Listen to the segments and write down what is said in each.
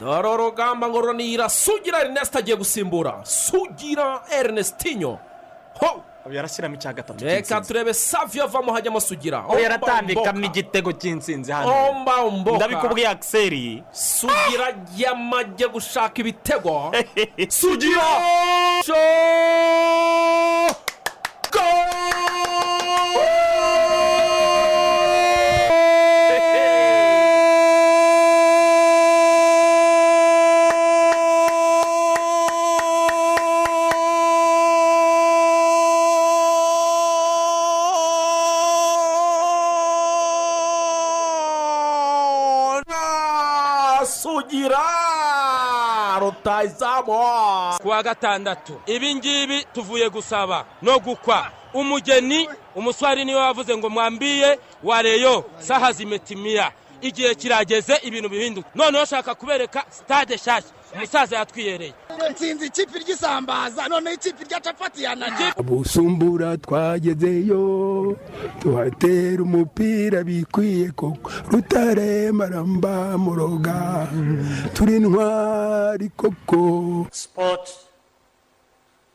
dore urugamba ngo runira sugira erineste agiye gusimbura sugira erinestinyo ho! Yarashyiramo icya gatatu reka turebe saviyo avamo hajyamo sugira. Yaratambikamo igitego cy'insinzi hano. Ndabikubwiye akiseri sugira yamajye gushaka ibitego. Sugira! Ku wa gatandatu. Ibi ngibi tuvuye gusaba no gukwa. Umugeni umuswari ni we wavuze ngo mwambiye wareyo saha zimetimiya igihe kirageze ibintu bihinduka. Noneho ushaka kubereka sitade nshyashya. Umusaza yatwiyereye. Nsinzi ikipe ry'isambaza noneho ikipe rya capati yananiye busumbura twagezeyo tuhatera umupira bikwiye koko. Rutare maramba muroga turi intwari koko. Sport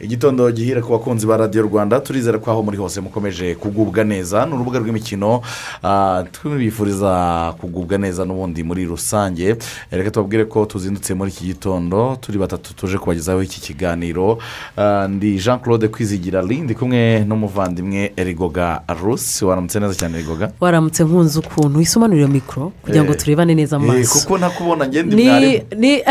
Igitondo gihira ku bakunzi ba radiyo rwanda turizera ko aho muri hose mukomeje kugubwa neza. Ni urubuga rw'imikino ah, tubifuriza kugubwa neza n'ubundi muri rusange. Reka tubabwire ko tuzindutse muri iki gitondo turi batatu tuje kubagezaho iki kiganiro. Ah, ndi jean claude kwizigira ndi kumwe n'umuvandimwe erigoga rusi waramutse neza cyane erigoga waramutse nkunze ukuntu. Wisobanurira mikoro kugira ngo Eh, turebane neza Eh, amaso. kuko ntakubona ngende mwarimu. ni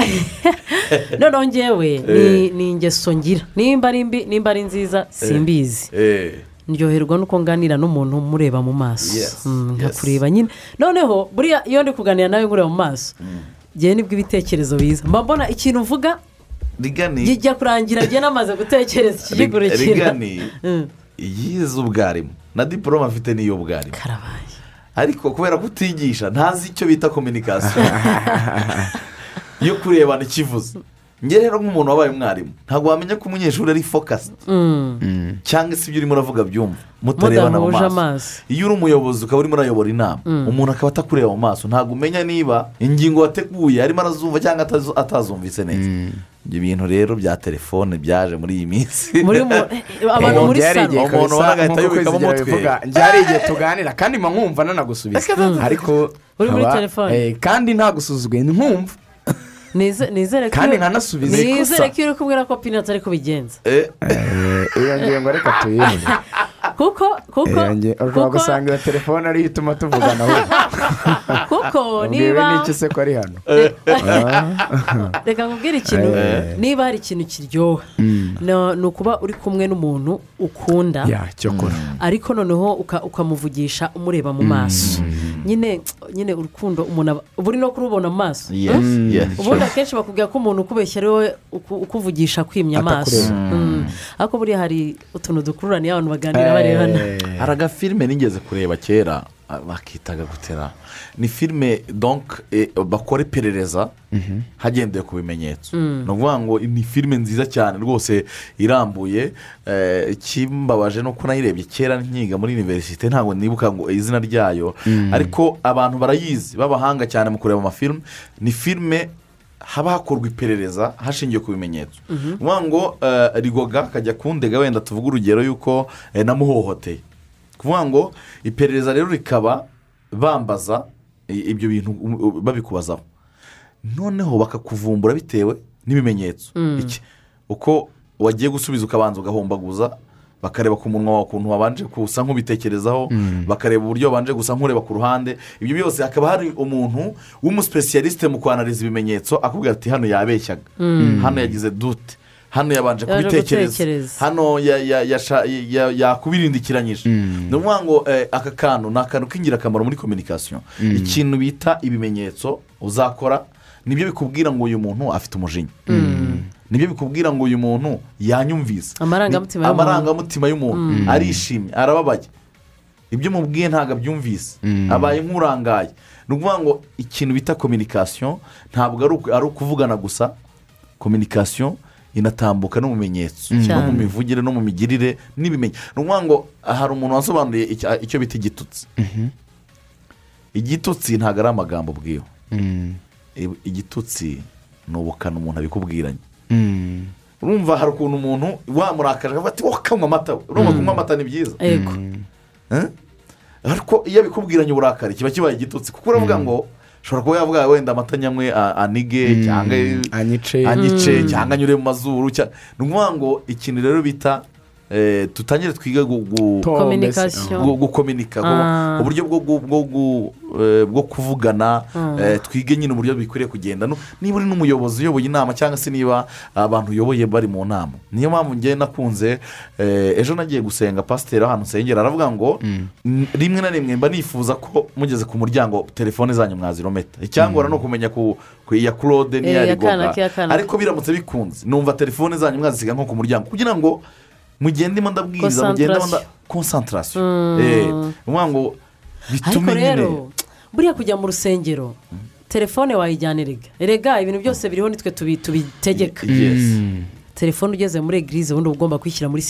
noneho ngewe. Ni Eh. ni ingeso ngira. Nimba ari mbi nimba ari nziza simbizi. Eh, ndyoherwa nuko nganira n'umuntu mureba mu maso. Mm, nkakureba nyine. Noneho buriya iyo ndi kuganira nawe ngureba mu maso ngewe ni bwo ibitekerezo biza. Mba mbona ikintu uvuga kijya kurangira ngewe namaze gutekereza ikigikurikira rigani. Mm. yize ubwarimu. Na diporome afite n'iy'ubwarimu karabaye. Ariko kubera ko utigisha ntazi icyo bita kominikasiyo yo kurebana ikivuze. Njye rero nk'umuntu wabaye umwarimu ntabwo wamenya ko umunyeshuri ari fokasiti cyangwa se ibyo urimo uravuga byumva. Mutarebana mu maso. iyo uri umuyobozi ukaba urimo urayobora inama. Umuntu akaba atakureba mu maso. Ntabwo umenya niba ingingo wateguye arimo arazumva cyangwa atazu- atazumvise neza. Ibyo bintu rero bya telefone byaje muri iyi minsi. Muri mu abantu muri salo Umuntu ubona agahita yubikamo umutwe. hari igihe tuganira kandi mba nkumva nanagusubiza ariko Uri muri telefone? eh, kandi ntagusuzuguye nkumva. Nize- nizere ko Kandi iyo- nkanasubiza nizere ikosa. ko iyo uri kubwira ko pinati ariko bigenza Eh, iyo ngingo reka tuyirinde. Kuko kuko ushobora iyo telefone ariyo ituma tuvugana we. Kuko niba n'iki se ko ari hano? Reka nkubwire ikintu. Niba hari ikintu kiryoha. No- ni ukuba uri kumwe n'umuntu ukunda. Ya cyokora. Ariko noneho uka- ukamuvugisha umureba mu maso. Nyine nyine urukundo umuntu aba uba uri no kurubona mu maso. Yes, yes. ubundi akenshi bakubwira ko umuntu ukubeshya ari wowe ukuvugisha akwimya amaso. Atakureba. Mm. ariko buriya hari utuntu dukururaniye abantu baganira barebana hari agafilime nigeze kureba kera. Bakitaga gutera ni filime donk eh, bakora iperereza hagendewe ku bimenyetso. Ni ukuvuga ngo ni filime nziza cyane rwose irambuye ikimbabaje ni uko nayirebye kera nkiga muri univerisite ntabwo nibuka ngo izina ryayo. Ariko abantu barayizi b'abahanga cyane mu kureba amafilime ni filime haba hakorwa iperereza hashingiwe ku bimenyetso. Ni ukuvuga ngo eh, rigoga akajya kundega wenda tuvuge urugero y'uko namuhohoteye. Kuvuga ngo iperereza rero rikaba bambaza ibyo bintu um, um, babikubazaho. Noneho bakakuvumbura bitewe n'ibimenyetso. Iki? uko wagiye gusubiza ukabanza ugahombaguza bakareba ku munwa wawe ukuntu wabanje gusa nk'ubitekerezaho bakareba uburyo wabanje gusa nk'ureba ku ruhande. Ibyo byose hakaba hari umuntu w'umusipesiyalisite mu kwanariza ibimenyetso akubwira ati hano yabeshyaga. Hano yagize dute hano yabanje kubitekereza. hano ya- ya- yasha- ya- yakubirindikiranyije ni ukuvuga ngo eh, aka kantu ni akantu k'ingirakamaro muri kominikasiyo ikintu bita ibimenyetso uzakora ni byo bikubwira ngo uyu muntu afite umujinya. Nibyo bikubwira ngo uyu muntu yanyumvise. Amarangamutima y'umuntu. arishimye arababaye. Ibyo mubwiye ntabwo abyumvise. Abaye nk'urangaye. Ni ukuvuga ngo ikintu bita kominikasiyo ntabwo ari ukuvugana gusa. Kominikasiyo inatambuka no mu bimenyetso no mu mivugire no mu migirire n'ibimenyetso ni ukuvuga ngo hari umuntu wasobanuye icyo bita igitutsi. Igitutsi ntabwo ari amagambo ubwiwe I- igitutsi ni ubukana umuntu abikubwiranye. Urumva hari ukuntu umuntu wamurakaje akavuga ati wowe kanywa amata we." urumva kunywa amata ni byiza. Eh? ariko iyo abikubwiranye uburakari kiba kibaye igitutsi. Kuko uravuga ngo ushobora kuba yavuga wenda amata nyamwe anige cyangwa anyice. Anyice cyangwa anyure mu mazuru ni ukuvuga ngo ikintu rero bita eh, tutangire twiga gukominika gu- uburyo bwo gu- bwo gu- bwo kuvugana twige nyine uburyo bikwiriye kugenda niba uri n'umuyobozi uyoboye inama cyangwa se niba abantu uyoboye bari mu nama niyo mpamvu ngewe nakunze ejo nagiye gusenga pasiteri ahantu nsengera aravuga ngo "N- rimwe na rimwe mba nifuza ko mugeze ku muryango telefone zanyu mwazirometa icyangora ni ukumenya ku ku iya claude n'iya iya rigoga ariko biramutse bikunze numva telefone zanyu mwazisiga nko ku muryango kugira ngo mugendemo ndabwiriza mugendemo nda konsantarasiyo ni ukuvuga ngo bitume nyine buriya kujya mu rusengero telefone wayijyana erega. Erega ibintu byose biriho nitwe tubi- tubitegeka. Yes. Telefone ugeze muri egirize ubundi uba ugomba kwishyira muri.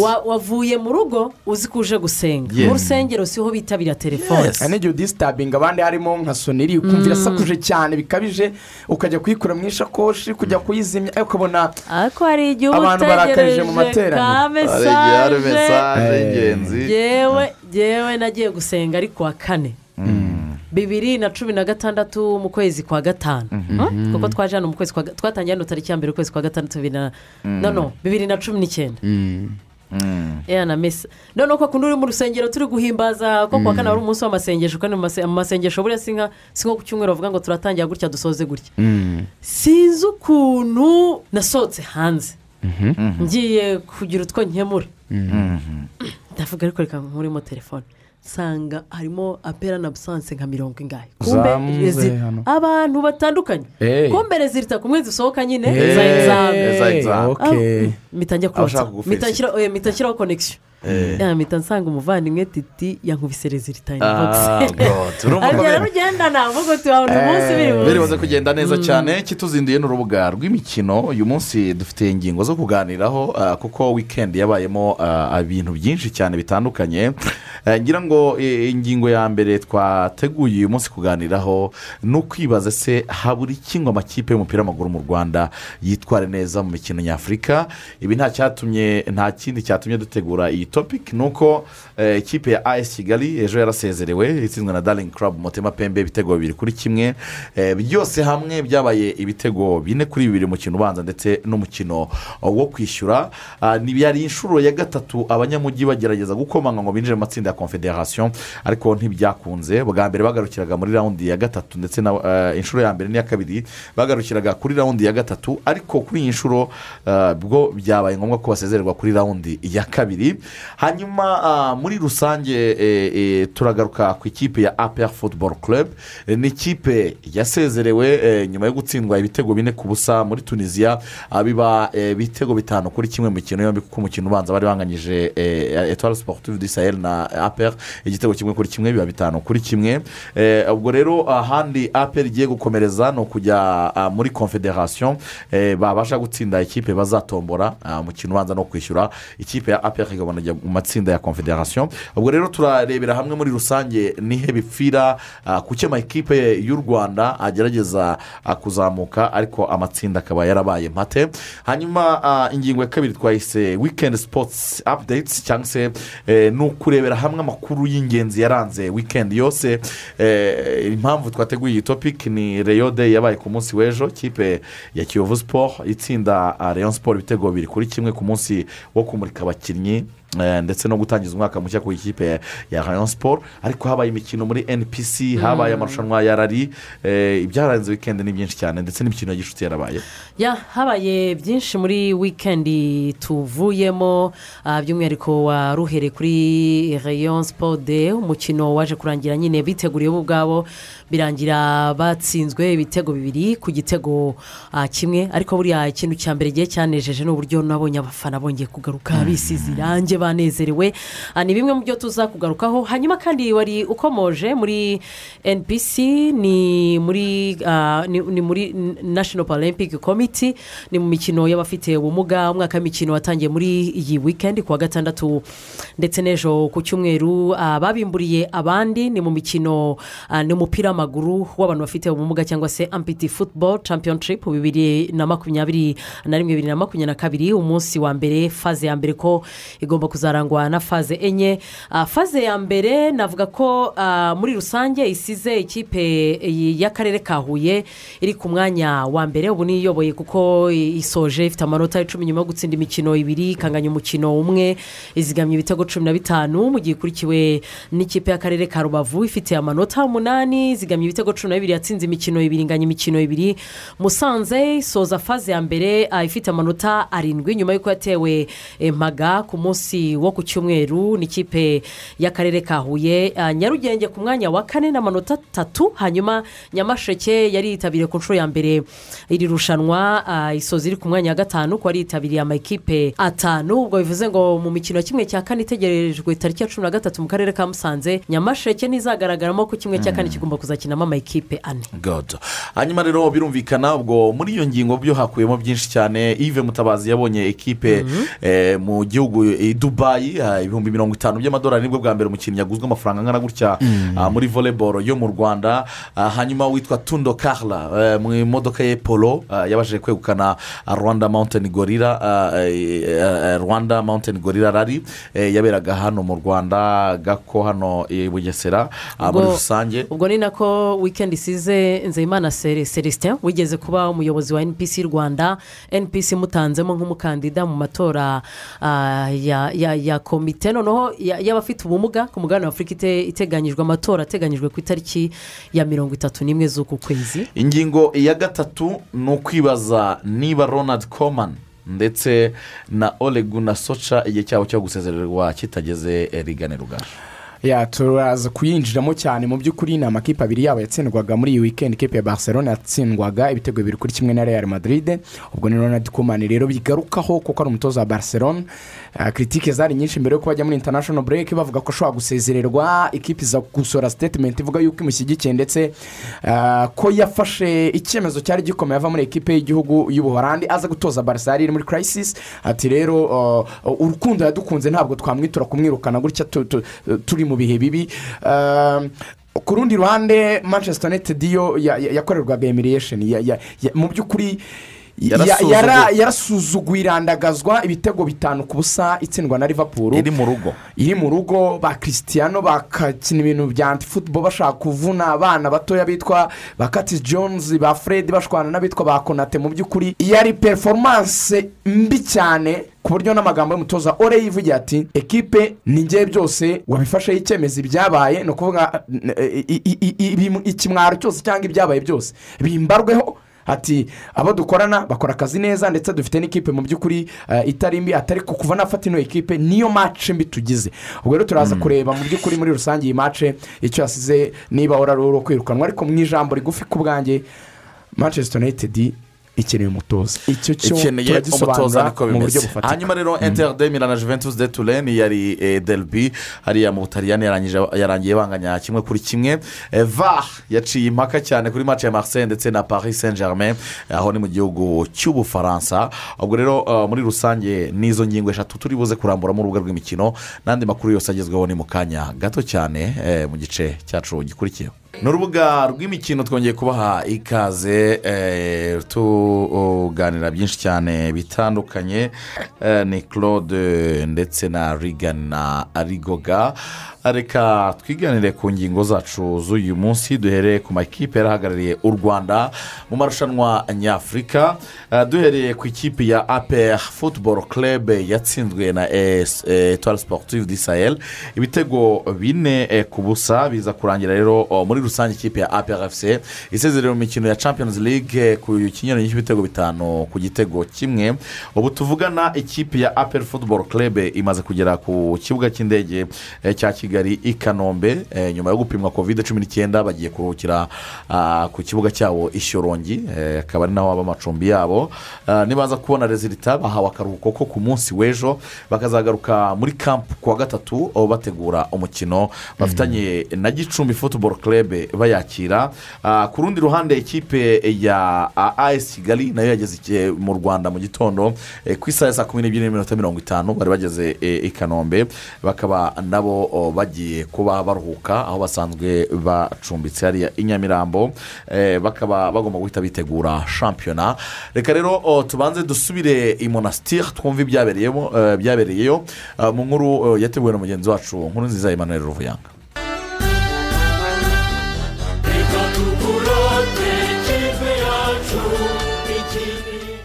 Wa- wavuye mu rugo uzi ko uje gusenga. Mu rusengero siho bitabira telefone. Hari n'igihe udisitabinga abandi harimo nka soneri ukumva irasakuje cyane bikabije ukajya kuyikura mu ishakoshi kujya kuyizimya ariko ukabona ariko igihe Abantu barakarije mu materaniro. hari igihe hari mesaje y'ingenzi. Yewe yewe nagiye gusenga ari kuwa kane. Bibiri na cumi na gatandatu mu kwezi kwa gatanu. Hmm? kuko twaje hano mu kwezi kwa twatangiye hano tariki ya mbere ukwezi kwa gatandatu bibiri na no no bibiri na cumi n'icyenda. Na mesa noneho ko kundi uri mu rusengero turi guhimbaza ko kuwa kane wari umunsi w'amasengesho kandi mu mase- mu masengesho buriya si nka si nko ku cyumweru bavuga ngo turatangira gutya dusoze gutya. Sinzi ukuntu nasohotse hanze. Ngiye kugira utwo nkemura ndavuga ariko reka nkuremo telefone. Nsanga harimo apera na busanse nka mirongo ingahe. Abantu batandukanye. Kumbe rezilita kumwe zisohoka nyine? Za egizame mpita njya oya, mpita nshyiraho konegisiyo mpita nsanga umuvandimwe titi yankubise rezilita Ah, inibogisi agera rero- rugendana ahubwo tubona umunsi biri biri buze buze kugenda neza cyane kituzinduye n'urubuga rw'imikino. Uyu munsi dufite ingingo zo kuganiraho ah, kuko wikendi yabayemo ah, ibintu byinshi cyane bitandukanye. Eh, ngira ngo eh, ingingo ya mbere twateguye uyu munsi kuganiraho ni ukwibaza se habura iki ngo amakipe y'umupira w'amaguru mu rwanda yitware neza mu mikino nyafurika? Ibi nta cyatumye nta kindi cyatumye dutegura iyi topic ni uko ikipe ya as kigali ejo yarasezerewe itsinzwe na daring club mutema pembe ibitego bibiri kuri kimwe. Eh, byose hamwe byabaye ibitego bine kuri bibiri umukino ubanza ndetse n'umukino wo kwishyura. Yari inshuro ya gatatu abanyamujyi bagerageza gukomanga ngo binjire mu matsinda ya confederation ariko ntibyakunze. Bwa mbere bagarukiraga muri rawundi ya gatatu ndetse na eh, inshuro ya mbere n'iya kabiri bagarukiraga kuri rawundi ya gatatu ariko kuri iyi nshuro bwo byabaye ngombwa ko basezererwa kuri rawundi ya kabiri. Hanyuma ah, muri rusange eh, eh, turagaruka ku ikipe ya apr football club. Eh, ni ikipe yasezerewe nyuma yo gutsindwa ibitego bine ku busa muri tunisiya ah, biba ibitego bitanu kuri kimwe mu mikino yombi kuko umukino ubanza bari banganyije etuwari di sahel na apr igitego kimwe kuri kimwe biba bitanu kuri kimwe. Ubwo rero ahandi apr igiye gukomereza ni ukujya ah, muri confederation. Babasha gutsinda ikipe bazatombora umukino ubanza no kwishyura ikipe ya apr ikabona ajya mu matsinda ya confederation. Ubwo rero turarebera hamwe muri rusange nihe bipfira kuki amakipe y'u rwanda agerageza ah, kuzamuka ariko amatsinda akaba yarabaye mpate. Hanyuma ah, ingingo ya kabiri twahise weekend sports updates cyangwa se eh, ni ukurebera hamwe amakuru y'ingenzi yaranze weekend yose. Eh, impamvu twateguye iyi topic ni reyo day yabaye ku munsi w'ejo kipe ya kiyovu sport itsinda rayon sport ibitego bibiri kuri kimwe ku munsi wo kumurika abakinnyi. Ndetse no gutangiza umwaka mushya ku ikipe ya rayon sport ariko habaye imikino muri npc habaye amarushanwa ya rari eh, ibyaranze weekend ni byinshi cyane ndetse n'imikino ya gishuti yarabaye. Ya habaye byinshi muri wikendi tuvuyemo. Ah, by'umwihariko waruhereye kuri rayon sport de umukino waje kurangira nyine biteguriye bo ubwabo birangira batsinzwe ibitego bibiri ku gitego ah, kimwe. Ariko buriya ikintu cya mbere gihe cyanejeje ni uburyo nabonye abafana bongeye kugaruka bisize irangi banezerewe. Ah, ni bimwe mu byo tuza kugarukaho hanyuma kandi wari ukomoje muri npc ni muri ah, ni muri national paralympic committee ni mu mikino y'abafite ubumuga umwaka w'imikino watangiye muri iyi weekend ku wa gatandatu ndetse n'ejo ku cyumweru. Babimburiye abandi ni mu mikino ni umupira w'amaguru w'abantu bafite ubumuga cyangwa se ampiti football championship bibiri na makumyabiri na rimwe bibiri na makumyabiri na kabiri umunsi wa mbere faze ya mbere ko igomba kuzarangwa na faze enye. Ah, faze ya mbere navuga ko ah, muri rusange isize ikipe y'akarere ka huye iri ku mwanya wa mbere. Ubu niyo iyoboye kuko isoje ifite amanota icumi nyuma yo gutsinda imikino ibiri ikanganya umukino umwe izigamye ibitego cumi na bitanu. Mu gihe ikurikiwe n'ikipe y'akarere ka rubavu ifite amanota umunani izigamye ibitego cumi na bibiri yatsinze imikino ibiri inganya imikino ibiri. Musanze isoza faze ya mbere ah, ifite amanota arindwi nyuma y'uko yatewe eh, mpaga ku munsi wo ku cyumweru n'ikipe y'akarere ka huye. Ah, nyarugenge ku mwanya wa kane n'amanota atatu hanyuma nyamasheke yari yitabiriye ku nshuro ya mbere iri rushanwa. Ah, isoza iri ku mwanya wa gatanu ko yari yitabiriye amakipe atanu. Ubwo bivuze ngo mu mikino kimwe cya kane itegerejwe tariki ya cumi na gatatu mu karere ka musanze nyamasheke ntizagaragaramo ko kimwe cya kane kigomba kuzakinamo amakipe ane. God. hanyuma rero birumvikana ubwo muri iyo ngingo byo hakuyemo byinshi cyane. Yves mutabazi yabonye ekipe eh, mu gihugu i dubayi ah, ibihumbi mirongo itanu by'amadolari. Nibwo bwa mbere umukinnyi yaguzwe amafaranga angana gutya ah, muri voleboro yo mu rwanda. Ah, hanyuma witwa tundo karla eh, mu imodoka ye polo yabashije kwegukana rwanda mountain gorira eh, eh, rwanda mountain gorira rari eh, yaberaga hano mu rwanda gako hano i bugesera muri rusange. ubwo ni nako wikendi isize nzeyimana Cele- celestin wigeze kuba umuyobozi wa npc rwanda. Npc mutanzemo nk'umukandida mu matora ah, ya komite. Noneho ya- y'abafite ubumuga ku mugabane wa afurika ite- iteganyijwe amatora ateganyijwe ku itariki ya mirongo itatu n'imwe z'uku kwezi. Ingingo ya gatatu ni ukwibaza niba ronald coman ndetse na oreguna soca igihe cyabo cyo gusezererwa kitageze eh, rigane rugaju ya turaza kuyinjiramo cyane mu by'ukuri ni amakipe abiri yabo yatsindwaga muri iyi wikendi ikipe ya barcelona yatsindwaga ibitego bibiri kuri kimwe na real madrid. Ubwo ni ronald kumani rero bigarukaho kuko ari umutoza wa barcelona. Kiritike zari nyinshi mbere yuko bajya muri international break bavuga ko ashobora gusezererwa ikipe iza gusora statement ivuga yuko imushyigikiye ndetse ah, ko yafashe icyemezo cyari gikomeye ava muri ekipe y'igihugu y'ubuhorandi aza gutoza barca. Yari iri muri crisis ati rero ah, urukundo yadukunze ntabwo twamwitura kumwirukana gutya tu- tu- turi mu bihe bibi. Ku rundi ruhande manchester united yo ya- ya- yakorerwaga emiriyesheni mu by'ukuri yarasuzuguye irandagazwa ibitego bitanu ku busa itsindwa na liverpool iri mu rugo iri mu rugo ba christiano bakakina ibintu bya antifutubo bashaka kuvuna abana batoya bitwa ba Curtis jones ba fred bashwana n'abitwa ba konate mu by'ukuri yari performance mbi cyane ku buryo n'amagambo y'umutoza ore yivugira ati ekipe ni ngewe byose wabifasheho icyemezo ibyabaye ni ukuvuga eh, ikimwaro cyose cyangwa ibyabaye byose bimbarweho ati abo dukorana bakora akazi neza ndetse dufite n'ikipe mu by'ukuri eh, itari mbi atari ku kuva nafata ino ekipe niyo mace mbi tugize. Ubwo rero turaza kureba mu by'ukuri muri rusange iyi mace icyo yasize niba wari uri kwirukanwa. Ariko mu ijambo rigufi ku bwanjye manchester united ikeneye umutoza. Icyo cyo turagisobanura mu buryo bufatika. Hanyuma rero interde milan na juventus de turene yari eh, derby. Hariya mu butaliyani yarangiye banganya kimwe kuri kimwe. Eh, var yaciye impaka cyane kuri match ya marseille ndetse na paris saint germain aho ni mu gihugu cy'ubufaransa. Ubwo rero eh, muri rusange n'izo ngingo eshatu turi buze kuramburamo urubuga rw'imikino. N'andi makuru yose agezweho ni mu kanya gato cyane eh, mu gice cyacu gikurikiyeho. Ni urubuga rw'imikino twongeye kubaha ikaze eh, tuganira byinshi cyane bitandukanye eh, ni claude ndetse na rigani na rigoga reka twiganire ku ngingo zacu z'uyu munsi. Duhereye ku makipe yarahagarariye u rwanda mu marushanwa nyafurika. Eh, duhereye ku ikipe ya apr football club yatsinzwe na etuwari sportive di sahel. Ibitego bine eh, ku busa biza kurangira rero oh, muri rusange ikipe ya apr fc isezerera mu mikino ya champions league eh, ku kinyuranye cy'ibitego bitanu ku gitego kimwe. Ubu tuvugana ikipe ya apr football club imaze kugera ku kibuga cy'indege eh, cya kigali. Kigali i kanombe. Eh, nyuma yo gupimwa kovide cumi n'icyenda bagiye kuruhukira ah, ku kibuga cyabo i shyorongi eh, akaba ari naho haba amacumbi yabo. Ah, nibaza kubona rezilita bahawe akaruhuko ko ku munsi w'ejo bakazagaruka muri kampu ku wa gatatu aho bategura umukino bafitanye na gicumbi futuboro kerebe bayakira. Ah, ku rundi ruhande ikipe ya as kigali na yo yageze mu rwanda mu gitondo. Eh, ku isaha ya saa kumi n'ebyiri n'iminota mirongo itanu bari bageze eh, i kanombe. Bakaba nabo oh, bagiye kuba baruhuka aho basanzwe bacumbitse hariya i nyamirambo. Eh, bakaba bagomba guhita bitegura shampiyona. Reka rero tubanze dusubire i monasitiri twumve ibyabereyemo eh, ah, mu nkuru eh, yateguwe na mugenzi wacu nkuru nziza emmanuel ruvuyanga.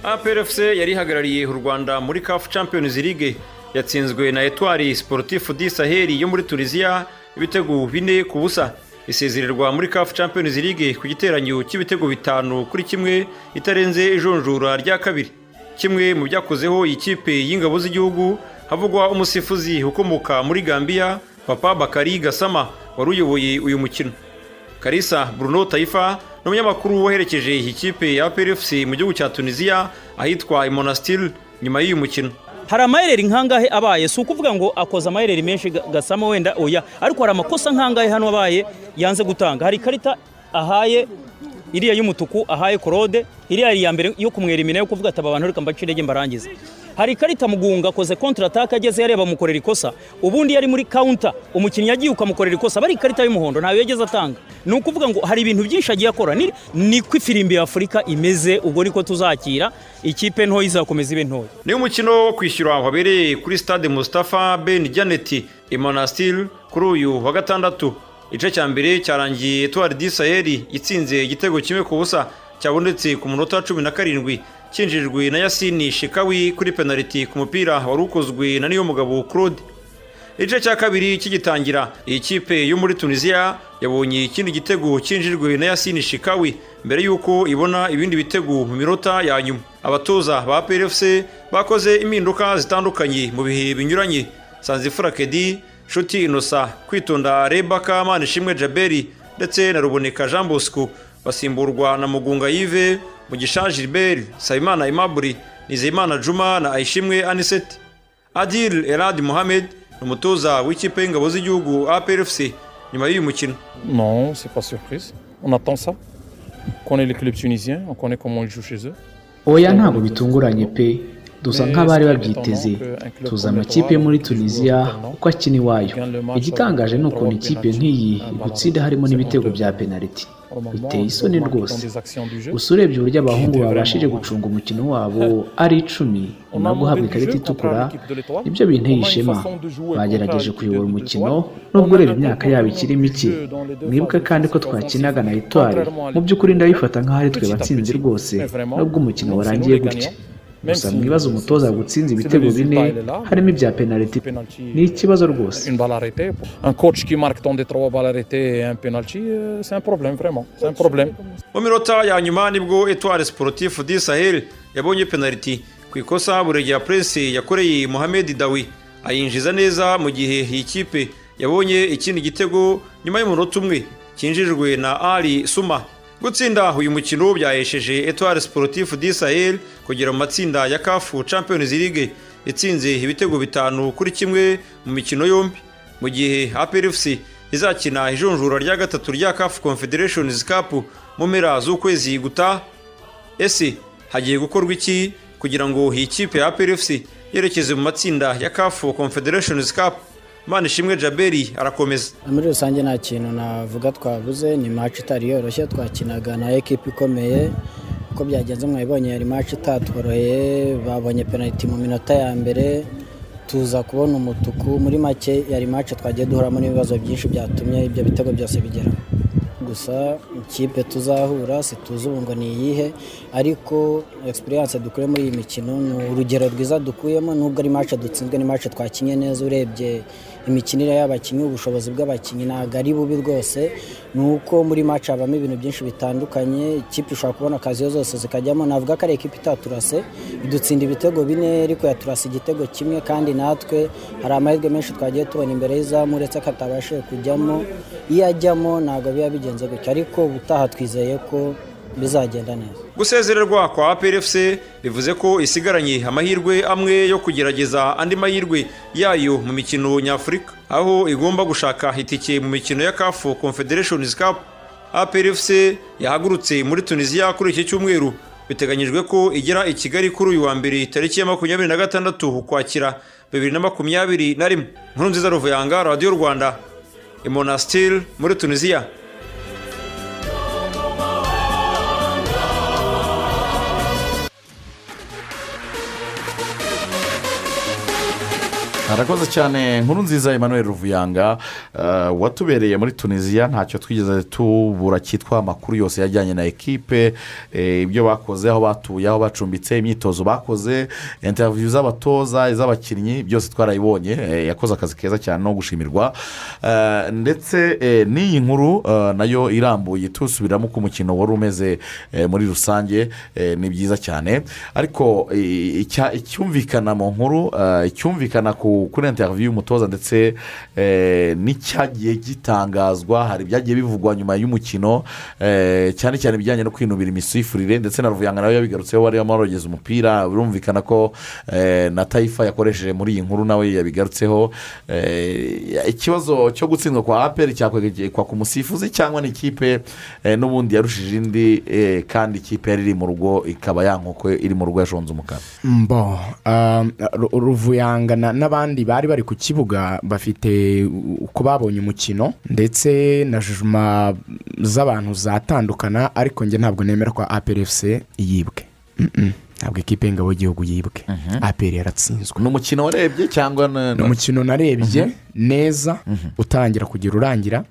APRFC yari ihagarariye u Rwanda muri CAF Champions League. Yatsinzwe na Etoile Sportif du Sahel yo muri Tunisia ibitego bine ku busa. Isezererwa muri CAF Champions League ku giteranyo cy'ibitego bitanu kuri kimwe itarenze ijonjora rya kabiri. Kimwe mu byakozeho iyi kipe y'ingabo z'igihugu havugwa umusifuzi ukomoka muri Gambia Papa Bakari Gasama wari uyoboye uyu mukino. Karisa bruno tayifa ni umunyamakuru waherekeje iyi kipe ya PRFC mu gihugu cya tunisiya ahitwa imonasitiri nyuma y'uyu mukino. Hari amayereri nkangahe abaye? Si ukuvuga ngo akoze amayereri menshi ga- gasama wenda oya. Ariko hari amakosa nkangahe hano abaye? Yanze gutanga. Hari ikarita ahaye iriya y'umutuku ahaye korode iriya iya mbere yo kumwerimina yo kuvuga ati aba bantu reka mbace intege mbarangize. Hari ikarita mugunga akoze kontra ataka ageze yareba bamukorera ikosa. Ubundi yari muri kawunta umukinnyi yagiye ukamukorera ikosa. Bari ikarita y'umuhondo ntayo yageze atanga. Ni ukuvuga ngo hari ibintu byinshi agiye akora. Ni niko ifirimbi ya afurika imeze ubwo niko tuzakira. Ikipe ntoya izakomeza ibe ntoya. Ni umukino wo kwishyura wabereye kuri stade Mustafa Ben Janet imonasitiri kuri uyu wa gatandatu. Igice cya mbere cyarangiye etuwari di saheli itsinze igitego kimwe ku busa cyabonetse ku munota cumi na karindwi. Cyinjirijwe na yasini shikawi kuri penaliti ku mupira wari ukozwe na niyo mugabo claude. Igice cya kabiri kigitangira iyi kipe yo muri tunisiya yabonye ikindi gitego cyinjijwe na yasini shikawi mbere y'uko ibona ibindi bitego mu minota ya nyuma. Abatoza ba PRFC bakoze impinduka zitandukanye mu bihe binyuranye. Sanzifura kedi nshuti inosa kwitonda rebaka manishimwe jaberi ndetse na ruboneka jean bosco basimburwa na mugunga yive mugisha gilbert sayimana imaburi nizeyimana juma na ayishimwe aniseti. Adil erad mohamed ni umutoza w'ikipe y'ingabo z'igihugu APRFC nyuma y'uyu mukino. Non, c'est pas surprise. On attend ça. On connaît les clubs tunisiens, on connaît comment ils jouent chez eux. oya ntabwo bitunguranye pe. Dusa nk'abari babyiteze. tuzi amakipe yo muri tunisiya uko akina iwayo. igitangaje ni ukuntu ikipe nk'iyi gutsinda harimo n'ibitego bya penaliti. Biteye isoni rwose. Gusa urebye uburyo abahungu babashije gucunga umukino wabo ari icumi nyuma yo guhabwa ikarita itukura. ni byo binteye ishema. bagerageje kuyobora umukino nubwo ureba imyaka yabo ikiri mike mwibuke kandi ko twakinaga na etwari mu by'ukuri ndabifata nk'aho ari twe batsinze rwose. nubwo umukino warangiye gutya. Gusa mwibaza umutoza gutsinze ibitego bine harimo ibya penaliti ni ikibazo rwose. euh, problème. mu minota ya nyuma ni bwo etwari sportif di sahel yabonye penaliti ku ikosa buregera prince yakoreye mohamed dawi. Ayinjiza neza mu gihe iyi kipe yabonye ikindi gitego nyuma y'umunota umwe. Cyinjijwe na ali suma. Gutsinda uyu mukino byahesheje etwari sportif sahel kugera mu matsinda ya kafu champions league. Itsinze ibitego bitanu kuri kimwe mu mikino yombi. Mu gihe APRFC izakina ijonjora rya gatatu rya CAF Confederations Cup mu mpera z'ukwezi gutaha. Ese hagiye gukorwa iki kugira ngo iyi kipe ya APRFC yerekeze mu matsinda ya CAF Confederations Cup? Manishimwe Jaberi arakomeza. Muri rusange nta kintu navuga twabuze ni match itari yoroshye twakinaga na ekipa ikomeye. Uko byagenze mwabibonye yari match itatworoheye babonye penaliti mu minota ya mbere. Tuza kubona umutuku muri make yari match twagiye duhuramo n'ibibazo byinshi byatumye ibyo bitego byose bigera. Gusa ikipe tuzahura situzi ubu ngo ni iyihe ariko egisperiyanse dukure muri iyi mikino ni urugero rwiza dukuyemo nubwo ari mace dutsinzwe ni mace twakinye neza urebye imikinire y'abakinnyi ubushobozi bw'abakinnyi ntabwo ari bubi rwose ni uko muri mace habamo ibintu byinshi bitandukanye ikipe ishobora kubona akaziyo zose zikajyamo navuga ko ari ekipa itaturase idutsinda ibitego bine ariko yaturase igitego kimwe kandi natwe hari amahirwe menshi twagiye tubona imbere y'izamu uretse ko atabashije kujyamo iyo ajyamo ntabwo biba bigenze gutya. Ariko ubutaha twizeye ko bizagenda neza. Gusezererwa kwa APRFC bivuze ko isigaranye amahirwe amwe yo kugerageza andi mahirwe yayo mu mikino nyafurika. Aho igomba gushaka itike mu mikino ya kafu confederations cup APRFC yahagurutse muri tunisiya kuri iki cyumweru. Biteganyijwe ko igera i kigali kuri uyu wa mbere tariki ya makumyabiri na gatandatu ukwakira bibiri na makumyabiri na rimwe. Nkuru nziza ruvuyanga radiyo rwanda imonasitiri muri tunisiya arakoze cyane nkuru nziza emmanuel ruvuyanga. Uh, watubereye muri tunisiya ntacyo twigeze tubura cyitwa amakuru yose yajyanye na ekipe. Eh, ibyo bakoze aho batuye aho bacumbitse imyitozo bakoze interiviyu z'abatoza iz'abakinnyi byose twarayibonye. Eh, yakoze akazi keza cyane no gushimirwa. Uh, ndetse eh, n'iyi nkuru na yo irambuye tusubiramo uko umukino wari umeze eh, muri rusange eh, ni byiza cyane. Ariko eh, icyumvikana mu nkuru icyumvikana ku kuri interiviyu y'umutoza ndetse eh, n'icyagiye gitangazwa. Hari ibyagiye bivugwa nyuma y'umukino eh, cyane cyane ibijyanye no kwinubira imisifurire ndetse na ruvuyanga nawe yabigarutseho wari arimo arogeza umupira. Birumvikana ko eh, na tayifa yakoresheje muri iyi nkuru nawe yabigarutseho. Eh, ikibazo cyo gutsindwa kwa aperi cyakwegekwa ku musifuzi cyangwa ni ikipe eh, n'ubundi yarushije indi kandi ikipe yari iri mu rugo ikaba yankoko iri mu rugo yashonze umukara? Mbo um, Ru- ruvuyanga na- n'abandi bari bari ku kibuga bafite uko babonye umukino ndetse na jujuma z'abantu zatandukana ariko njye ntabwo nemera ko APRFC yibwe. Ntabwo ikipe y'ingabo y'igihugu yibwe. APR yaratsinzwe. Ni umukino warebye cyangwa ni umukino narebye neza utangira kugera urangira.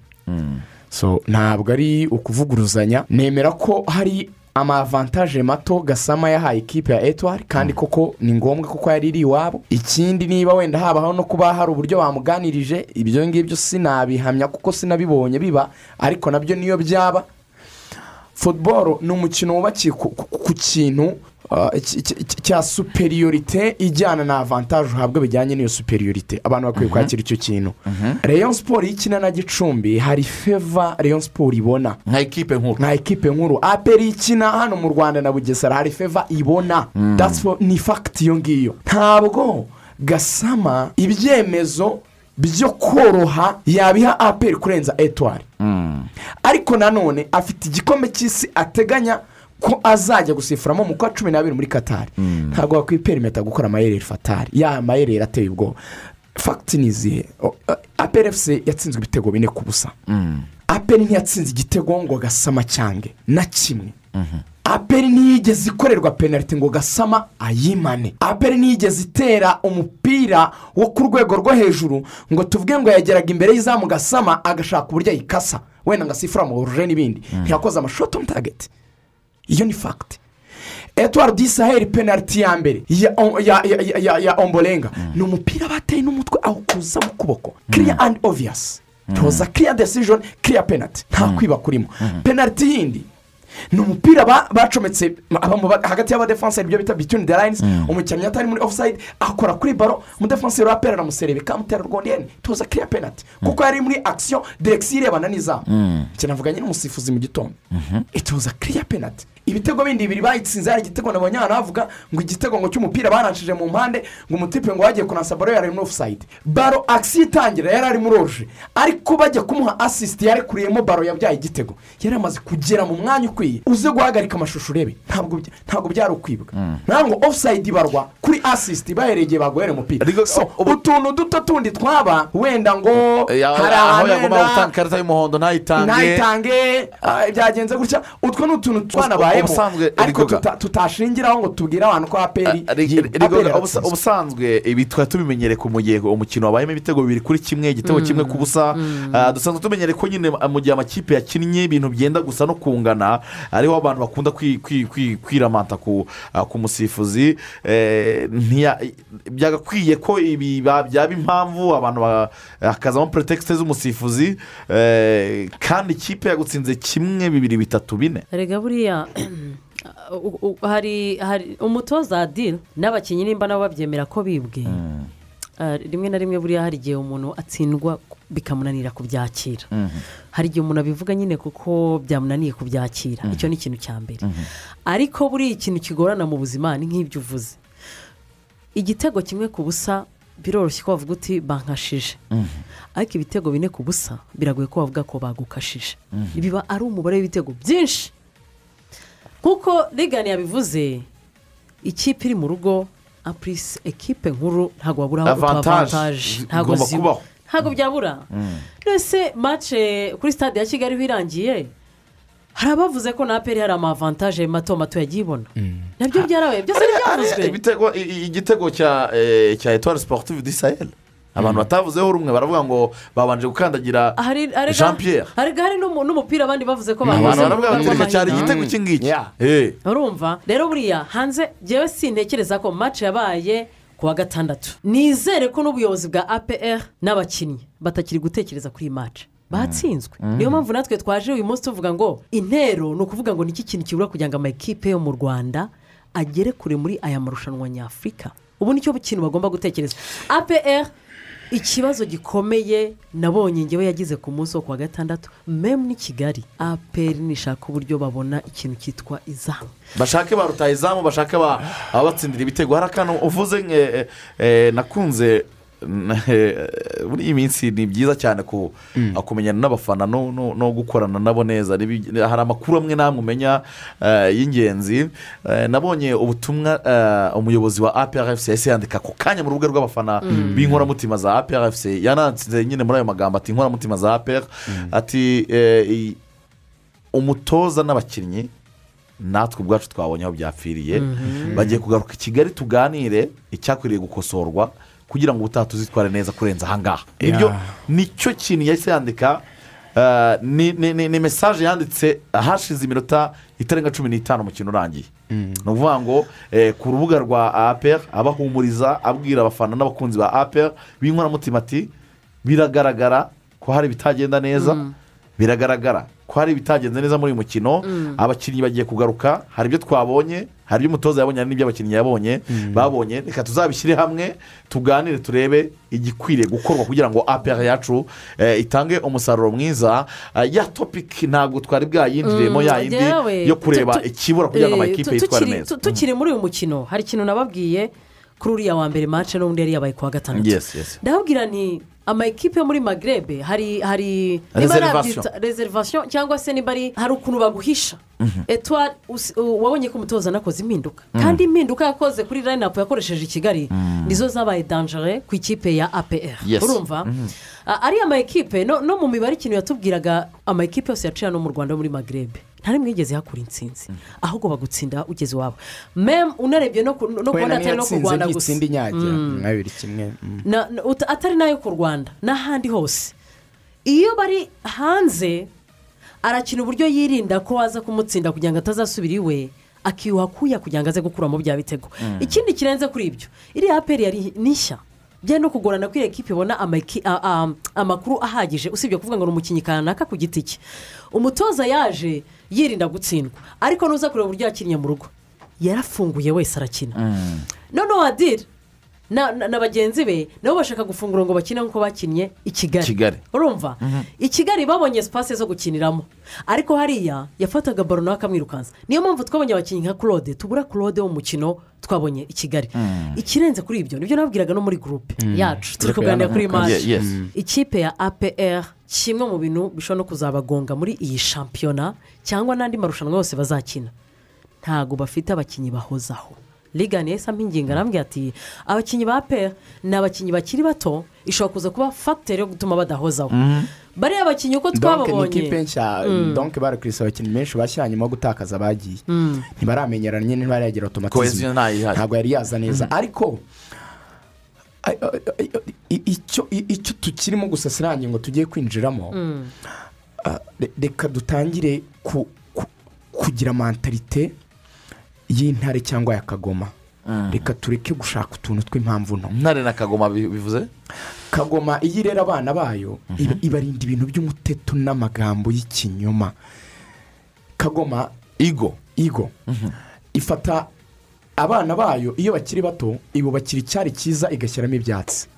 So ntabwo ari ukuvuguruzanya. Nemera ko hari amavantaje mato gasama yahaye ikipe ya etwari kandi koko ni ngombwa kuko yari iri iwabo. Ikindi niba wenda habaho no kuba hari uburyo bamuganirije ibyo ngibyo sinabihamya kuko sinabibonye biba ariko na byo niyo byaba. Futuboro ni umukino wubakiye ku, kintu cya superiyorite ijyana na avantaje uhabwa bijyanye n'iyo superiyorite abantu bakwiye kwakira icyo kintu. Reyo siporo iyo ikina na gicumbi hari feva reyo siporo ibona. Nka ekipe nkuru. Nka ekipe nkuru. Aperi ikina hano mu rwanda na bugesera hari feva ibona. That's for- ni fagiti iyo ngiyo. Ntabwo gasama ibyemezo byo koroha yabiha aperi kurenza etwari ariko nanone afite igikombe cy'isi ateganya ko azajya gusifuramo mu kwa cumi n'abiri muri katari ntabwo wakwiperimeta gukora amayereri fatari ya mayereri ateye ubwoba. Fagiti ni izihe? Aperefuse yatsinzwe ibitego bine ku busa. Aperi ntiyatsinze igitego ngo gasama cyange na kimwe. Aperi ntiyigeze ikorerwa penaliti ngo gasama ayimane. Aperi ntiyigeze itera umupira wo ku rwego rwo hejuru ngo tuvuge ngo yageraga imbere y'izamu gasama agashaka uburyo ayikasa. Wenda ngo asifura mu n'ibindi. Ntiyakoze amashoti on tageti iyo ni fagiti etuwari disaheri penaliti ya mbere. Ya omborenga ni umupira bateye n'umutwe awukuza mu kuboko. Kiriya andi oviyasi toza kiriya desijoni kiriya penaliti nta kwiba kurimo penaliti yindi. Ni umupira ba- bacometse hagati y'abadefanseri ibyo bita bituni de layinizi umukinnyi atari muri ofusayidi akora kuri baro umudefanseri wa pera aramuserebe kamutera rwondeni tuza kiriya penaliti kuko yari muri akisiyo direkisiyo irebana n'izamu kinavuganye n'umusifuzi mu gitondo. Ituza kiriya penaliti ibitego bindi bibiri bayitsinze hari igitego nabonye ahantu havuga ngo igitego ngo cy'umupira baranshije mu mpande ngo umutipe ngo wagiye kunasa baro yari muri ofusayidi baro akisiyo itangira yari ari muri oruje ariko bajya kumuha asisiti yarekuriyemo baro yabyaye igitego. Yari amaze kugera mu mwanya ukwiye. Uze guhagarika amashusho urebe. Ntabwo bya- ntabwo byari ukwibwa ntabwo ofusayidi ibarwa kuri asisiti bahereye igihe baguhere umupira utuntu duto tundi twaba wenda ngo hari aho ahantu yagomba gutanga ikarita y'umuhondo ntayitange ntayitange ah, byagenze gutya. Utwo ni utuntu twanabaye ubusanzwe ariko tutashingiraho ngo tubwire abantu ko aperi ubusanzwe ibi twari tubimenyereye ku mu gihe umukino wabayemo ibitego bibiri kuri kimwe igitego kimwe ku busa. Ah, dusanzwe tumenyereye ko nyine mu gihe amakipe yakinnye ibintu byenda gusa no kungana ariho abantu bakunda kwi- kwi- kwi- kwiramanta ku musifuzi. Ntiya- byagakwiye ko ibi ba- byaba impamvu abantu ba- hakazamo pretekisite z'umusifuzi. Eh, kandi ikipe yagutsinze kimwe bibiri bitatu bine. Erega buriya hari hari umutoza adil n'abakinnyi nimba nabo babyemera ko bibwe. Ah, rimwe na rimwe buriya hari igihe umuntu atsindwa bikamunanira kubyakira. Hari igihe umuntu abivuga nyine kuko byamunaniye kubyakira. Icyo ni ikintu cya mbere. Ariko buriya ikintu kigorana mu buzima ni nk'ibyo uvuze. Igitego kimwe ku busa biroroshye ko wavuga uti bankashije. Ariko ibitego bine ku busa biragoye ko bavuga ko bagukashije. Biba ari umubare w'ibitego byinshi. Nk'uko rigani yabivuze ikipe iri mu rugo apurisi ekipe nkuru ntabwo wabura aho Avantage. avantaje ntabwo ntabwo byabura. Mbese mace kuri stade ya kigali irangiye hari abavuze ko na aperi hari amavantaje mato mato yagiye ibona. Nabyo byarabaye. Byose ntibyavuzwe Ibitego- i- i- igitego cya eh, cya etuwari siporutifu di sayeli abantu batavuzeho rumwe baravuga ngo babanje gukandagira jean pierre hari hari n'umu- n'umupira abandi bavuze ko abantu bavuze baravuga bati reka cyari amahina." igitego iki ngiki Eh. urumva? Rero buriya hanze ngewe sintekereza ko match yabaye ku wa gatandatu. Nizere ko n'ubuyobozi bwa apr n'abakinnyi batakiri gutekereza kuri iyi match. Batsinzwe. Mm. niyo mpamvu natwe twaje uyu munsi tuvuga ngo intero ni ukuvuga ngo niki kintu kibura kugira ngo amakipe yo mu rwanda agere kure muri aya marushanwa nyafurika? Ubu ni cyo kintu bagomba gutekereza. Apr ikibazo gikomeye nabonye ngewe yagize ku munsi wo ku wa gatandatu memu ni kigali. Apr nishaka uburyo babona ikintu cyitwa izamu. Bashake ba rutayizamu bashake ba- ababatsindira ibitego. Hari akantu uvuze nke- eh, nakunze eh, muri iyi minsi ni byiza cyane ku kumenyana n'abafana no- gukorana nabo neza. Hari amakuru amwe n'amwe umenya eh, y'ingenzi. Eh, nabonye ubutumwa eh, umuyobozi wa APRFC yahise yandika ako kanya mu rubuga rw'abafana Mm. b'inkoramutima za APRFC yananditse nyine muri ayo magambo ati inkoramutima za APR ati eh, i- umutoza n'abakinnyi natwe ubwacu twabonye aho byapfiriye. Mhm. bagiye kugaruka i kigali tuganire icyakwiriye gukosorwa kugira ngo ubutaha tuzitware neza kurenza ahangaha ibyo ni cyo kintu yahise yandika eh, ni- mesaje yanditse hashize iminota itarenga cumi n'itanu umukino urangiye. Ni ukuvuga ngo eh, ku rubuga rwa apr abahumuriza abwira abafana n'abakunzi ba apr b'inkoramutima ati biragaragara ko hari ibitagenda neza. Biragaragara. Ko hari ibitagenze neza muri uyu mukino Mm. abakinnyi bagiye kugaruka hari ibyo twabonye hari ibyo umutoza yabonye hari n'ibyo abakinnyi yabonye babonye. Reka tuzabishyire hamwe tuganire turebe igikwiriye gukorwa kugira ngo apr yacu eh, itange umusaruro mwiza. Eh, ya topiki ntabwo twari bwayinjiremo Mm, ya yindi yewe, yo kureba ikibura kugira ngo eh, amakipe yitware tukiri- neza. tu- tukiri muri uyu mukino. Hari ikintu nababwiye kuri uriya wa mbere mace n'ubundi yari yabaye ku wa gatandatu. Yes, yes. Nti amakipe yo muri magrebe hari hari reservation. cyangwa se niba ari hari ukuntu baguhisha. Etwari wabonye ko umutoza anakoze impinduka. Mm. kandi impinduka yakoze kuri layinapu yakoresheje i kigali. Nizo zabaye danjere ku ikipe ya apr urumva? Mhm. Ariya ma ekipe. No mu mibare ikintu yatubwiraga ama ekipe yose yaciye hano mu rwanda muri magrebe nta rimwe yigeze hakura intsinzi ahubwo bagutsinda ugeze iwabo. Memu unarebye no ku no ku wenda atari no ku rwanda gusa. Mm. mm. Atari na yo ku rwanda n'ahandi hose. Iyo bari hanze arakina uburyo yirinda ko waza kumutsinda kugira ngo atazasubira iwe akiyuha kuya kugira ngo aze gukuramo bya bitego. Mm. ikindi kirenze kuri ibyo iriya aperi yari nishya byari no kugorana ko iriya ekipa ibona amakuru ahagije. Usibye kuvuga ngo ni umukinnyi kanaka ku giti cye. Umutoza yaje yirinda gutsindwa. Ariko nuza kureba uburyo yakinnye mu rugo. Yarafunguye wese arakina. Noneho adire na na- na bagenzi be nabo bashaka gufungura ngo bakine nk'uko bakinnye i kigali. Kigali. urumva? I kigali babonye sipasi zo gukiniramo. Ariko hariya yafataga baro nawe akamwirukansa. Niyo mpamvu twabonye abakinnyi nka claude. Tubura claude wo mu mukino twabonye i kigali. Ikirenze kuri ibyo ni byo nabwiraga no muri gurupe Mm. yacu. Turi kuganira ya kuri yes. Mm. ikipe ya apr kimwe mu bintu bishobora no kuzabagonga muri iyi shampiyona cyangwa n'andi marushanwa yose bazakina. Ntabwo bafite abakinnyi bahozaho. Rigani yahise ampinginga arambwira ati abakinnyi ba apr ni abakinnyi bakiri bato ishobora kuza kuba fagiteri yo gutuma badahozaho. Bariya bakinnyi uko donke ni twababonye. ikipe nshya. Mm. donke barakirisa abakinnyi benshi bashya nyuma yo gutakaza bagiye Mm. ntibaramenyerana nyine ntibaragira Cohesion otomatizmu ntabwo yari yaza neza. Ariko ay- ay- icyo tukirimo gusa sirangiye ngo tugiye kwinjiramo. Mm. ah, re- reka dutangire ku- ku- kugira mentalite y'intare cyangwa ya kagoma. Reka tureke gushaka utuntu tw'impamvu nto. Ntare na kagoma bi- bivuze? Kagoma iyo irera abana bayo iba- ibarinda ibintu by'umuteto n'amagambo y'ikinyoma. Kagoma igo igo ifata abana bayo iyo bakiri bato ibubakira icyari cyiza igashyiramo ibyatsi.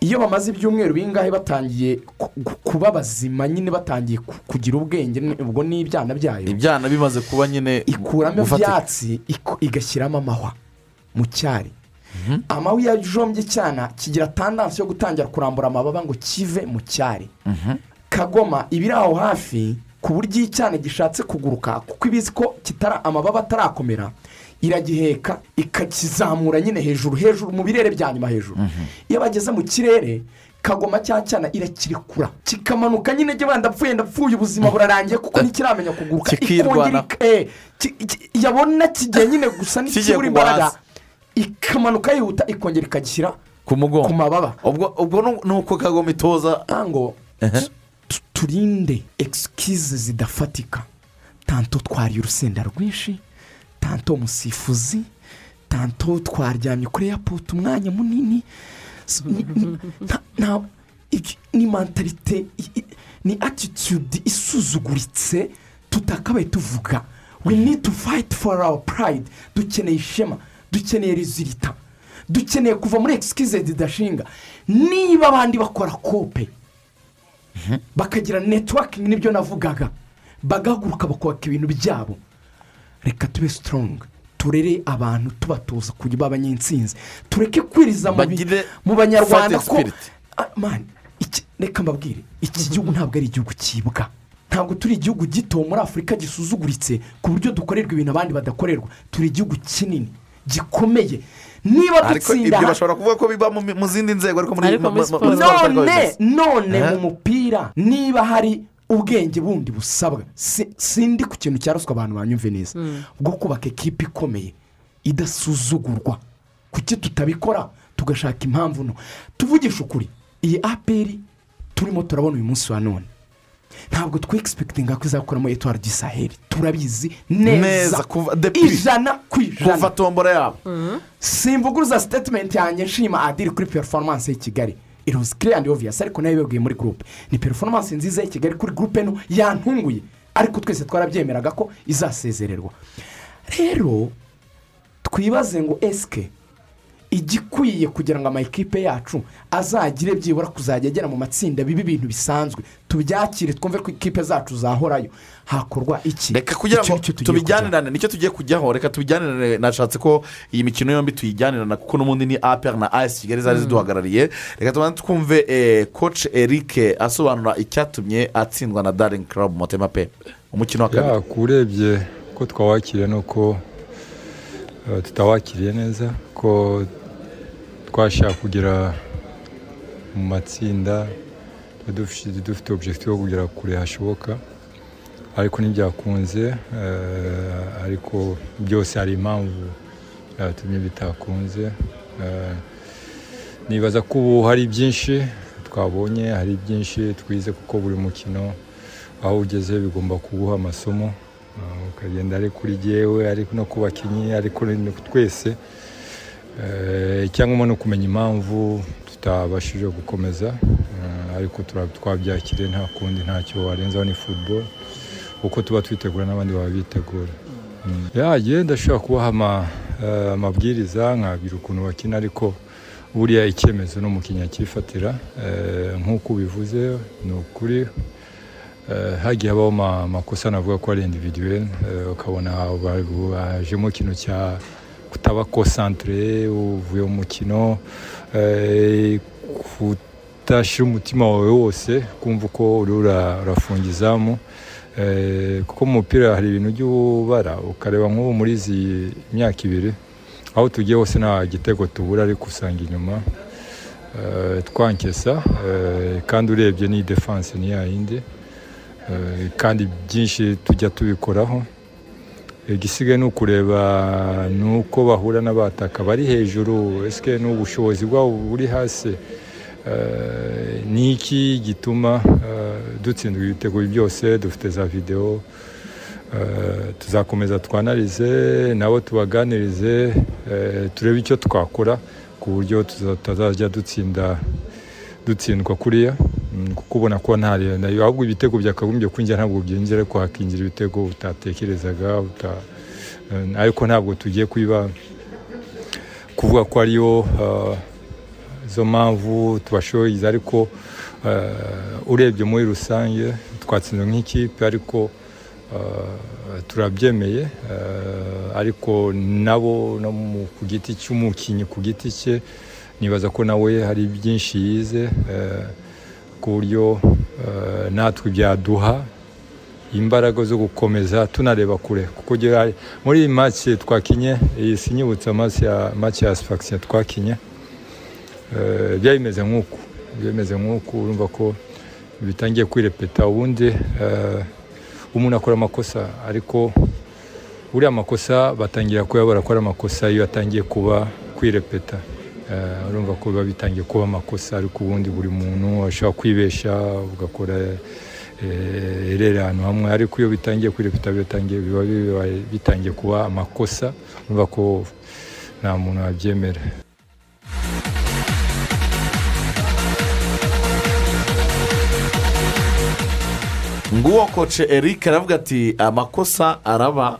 Iyo bamaze ibyumweru bingahe batangiye ku- ku- kuba bazima nyine batangiye ku- kugira ubwenge ubwo ni ibyana byayo? Ibyana bimaze kuba nyine ikuramo ibyatsi igashyiramo amahwa mu cyari. Amahwa iyo ajombye icyana kigira tandansi yo gutangira kurambura amababa ngo kive mu cyari. Kagoma iba iri aho hafi ku buryo icyana gishatse kuguruka kuko ibizi ko kitara amababa atarakomera iragiheka ikakizamura nyine hejuru hejuru mu birere bya nyuma hejuru. Iyo bageze mu kirere kagoma cya cyana irakirekura kikamanuka nyine jya ndapfuye ndapfuye ubuzima burarangiye kuko ntikiramenya kuguruka. Ikongera ik- eh, yabona kigiye nyine gusa n'ikibura imbaraga. Ikamanuka yihuta ikongera ikagishyira ku mugongo. ku mababa. Ubwo ni uko kagoma itoza. Ngo tu- turinde egisikize zidafatika. Tanto twariye urusenda rwinshi tanto umusifuzi tanto twaryamye kuri eyapoti umwanya munini. Ni- mentalite ni atitude isuzuguritse tutakabaye tuvuga. We need to fight for our pride. Dukeneye ishema dukeneye rezilita dukeneye kuva muri egisikize zidashinga niba abandi bakora kope bakagira netiwakingi ni byo navugaga bagahaguruka bakubaka ibintu byabo. Reka tube sitorongi turere abantu tubatoza kujya baba abanyensinzi tureke kwiriza mu banyarwanda ko. Ah, reka mbabwire iki gihugu ntabwo ari igihugu cyibwa ntabwo turi igihugu gito muri afurika gisuzuguritse ku buryo dukorerwa ibintu abandi badakorerwa. Turi igihugu kinini gikomeye. Niba dutsinda ibyo bashobora kuvuga ko biba mu zindi nzego ariko muri none none Eh? mu mupira niba hari ubwenge bundi busabwa. Si- sindi ku kintu cya ruswa abantu banyumve neza. Bwo kubaka ekipa ikomeye idasuzugurwa. Kuki tutabikora? Tugashaka impamvu no. Tuvugisha ukuri. Iyi aperi turimo turabona uyu munsi wa none. Ntabwo twegisipekitinga ko izakoramo etuwari gisaheri turabizi neza. Ijana ku ijana. Kuva tombora yabo. Simvuguruza sitetimenti yanjye nshima adiri kuri performance y'i kigali. Iruzi kiriya andi oviyasi ariko na yo yabibwiye muri gurupe ni performance nziza y'i kigali kuri gurupe no yantunguye. Ariko twese twarabyemeraga ko izasezererwa rero twibaze ngo esike igikwiye kugira ngo amakipe yacu azagire byibura kuzajya agera mu matsinda bibe ibintu bisanzwe. Tubyakire twumve ko ikipe zacu zahorayo. Hakorwa iki? Reka kugira ngo tubijyanirane ni cyo tugiye kujyaho reka tubijyanirane nashatse ko iyi mikino yombi tuyijyanirana kuko n'ubundi ni apr na as kigali zari Mm. ziduhagarariye. Reka tubanze twumve eh, coach eric asobanura icyatumye atsindwa na daring club motema pe umukino wa kabiri. Kurebye ko twawakiriye nuko eh, tutawakiriye neza ko twashaka kugera mu matsinda dufite objectif yo kugera kure hashoboka ariko ntibyakunze eh, ariko byose hari impamvu yatumye bitakunze. Eh, nibaza ko ubu hari byinshi twabonye hari byinshi twize kuko buri mukino aho ugeze bigomba kuguha amasomo. Uh, ukagenda ari kuri jyewe ari no ku bakinnyi ari kuri twese. Eh, icyangombwa ni ukumenya impamvu tutabashije gukomeza Uh, ariko twabyakiriye nta kundi ntacyo warenzaho ni football uko tuba twitegura n'abandi baba bitegura Mm. yagiye ndashobora kubaha eh, amabwiriza nkabwira ukuntu bakina ariko buriya icyemezo ni umukinnyi akifatira Eh, nk'uko ubivuze ni ukuri Eh, hagiye habaho ama- amakosa navuga ko ari individuel eh, ukabona hajemo ikintu cya kutaba konsantere uvuye mu mukino eh, kutashyira umutima wawe wose kumva uko urafunga izamu Eh, kuko mu mupira hari ibintu ujya ubara ukareba nk'ubu muri izi myaka ibiri aho tugiye hose nta gitego tubura ariko usanga inyuma eh, twankesa eh, kandi urebye ni defanse ni yayindi kandi byinshi tujya tubikoraho igisigaye ni ukureba ni uko bahura n'abataka bari hejuru ese ni ubushobozi bwabo buri hasi? Eh, ni iki gituma eh, dutsindwa ibitego byose dufite za videwo Eh, tuzakomeza twanarize nabo tubaganirize turebe icyo twakora ku buryo tutazajya dutsinda dutsindwa kuriya? Kuko ubona ko nta na yo ahubwo ibitego byakagombye kwinjira ntabwo byinjira ariko hakinjira ibitego utatekerezaga uta, eh, ariko ntabwo tugiye kwiba. Kuvuga ko ariyo izo mpamvu tubashoboye ariko uh, urebye muri rusange twatsinzwe nk'ikipe ariko turabyemeye ariko nabo no ku giti cy'umukinnyi ku giti cye nibaza ko nawe hari byinshi yize ku buryo uh, natwe byaduha imbaraga zo gukomeza tunareba kure. Kuko muri iyi match twakinye iyi sinyibutsa match ya Sfaxien twakinye eh, byari bimeze nk'uku. Bimeze nk'uku urumva ko bitangiye kwirepeta ubundi eh, umuntu akora amakosa ariko uriya makosa batangira kuyabara ko ari amakosa iyo atangiye kuba kwirepeta. Eh, urumva ko biba bitangiye kuba amakosa ariko ubundi buri muntu ashobora kwibesha ugakora eh, erere ahantu hamwe. Ariko iyo bitangiye kwirepeta bitangiye biba bitangiye kuba amakosa urumva ko nta muntu wabyemera. Nguwo koce eric aravuga ati amakosa araba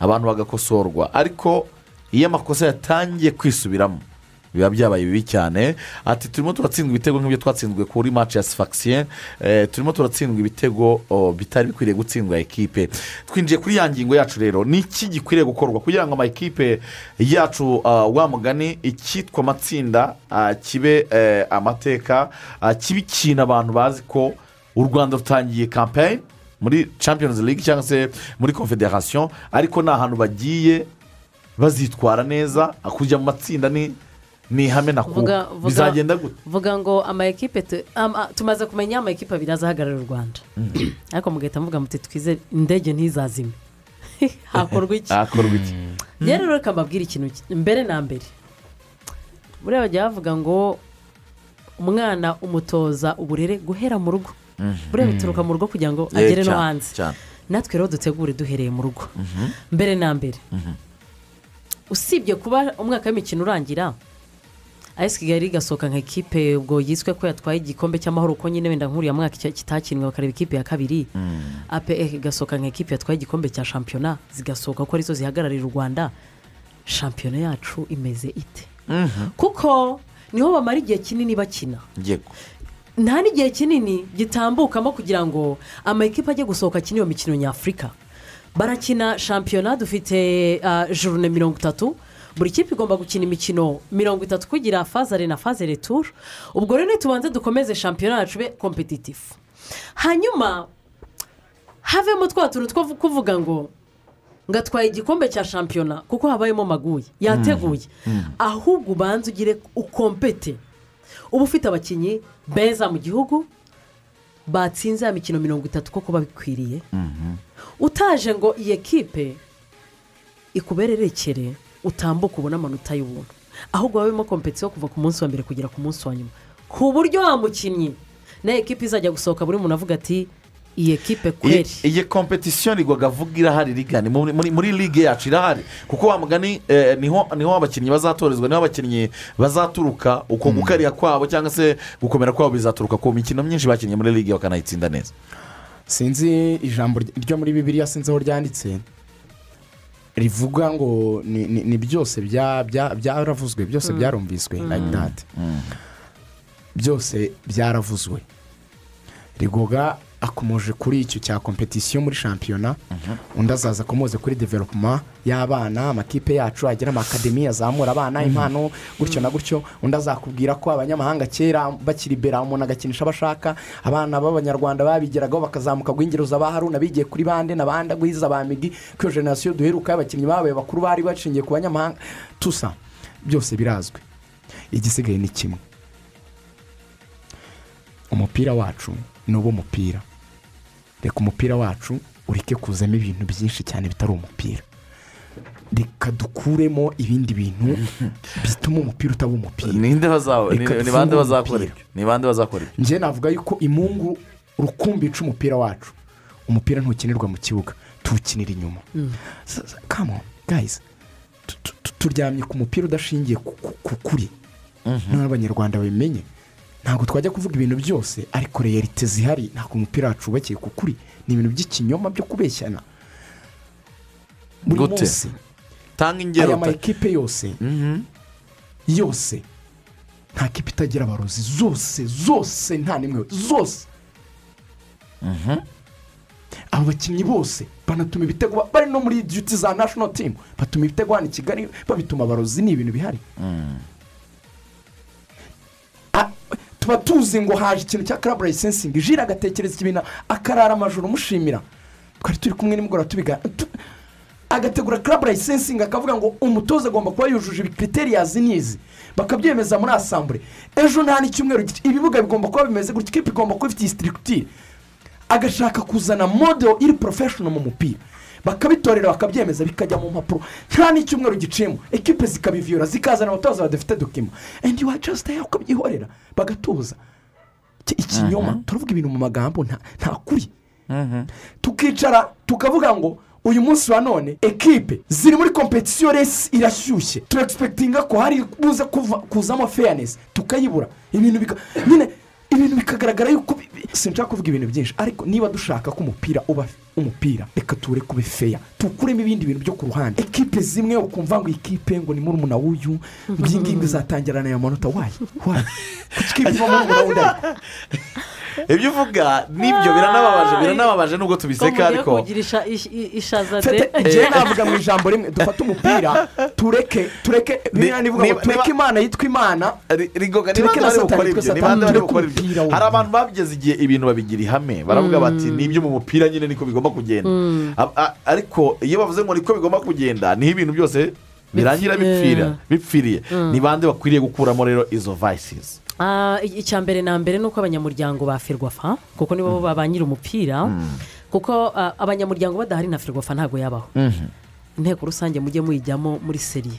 abantu bagakosorwa. Ariko iyo amakosa yatangiye kwisubiramo biba byabaye bibi cyane. Ati turimo turatsindwa ibitego nk'ibyo twatsinzwe kuri match ya sifakisiye turimo turatsindwa ibitego bitari bikwiriye gutsindwa ekipe. Twinjiye kuri ya ngingo yacu rero. Ni iki gikwiriye gukorwa? Kugira ngo amakipe yacu ah, wa mugani icyitwa amatsinda kibe eh, amateka kibe ikintu abantu bazi ko u rwanda rutangiye kampeyini muri champions league cyangwa se muri confederation ariko ni ahantu bagiye bazitwara neza. Kujya mu matsinda ni ni ihame na Vuga- kuba vuga- bizagenda gute? vuga ngo ama ekipe tumaze kumenya ama ekipe abiri azahagararira u rwanda. Ariko mugahita muvuga muti twize indege ntizazime. Hakorwa iki? Hakorwa iki? Rero reka mbabwire ikintu ki- mbere na mbere. Buriya bajya bavuga ngo umwana umutoza uburere guhera mu rugo. Buriya bituruka mu rugo kugira ngo agere no hanze. natwe rero dutegure duhereye mu rugo. Mbere na mbere. Usibye kuba umwaka w'imikino urangira ayesi kigali igasohoka nka ekipe ubwo yiswe ko yatwaye igikombe cy'amahoro uko nyine wenda nk'uriya mwaka kitakinwe bakareba ikipe ya kabiri. Apr igasohoka nka ekipe yatwaye igikombe cya shampiyona zigasohoka ko ari zo zihagararira u rwanda. Shampiyona yacu imeze ite? Kuko ni ho bamara igihe kinini bakina. Nta n'igihe kinini gitambukamo kugira ngo amakipe ajye gusohoka akina iyo mikino nyafurika. Barakina shampiyona dufite ah, jorune mirongo itatu. Buri kipe igomba gukina imikino mirongo itatu kugira fazare na fazare turu ubwo rero tubanze dukomeze shampiyona yacu be kompetitifu hanyuma havemo twa tuntu two kuvuga ngo ngo atwaye igikombe cya shampiyona kuko habayemo maguye. Yateguye. Ahubwo ubanza ugire ukompete. Uba ufite abakinnyi beza mu gihugu batsinze ya mikino mirongo itatu koko babikwiriye. Utaje ngo iyi ekipe ikubererekere. Utambuke ubone amanota y'ubuntu. Ahubwo habemo kompetisiyo kuva ku munsi wa mbere kugera ku munsi wa nyuma. Ku buryo wa mukinnyi na ekipe izajya gusohoka buri muntu avuga ati iyi ekipe kweri? iyi kompetisiyo nigwaga avuga irahari rigani muri ligue yacu irahari. Kuko wa mugani eh, ni ho abakinnyi bazatorezwa ni ho abakinnyi bazaturuka uko gukariya kwabo cyangwa se gukomera kwabo bizaturuka. Ku mikino myinshi bakinnye muri ligue bakanayitsinda neza. Sinzi ijambo ry- ryo muri bibiriya sinzi aho ryanditse. Rivuga ngo ni, byose bya- bya- byaravuzwe byose byarumviswe like that. Byose byaravuzwe. Rigoga akomoje kuri icyo cya kompetisiyo muri shampiyona undi azaza akomoze kuri developuma y'abana amakipe yacu agira amakademi azamura abana impano gutyo na gutyo undi azakubwira ko abanyamahanga kera bakiri bera umuntu agakinisha abo ashaka. Abana b'abanyarwanda babigeragaho bakazamuka guhingiriza ba haruna bigiye kuri bande na bande guhiza ba migi ko iyo generasiyo duheruka y'abakinnyi babaye bakuru bari bashingiye ku banyamahanga. Tusa byose birazwi. Igisigaye ni kimwe. Umupira wacu ni uwo mupira reka umupira wacu ureke kuzamo ibintu byinshi cyane bitari umupira. Reka dukuremo ibindi bintu bituma umupira utaba umupira. Ni bande bazakora ibyo? Ni bande bazakora ibyo? Njye navuga yuko imungu rukumbi ica umupira wacu. Umupira ntukinirwa mu kibuga. Tuwukinira inyuma. Kamo gayizi turyamye ku mupira udashingiye ku- ku ku kuri. Noneho abanyarwanda babimenye. Ntabwo twajya kuvuga ibintu byose ariko reyalite zihari ntabwo umupira wacu wubakiye ku kuri. Ni ibintu by'ikinyoma byo kubeshyana. Buri munsi. Tanga ingero aya ta- ma ekipe yose. Yose. Nta kipe itagira abarozi. Zose zose nta n'imwe. Zose. Abo bakinnyi bose banatuma ibitego ba- bari no muri duty za national team. Batuma ibitego hano i kigali babituma abarozi. Ni ibintu bihari. Ah, tuba tuzi ngo haje ikintu cya club licensing. Jira agatekereza ibintu akarara amajoro umushimira twari turi kumwe nimugoroba tubiga tu- agategura club licensing akavuga ngo umutoza agomba kuba yujuje ibi criterias n'izi. Bakabyemeza muri asambure ejo nta n'icyumweru ibibuga bigomba kuba bimeze gutya ikipe igomba kuba ifite iyi sitirikitire agashaka kuzana model iri porofeshono mu mupira. Bakabitorera bakabyemeza bikajya mu mpapuro. Nta n'icyumweru giciyemo. Ekipe zikabiviyora zikazana abatoza badafite dokima. Endi wa jasita yawe ukabyihorera bagatuza. Iki- ikinyoma turavuga ibintu mu magambo nta kuri. Tukicara tukavuga ngo uyu munsi wa none ekipe ziri muri kompetisiyo resi irashyushye. Turegispekitinga ko hari buze kuzamo feyanesi tukayibura. Ibintu bika nyine ibintu bikagaragara yuko sinshaka kuvuga ibintu byinshi. Ariko niba dushaka ko umupira uba umupira reka tuwure kube feya tukuremo ibindi bintu byo ku ruhande. Ekipe zimwe ukumva ngo iyi kipe ngo ni murumuna w'uyu ngiyi ngo izatangirana aya manota. Wayi wayi kuki ikipe murumuna w'undi ibyo uvuga ni byo biranababaje biranababaje nubwo tubiseka ariko kugira isha- ish- i- ishaza de. Njyewe navuga mu ijambo rimwe dufate umupira tureke tureke tureke imana yitwa imana tureke na satani yitwa satani. tureke hari abantu bageze igihe ibintu babigira ihame. Baravuga bati ni byo mu mupira nyine niko bigomba kugenda. Mm. Ariko iyo bavuze ngo niko bigomba kugenda ni ho ibintu byose birangira bipfira bipfiriye. Mm. ni bande bakwiriye gukuramo rero izo vayisizi Ah, icya mbere na mbere ni uko abanyamuryango ba ferwafa kuko nibo ba nyiri umupira kuko abanyamuryango badahari na ferwafa ntabwo yabaho. Inteko rusange mujye muyijyamo muri seriye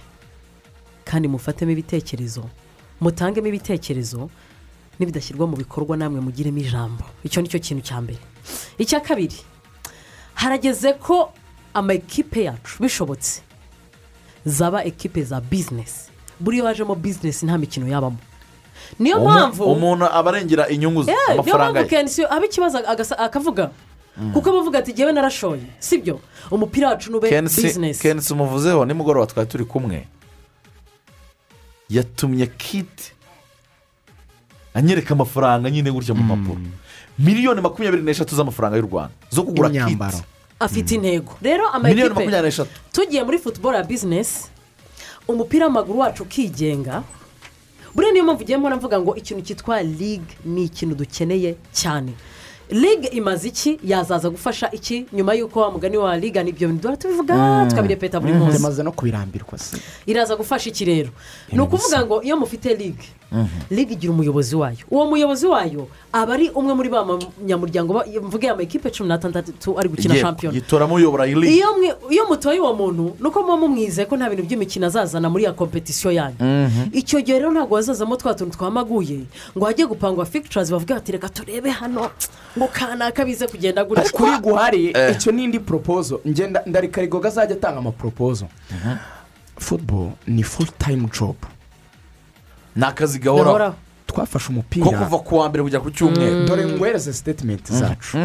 kandi mufatemo ibitekerezo mutangemo ibitekerezo nibidashyirwa mu bikorwa namwe mugiremo ijambo. Icyo ni cyo kintu cya mbere. Icya kabiri harageze ko ama ekipe yacu bishobotse. Zaba ekipe za bizinesi buriya wajemo bizinesi nta mikino yabamo. Niyo mpamvu umuntu aba arengera inyungu ze Eh, niyo amafaranga mpamvu ye. kenshi aba ikibazo akavuga. Kuko aba avuga ati ngewe narashoye. Sibyo? Umupira wacu nube bizinesi kensi umuvuzeho nimugoroba twari turi kumwe. Yatumye kiti anyereka amafaranga nyine gutya mu mpapuro. Miliyoni makumyabiri n'eshatu z'amafaranga y'u rwanda zo kugura kiti afite intego. Rero miliyoni amakipe makumyabiri n'eshatu. tugiye muri futuboro ya bizinesi umupira w'amaguru wacu ukigenga buriya niyo mpamvu ugiye mbona mvuga ngo ikintu cyitwa ligue ni ikintu dukeneye cyane. Ligue imaze iki? Yazaza gufasha iki? Nyuma y'uko wa mugani wa ligue n'ibyo bintu duhora tubivuga tukabirepeta buri munsi. Yamaze no kubirambirwa se. Iraza gufasha iki rero? Ni ukuvuga ngo iyo mufite ligue ligue igira umuyobozi wayo. Uwo muyobozi wayo aba ari umwe muri ba banyamuryango ba- mvuge amakipe cumi n'atandatu ari gukina shampiyona yitoramo uyobora ligue iyo mutoye uwo muntu ni uko muba mumwizeye ko nta bintu by'imikino azazana muri ya kompetisiyo yanyu. Icyo gihe rero ntabwo hazazamo twa tuntu twamaguye ngo hajye gupangwa fikiturazi bavuga bati reka turebe hano. Ngo kanaka bize kugenda gutya kuri guhari icyo ni indi poropozo ngenda ndareka rigoga azajya atanga amaporopozo futuboro ni full time jobu ni akazi gahoraho twafashe ko umupira kuva ku wa mbere kujya ku cyumweru. Dore ngwereze sitetimenti zacu.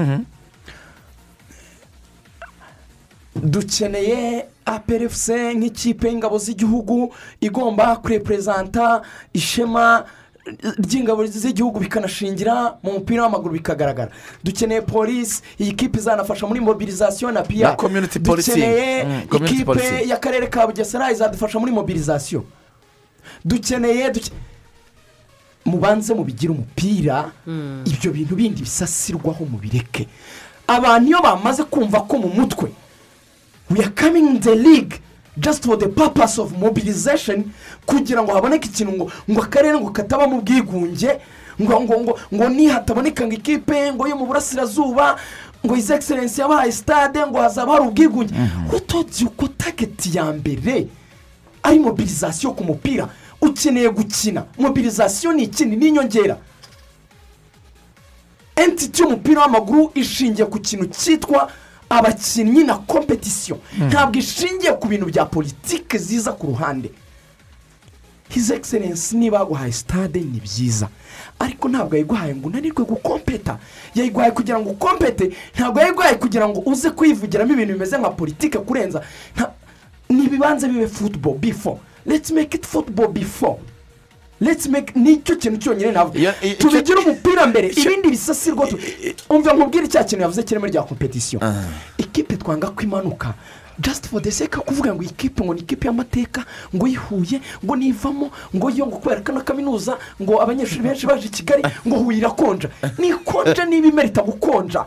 Dukeneye aperefuse nk'ikipe y'ingabo z'igihugu igomba kureperezanta ishema ry'ingabo z'igihugu bikanashingira mu mupira w'amaguru bikagaragara. Dukeneye polisi iyi kipe izanafasha muri mobilizasiyo na piya dukeneye Mm, ikipe y'akarere ka bugesera izadufasha muri mobilizasiyo dukeneye duke- mubanze mubigire umupira ibyo bintu bindi bisasirwaho mubireke abantu iyo bamaze kumva ko mu mutwe we are coming in the league. Just for the purpose of mobilization kugira ngo haboneke ikintu ngo ngo akarere ngo katabamo ubwigunge ngo ngo ngo ngo nihataboneka ngo ikipe ngo yo mu burasirazuba ngo izi egiserensi yabahaye sitade ngo hazaba hari ubwigunge. Utogiye uko tageti ya mbere ari mobilizasiyo ku mupira. Ukeneye gukina. Mobilizasiyo ni ikindi? Ni inyongera. Entiti y'umupira w'amaguru ishingiye ku kintu cyitwa abakinnyi na kompetisiyo ntabwo ishingiye ku bintu bya politiki ziza ku ruhande. Hizi egiserensi niba yaguhaye sitade ni byiza. Ariko ntabwo yayiguhaye ngo unanirwe gukompeta. Yayiguhaye kugira ngo ukompete ntabwo yayiguhaye kugira ngo uze kuyivugiramo ibintu bimeze nka politiki kurenza. Ntibibanze bibe futuboro bifo make it football before. Let's make ni cyo kintu cyonyine navuga. Tubigire umupira mbere ibindi bisasirwa umva nkubwire cya kintu yavuze kirimo rya kompetisiyo ikipe twanga ko imanuka just for the sake kuvuga ngo iyi kipe ngo ni ikipe y'amateka ngo yihuye ngo nivamo ngo yo ngo kubera ko na kaminuza ngo abanyeshuri benshi baje i kigali ngo huye irakonja. Nikonja niba imerita gukonja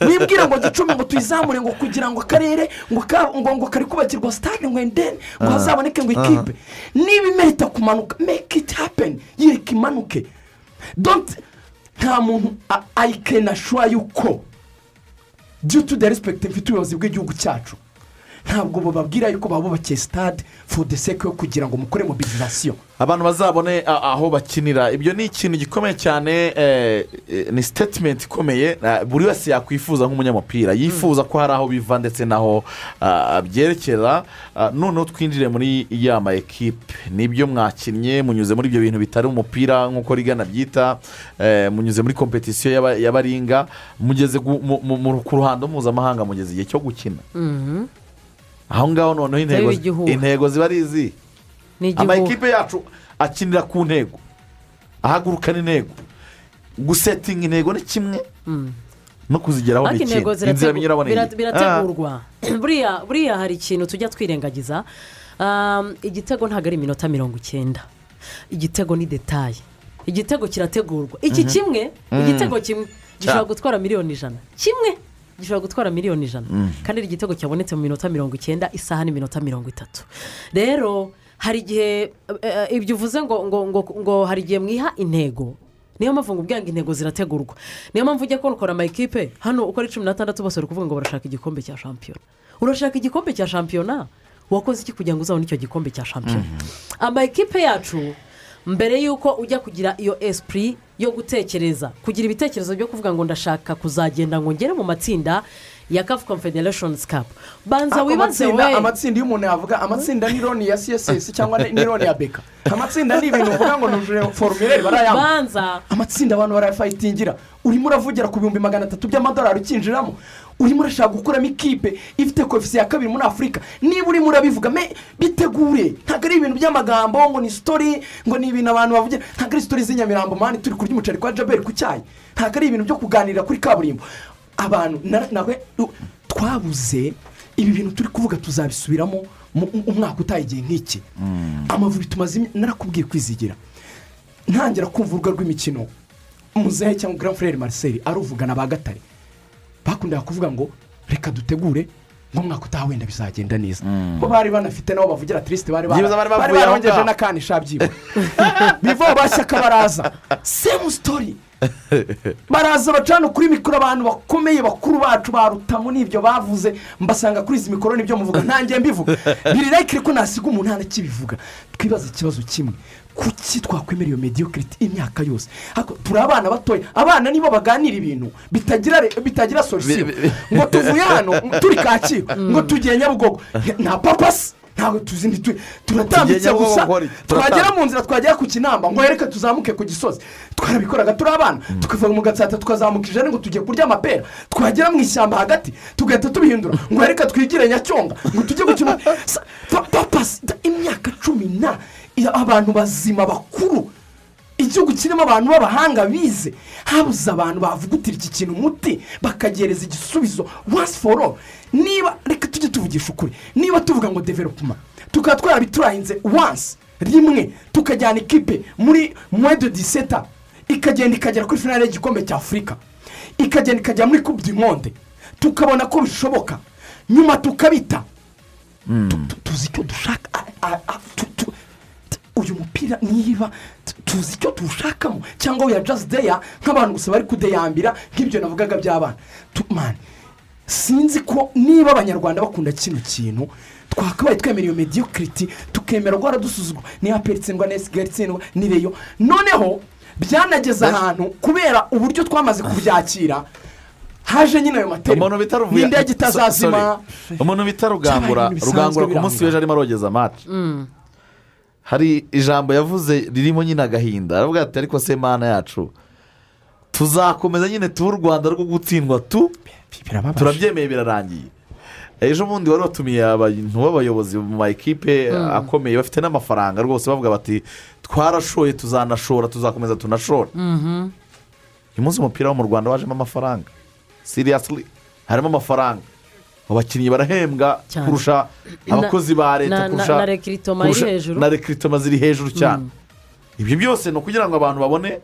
wibwira ngo gicumbi ngo tuyizamure ngo kugira ngo akarere ngo ka- ngo ngo kari kubakirwa sitade ngo endeni ngo Ah. hazaboneke ngo Ah. ikipe niba imerita kumanuka make it happen. Yireka imanuke. Don't nta muntu can assure yuko due to the respect mfite ubuyobozi bw'igihugu cyacu ntabwo bababwira yuko babubakiye sitade for the sake yo kugira ngo mukore mobilizasiyo abantu bazabone aho bakinira. Ibyo ni ikintu gikomeye cyane eh, eh, ni sitatimenti ikomeye. Buri wese yakwifuza nk'umunyamupira. Yifuza ko hari aho biva ndetse n'aho ah, byerekera. Noneho twinjire muri ya ma ekipe ni byo mwakinnye munyuze muri ibyo bintu bitari umupira nk'uko rigana byita eh, munyuze muri kompetisiyo y'aba- y'abaringa. Mugeze ku ruhando mpuzamahanga mugeze igihe cyo gukina. Mhm. Aho ngaho noneho intego ziba ari izi amakipe yacu akinira ku ntego. Ahagurukana intego. Gusetinga intego ni kimwe no kuzigeraho ni ikindi. Inzira birategurwa. Buriya buriya hari ikintu tujya twirengagiza. Um, igitego ntabwo ari iminota mirongo icyenda. Igitego ni detaye igitego kirategurwa. Iki Mhm. kimwe? Mm. igitego kimwe. Gishobora gutwara miliyoni ijana. Kimwe? Gishobora gutwara miliyoni ijana. Mm. kandi ari igitego cyabonetse mu minota mirongo icyenda isaha n'iminota mirongo itatu. Rero hari igihe eh, eh, ibyo uvuze ngo ngo ngo ngo hari igihe mwiha intego. Niyo mpamvu ngo ubwenge intego zirategurwa. Niyo mpamvu ujya kubona ukora amaykipe hano uko ari cumi n'atandatu bose bari kuvuga ngo barashaka igikombe cya shampiyona. Urashaka igikombe cya shampiyona? Wakoze iki kugira ngo uzabone icyo gikombe cya shampiyona? Amakipe yacu mbere y'uko ujya kugira iyo esipuri yo gutekereza. Kugira ibitekerezo byo kuvuga ngo ndashaka kuzagenda ngo ngere mu matsinda ya kafu confederations cup. Banza wibaze we. amatsinda iyo umuntu yavuga amatsinda ni loni ya css cyangwa ni ni loni ya beka. Amatsinda ni ibintu uvuga ngo nujuje forumire barayamba banza. Amatsinda abantu barayafayitingira urimo uravugira ku bihumbi magana atatu by'amadolari ukinjiramo. Urimo urashaka gukuramo ikipe ifite koefisiye ya kabiri muri afurika niba urimo urabivuga me bitegure. Ntabwo ari ibintu by'amagambo ngo ni sitori ngo ni ibintu abantu bavugira ntabwo ari sitori z'inyamirambo mani turi kurya umuceri kwa jaberi ku cyayi. Ntabwo ari ibintu byo kuganira kuri kaburimbo. Abantu na- nawe twabuze ibi bintu turi kuvuga tuzabisubiramo umwaka utaha igihe nk'iki. Amavubi tumaze narakubwiye kwizigira. Ntangira kumva urubuga rw'imikino. Muzehe cyangwa grand frere marcel aruvugana ba gatare. Bakundaga kuvuga ngo reka dutegure ngo umwaka utaha wenda bizagenda neza. Bo bari banafite nabo bavugira tirisite bari barongeje ngaho. n'akandi shabyibo bivaho bashyaka baraza. Semu sitori baraza bacana kuri mikoro abantu bakomeye bakuru bacu ba rutamu n'ibyo bavuze mbasanga kuri izi mikoro ni byo muvuga. Ntange mbivuga. Biri rekire ko nasiga umuntu ntanakibivuga twibaza ikibazo kimwe. Kuki twakwemera iyo mediyokiriti imyaka yose? Turi abana batoya. Abana nibo baganira ibintu bitagira bitagira solisiyo ngo tuvuye hano turi kacyiru. Ngo tugiye nyabugogo. Nta papasi ntabwo tuzi turatambitse gusa. twagera mu nzira twagera ku kinamba ngo reka tuzamuke ku gisozi. Twarabikoraga turi abana. Tukava mu gatsata tukazamuka ijana ngo tugiye kurya amapera. Twagera mu ishyamba hagati tugahita tubihindura ngo reka twigire nyacyonga ngo tujye gukina. Papasi imyaka cumi na abantu bazima bakuru. Igihugu kirimo abantu b'abahanga bize. Habuze abantu bavugutira iki kintu umuti bakagereza igisubizo. Once for all. Niba reka tujye tuvugisha ukuri. Niba tuvuga ngo developuma tukaba twarabiturahinze once rimwe tukajyana ikipe muri mwedo diseta ikagenda ikagera kuri finale y'igikombe cya afurika ikagenda ikajya muri du monde. Tukabona ko bishoboka. Nyuma tukabita. Tu- tu- tuzi icyo dushaka. Uyu mupira niba tu- tuzi icyo tuwushakamo cyangwa we just deya nk'abantu gusa bari kudeyambira nk'ibyo navugaga by'abana. Mani sinzi ko niba abanyarwanda bakunda kino kintu twakabaye twemera iyo mediyokiriti tukemera guhora dusuzugura niba peritsindwa nesigaye itsindwa ni reyo noneho byanageze ahantu kubera uburyo twamaze kubyakira haje nyine ayo ruvuye n'indege itazazima. Umuntu bita rugangura rugangura ku munsi w'ejo arimo arogeza amaci hari ijambo yavuze ririmo nyine agahinda. Aravuga ati ariko se mana yacu tuzakomeza nyine tuba u rwanda rwo gutsindwa tu? Turabyemeye birarangiye. Ejo bundi wari watumiye abantu b'abayobozi mu ma ekipe Mm. akomeye bafite n'amafaranga rwose bavuga bati twarashoye tuzanashora tuzakomeza tunashora Mhm. uyu munsi umupira wo mu rwanda wajemo amafaranga. Siriyasiri harimo amafaranga. Abakinnyi barahembwa kurusha abakozi ba leta kurusha na rekiritoma iri kurusha- hejuru. na rekiritoma ziri hejuru cyane. Ibyo byose ni ukugira ngo abantu babone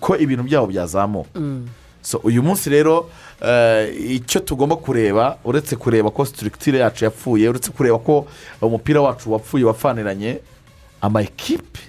ko ibintu byabo byazamuka. Mm. so uyu munsi rero eh, icyo tugomba kureba uretse kureba ko sitirikitire yacu yapfuye uretse kureba ko umupira wacu wapfuye wapfaniranye ama ekipe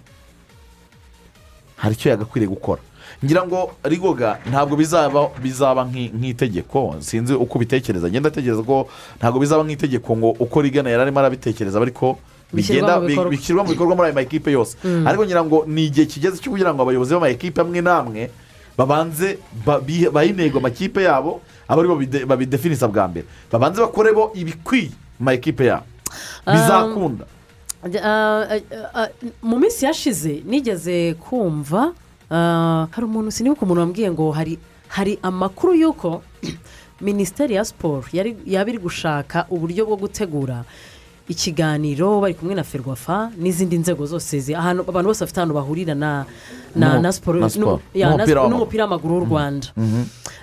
hari icyo yagakwiriye gukora. Ngira ngo rigoga ntabwo bizaba bizaba nk'i- nk'itegeko. Sinzi uko ubitekereza. Ngenda atekereza ko ntabwo bizaba nk'itegeko ngo uko rigana yari arimo arabitekereza ariko bigenda bishyirwa mu bikorwa. muri ayo ma ekipe yose. Mm. ariko ngira ngo ni igihe kigeze cyo kugira ngo abayobozi b'ama ekipe amwe n'amwe babanze bahe intego amakipe yabo aba ari bo bide- babidefinisa bwa mbere. Babanze bakore bo ibikwiye mu ma ekipe yabo bizakunda. Ah, ah, ah, mu minsi yashize nigeze kumva hari umuntu sinibuka umuntu wambwiye ngo hari hari amakuru y'uko minisiteri ya siporo yaba iri gushaka uburyo bwo gutegura ikiganiro bari kumwe na ferwafa n'izindi nzego zose ahantu abantu bose bafite ahantu bahurira na na siporo N'umupira w'amaguru. w'u rwanda.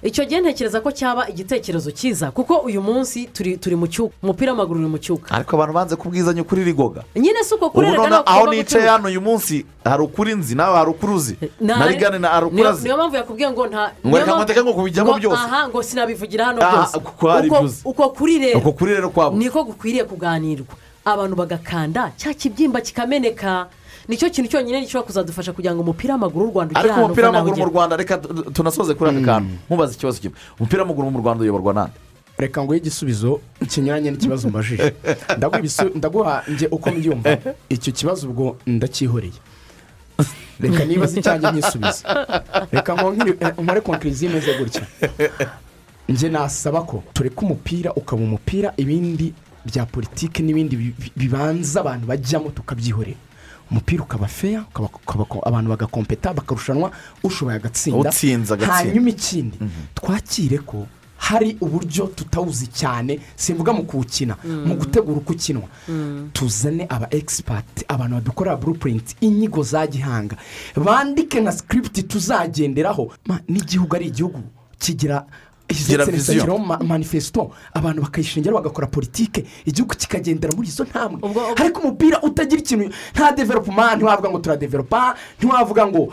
Icyo gihe ntekereza ko cyaba igitekerezo cyiza kuko uyu munsi turi turi mu cyuka umupira w'amaguru uri mu cyuka. Ariko abantu banze kubwizanya ukuri rigoga. Nyine si uko kurerega ntabwo aho nicaye hano uyu munsi hari ukuri nzi nawe hari ukuri uzi. Na- rigane na hari ukuri azi. niyo mpamvu yakubwiye ngo nta Ngo reka mpamvu- ngutege ngo kubijyamo ngo- byose. ngo sinabivugira hano Ah, byose. uko kuri rero uko kuri rero kwabo. niko gukwiriye kuganirwa. Abantu bagakanda cya kibyimba kikameneka. Nicyo kintu cyonyine gishobora kuzadufasha kugira ngo umupira w'amaguru w'u rwanda ugere ariko ahantu umupira uva naho w'amaguru mu rwanda reka tu- tunasoze kuri aka kantu. Nkubaze ikibazo kimwe. Umupira w'amaguru mu rwanda uyoborwa nande? Reka nguhe igisubizo kinyuranye n'ikibazo mbajije. Ndaguha ibisu- ndaguha njye uko mbyumva. Icyo kibazo ubwo ndacyihoreye reka nibaze icyanjye nkisubize reka nkore konkiriziyo imeze gutya. Njye nasaba ko tureka umupira ukaba umupira ibindi bya politiki n'ibindi bi- bi- bibanza abantu bajyamo tukabyihorera. Umupira ukaba feya abantu bagakompeta bakarushanwa ushoboye agatsinda Utsinze agatsinda. hanyuma ikindi twakire ko hari uburyo tutawuzi cyane simvuga mu kuwukina mu gutegura uko ukinwa. Tuzane aba egisipati abantu badukorera burupurinti inyigo za gihanga. Bandike na sikiripiti tuzagenderaho. Ma, n'igihugu ari igihugu kigira Kigiraho ma- manifesito abantu bakayishingiraho bagakora politike. Igihugu kikagendera muri izo ntambwe. Ariko umupira utagira ikintu nta developuma ntiwavuga ngo turadevelopa ntiwavuga ngo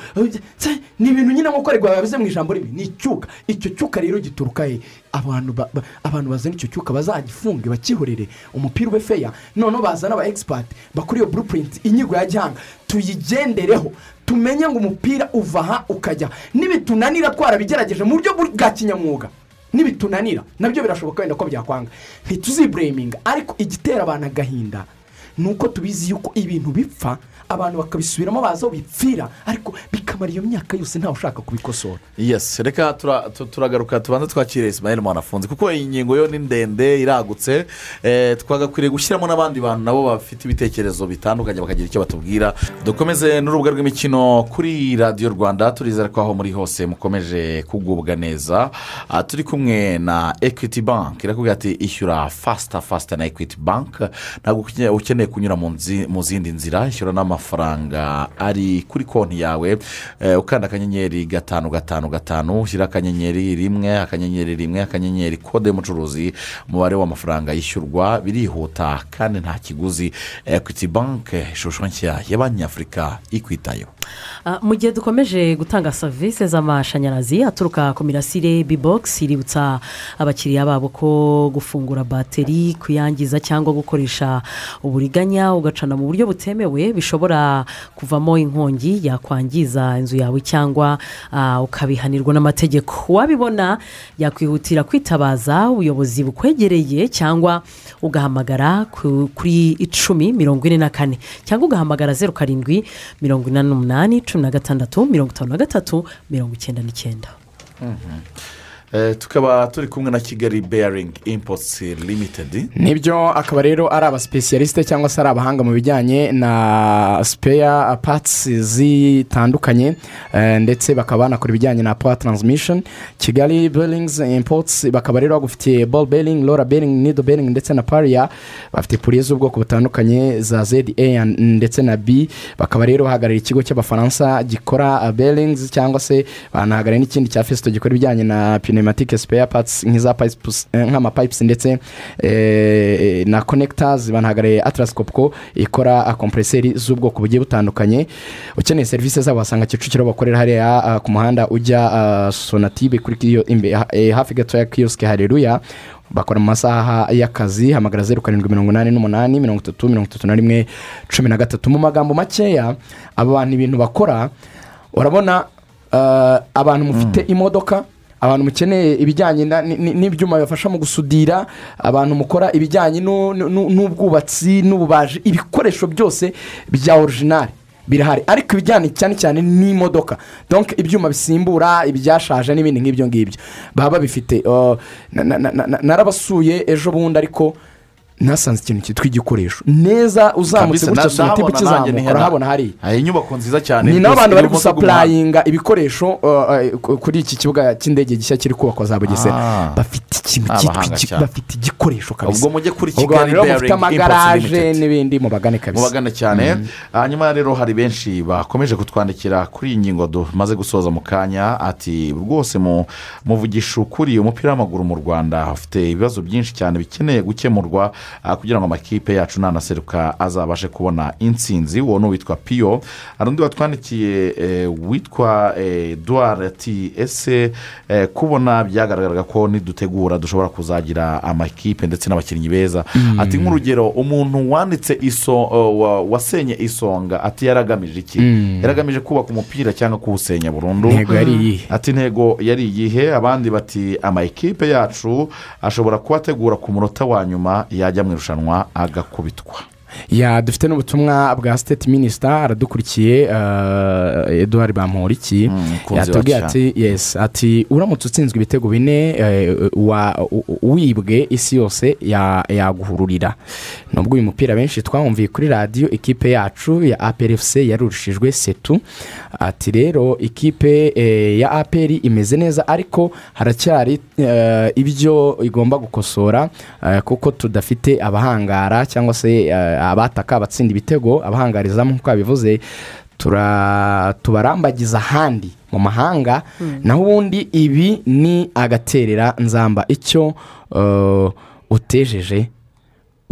"Tse, ni ibintu nyine nk'uko ariko babize mu ijambo rimwe. Ni icyuka. Icyo cyuka rero gituruka he? Abantu ba- ba- abantu bazana icyo cyuka bazagifunge bakihorere. Umupira ube feya noneho bazana aba egisipati bakora iyo burupurinti inyigo ya gihanga. Tuyigendereho. Tumenye ngo umupira uva aha ukajya. Nibitunanira twarabigerageje mu buryo bwa kinyamwuga. Nibitunanira. Nabyo birashoboka wenda ko byakwanga. Ntituzibureminga ariko igitera abantu agahinda ni uko tubizi yuko ibintu bipfa abantu bakabisubiramo baza aho bipfira ariko bikamara iyo myaka yose ntawe ushaka kubikosora. Yesi reka tura- tu- turagaruka tubanze twakire isimayeli mwanafunzi kuko iyi ngingo yo ni ndende iragutse eh, twagakwiriye gushyiramo n'abandi bantu nabo bafite ibitekerezo bitandukanye bakagira icyo batubwira. Dukomeze n'urubuga rw'imikino kuri radiyo rwanda turizera ko aho muri hose mukomeje kugubwa neza. Ah, turi kumwe na ekwiti banki irakubwira ati ishyura fasita fasita na ekwiti banki ntabwo ukeneye- ukeneye kunyura mu zindi nzira ishyura n'amafaranga ari kuri konti yawe eh, ukanda akanyenyeri gatanu gatanu gatanu ushyira akanyenyeri rimwe akanyenyeri rimwe akanyenyeri kode y'umucuruzi umubare w'amafaranga yishyurwa birihuta kandi nta kiguzi. Ekwiti banki ishusho nshya ya banki nyafurika ikwitayeho. Ah, mu gihe dukomeje gutanga serivisi z'amashanyarazi aturuka ku mirasire bibogisi iributsa abakiriya babo ko gufungura bateri kuyangiza cyangwa gukoresha uburiganya uburiganya ugacana mu buryo butemewe bishobora kuvamo inkongi yakwangiza inzu yawe cyangwa ukabihanirwa n'amategeko. Uwabibona yakwihutira kwitabaza ubuyobozi bukwegereye cyangwa ugahamagara ku- kuri icumi mirongo ine na kane cyangwa ugahamagara zeru karindwi mirongo inani n'umunani cumi na gatandatu mirongo itanu na gatatu mirongo icyenda n'icyenda. Eh, tukaba turi kumwe na kigali beyaringi impotsi limitedi ni byo akaba rero ari abasipesiyalisite cyangwa se ari abahanga mu bijyanye na sipeya patisi zitandukanye eh, ndetse bakaba banakora ibijyanye na pawa taransimishoni kigali beringizi impotsi bakaba rero bagufitiye ball beringi lora beringi nido beringi ndetse na pariya bafite puriye z'ubwoko butandukanye za zedi a ndetse na b. Bakaba rero bahagarariye ikigo cy'abafaransa gikora beringizi cyangwa se banahagarariye n'ikindi cya fesito gikora ibijyanye na pneumatic spare parts nk'iza pipes eh, nk'amapipes ndetse eh, na connectors banahagarariye atlas copco ikora kompreseri z'ubwoko bugiye butandukanye. Ukeneye serivisi zabo wasanga kicukiro bakorera hariya ah, ku muhanda ujya ah, sonatibe eh, hafi gato ya kiyosike hareruya bakora mu masaha y'akazi hamagara zeru karindwi mirongo inani n'umunani mirongo itatu mirongo itatu na rimwe cumi na gatatu. Mu magambo makeya aba bantu ibintu bakora urabona eh, abantu mufite imodoka abantu mukeneye ibijyanye n'ibyuma bibafasha mu gusudira abantu mukora ibijyanye nu- nu- n'ubwubatsi n'ububaji ibikoresho byose bya orijinari birahari. Ariko ibijyanye cyane cyane n'imodoka donke ibyuma bisimbura ibyashaje n'ibindi nk'ibyo ngibyo baba babifite na- narabasuye ejo bundi ariko nasanze ikintu cyitwa igikoresho neza uzamutse gutya sonatibe ukizamuka urahabona hariya hari. Inyubako nziza cyane. Ni nabo bantu bari gusapurayinga ibikoresho uh, uh, ku- kuri iki kibuga cy'indege gishya kiri kubakwa za bugesera. Ah. bafite ikintu cyitwa cyane. bafite igikoresho kabisa. Ubwo mujye kuri kigali impotsi amagaraje n'ibindi mubagane kabisa. Mubagane cyane. Hanyuma rero hari benshi bakomeje kutwandikira kuri iyi ngingo tumaze gusoza mu kanya ati rwose mu muvugisha ukuri umupira w'amaguru mu rwanda ufite ibibazo byinshi cyane bikeneye gukemurwa ah, kugira ngo amakipe yacu nanaseruka azabashe kubona intsinzi uwo ni uwitwa piyo hari undi watwandikiye eh, witwa eh, eduard ati ese eh, kubona byagaragaraga ko nidutegura dushobora kuzagira amakipe ndetse n'abakinnyi beza. Mm. ati nk'urugero umuntu wanditse iso wa- wasenye isonga ati yaragamije iki? Mm. yaragamije kubaka umupira cyangwa kuwusenya burundu? Ati intego yari iyihe? Abandi bati amakipe yacu ashobora kubategura ku munota wa nyuma yajya mu irushanwa agakubitwa. Dufite n'ubutumwa bwa siteti minisita aradukurikiye uh, eduard bamporiki. Umukunzi yatubwiye ati yesi ati uramutse utsinzwe ibitego bine eh, wibwe isi yose ya- yaguhururira. Nubwo uyu mupira benshi twawumviye kuri radiyo ikipe yacu ya APRFC yarurushijwe setu. Ati rero ikipe eh, ya aperi imeze neza ariko haracyari eh, ibyo igomba gukosora eh, kuko tudafite abahangara cyangwa se eh, abataka abatsinda ibitego abahangarizamu nk'uko yabivuze tubarambagiza ahandi mu mahanga naho ubundi ibi ni agaterera nzamba. Icyo eh, utejeje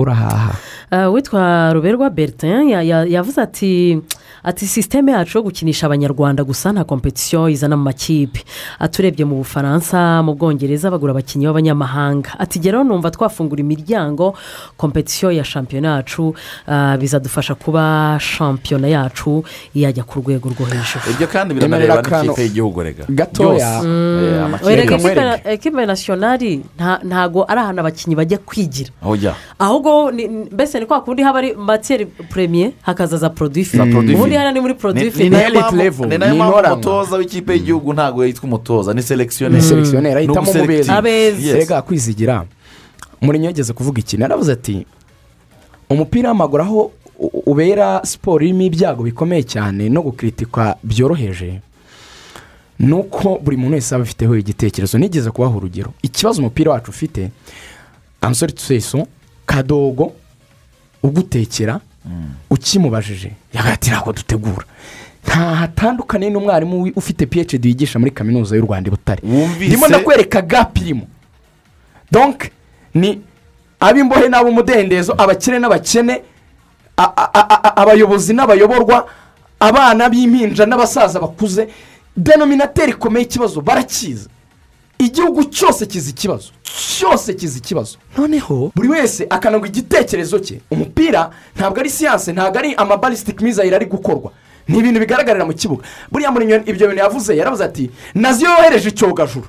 urahaha. Uh, witwa ruberwa bertin ya- ya- yavuze ati ati sisiteme yacu yo gukinisha abanyarwanda gusa nta kompetisiyo izana mu makipe. Aturebye mu bufaransa mu bwongereza bagura abakinnyi b'abanyamahanga. Ati rero numva twafungura imiryango kompetisiyo ya shampiyona yacu uh, bizadufasha kuba shampiyona yacu yajya ku rwego rwo hejuru. Ibyo kandi biranareba n'ikipe y'igihugu rega. Gatoya. Mm. Eh, ekipe- nasiyonari nta- ntago ari ahantu abakinnyi bajya kwigira. Ujya. Ahubwo mbese ni kwa kundi haba ari matiyeri puremiye hakaza za poroduwi Za produit ubundi hariya ni muri poroduwi Ni- na yo elite mpamvu- level, ni na yo ni mpamvu intoranwa. umutoza w'ikipe y'igihugu ntabwo yitwa umutoza ni ni selekisiyoneri selekisiyoneri ahitamo. Yes. rega kwizigira. Muri yageze kuvuga ikintu yaravuze ati umupira w'amaguru aho ubera siporo irimo ibyago bikomeye cyane no gukritikwa byoroheje ni uko buri muntu wese aba afiteho igitekerezo. Nigeze kubaha urugero. Ikibazo umupira wacu ufite amusore tuseso kadogo ugutekera ukimubajije. Yagati ntabwo dutegura. Nta hatandukaniye n'umwarimu ufite phd wigisha muri kaminuza y'u rwanda i butare. Ndimo ndakwereka gapu irimo donke ni ab'imbohe n'ab'umudendezo abakire n'abakene abayobozi n'abayoborwa abana b'impinja n'abasaza bakuze. Denominateri ikomeye ikibazo barakizi igihugu cyose kizi ikibazo. Cyose kizi ikibazo. Noneho buri wese akanagwa igitekerezo cye. Umupira ntabwo ari siyanse ntabwo ari amabalisitike mizayire ari gukorwa. Ni ibintu bigaragarira mu kibuga. Buriya muri ibyo bintu yavuze yaravuze ati na zo yohereje icyogajuru.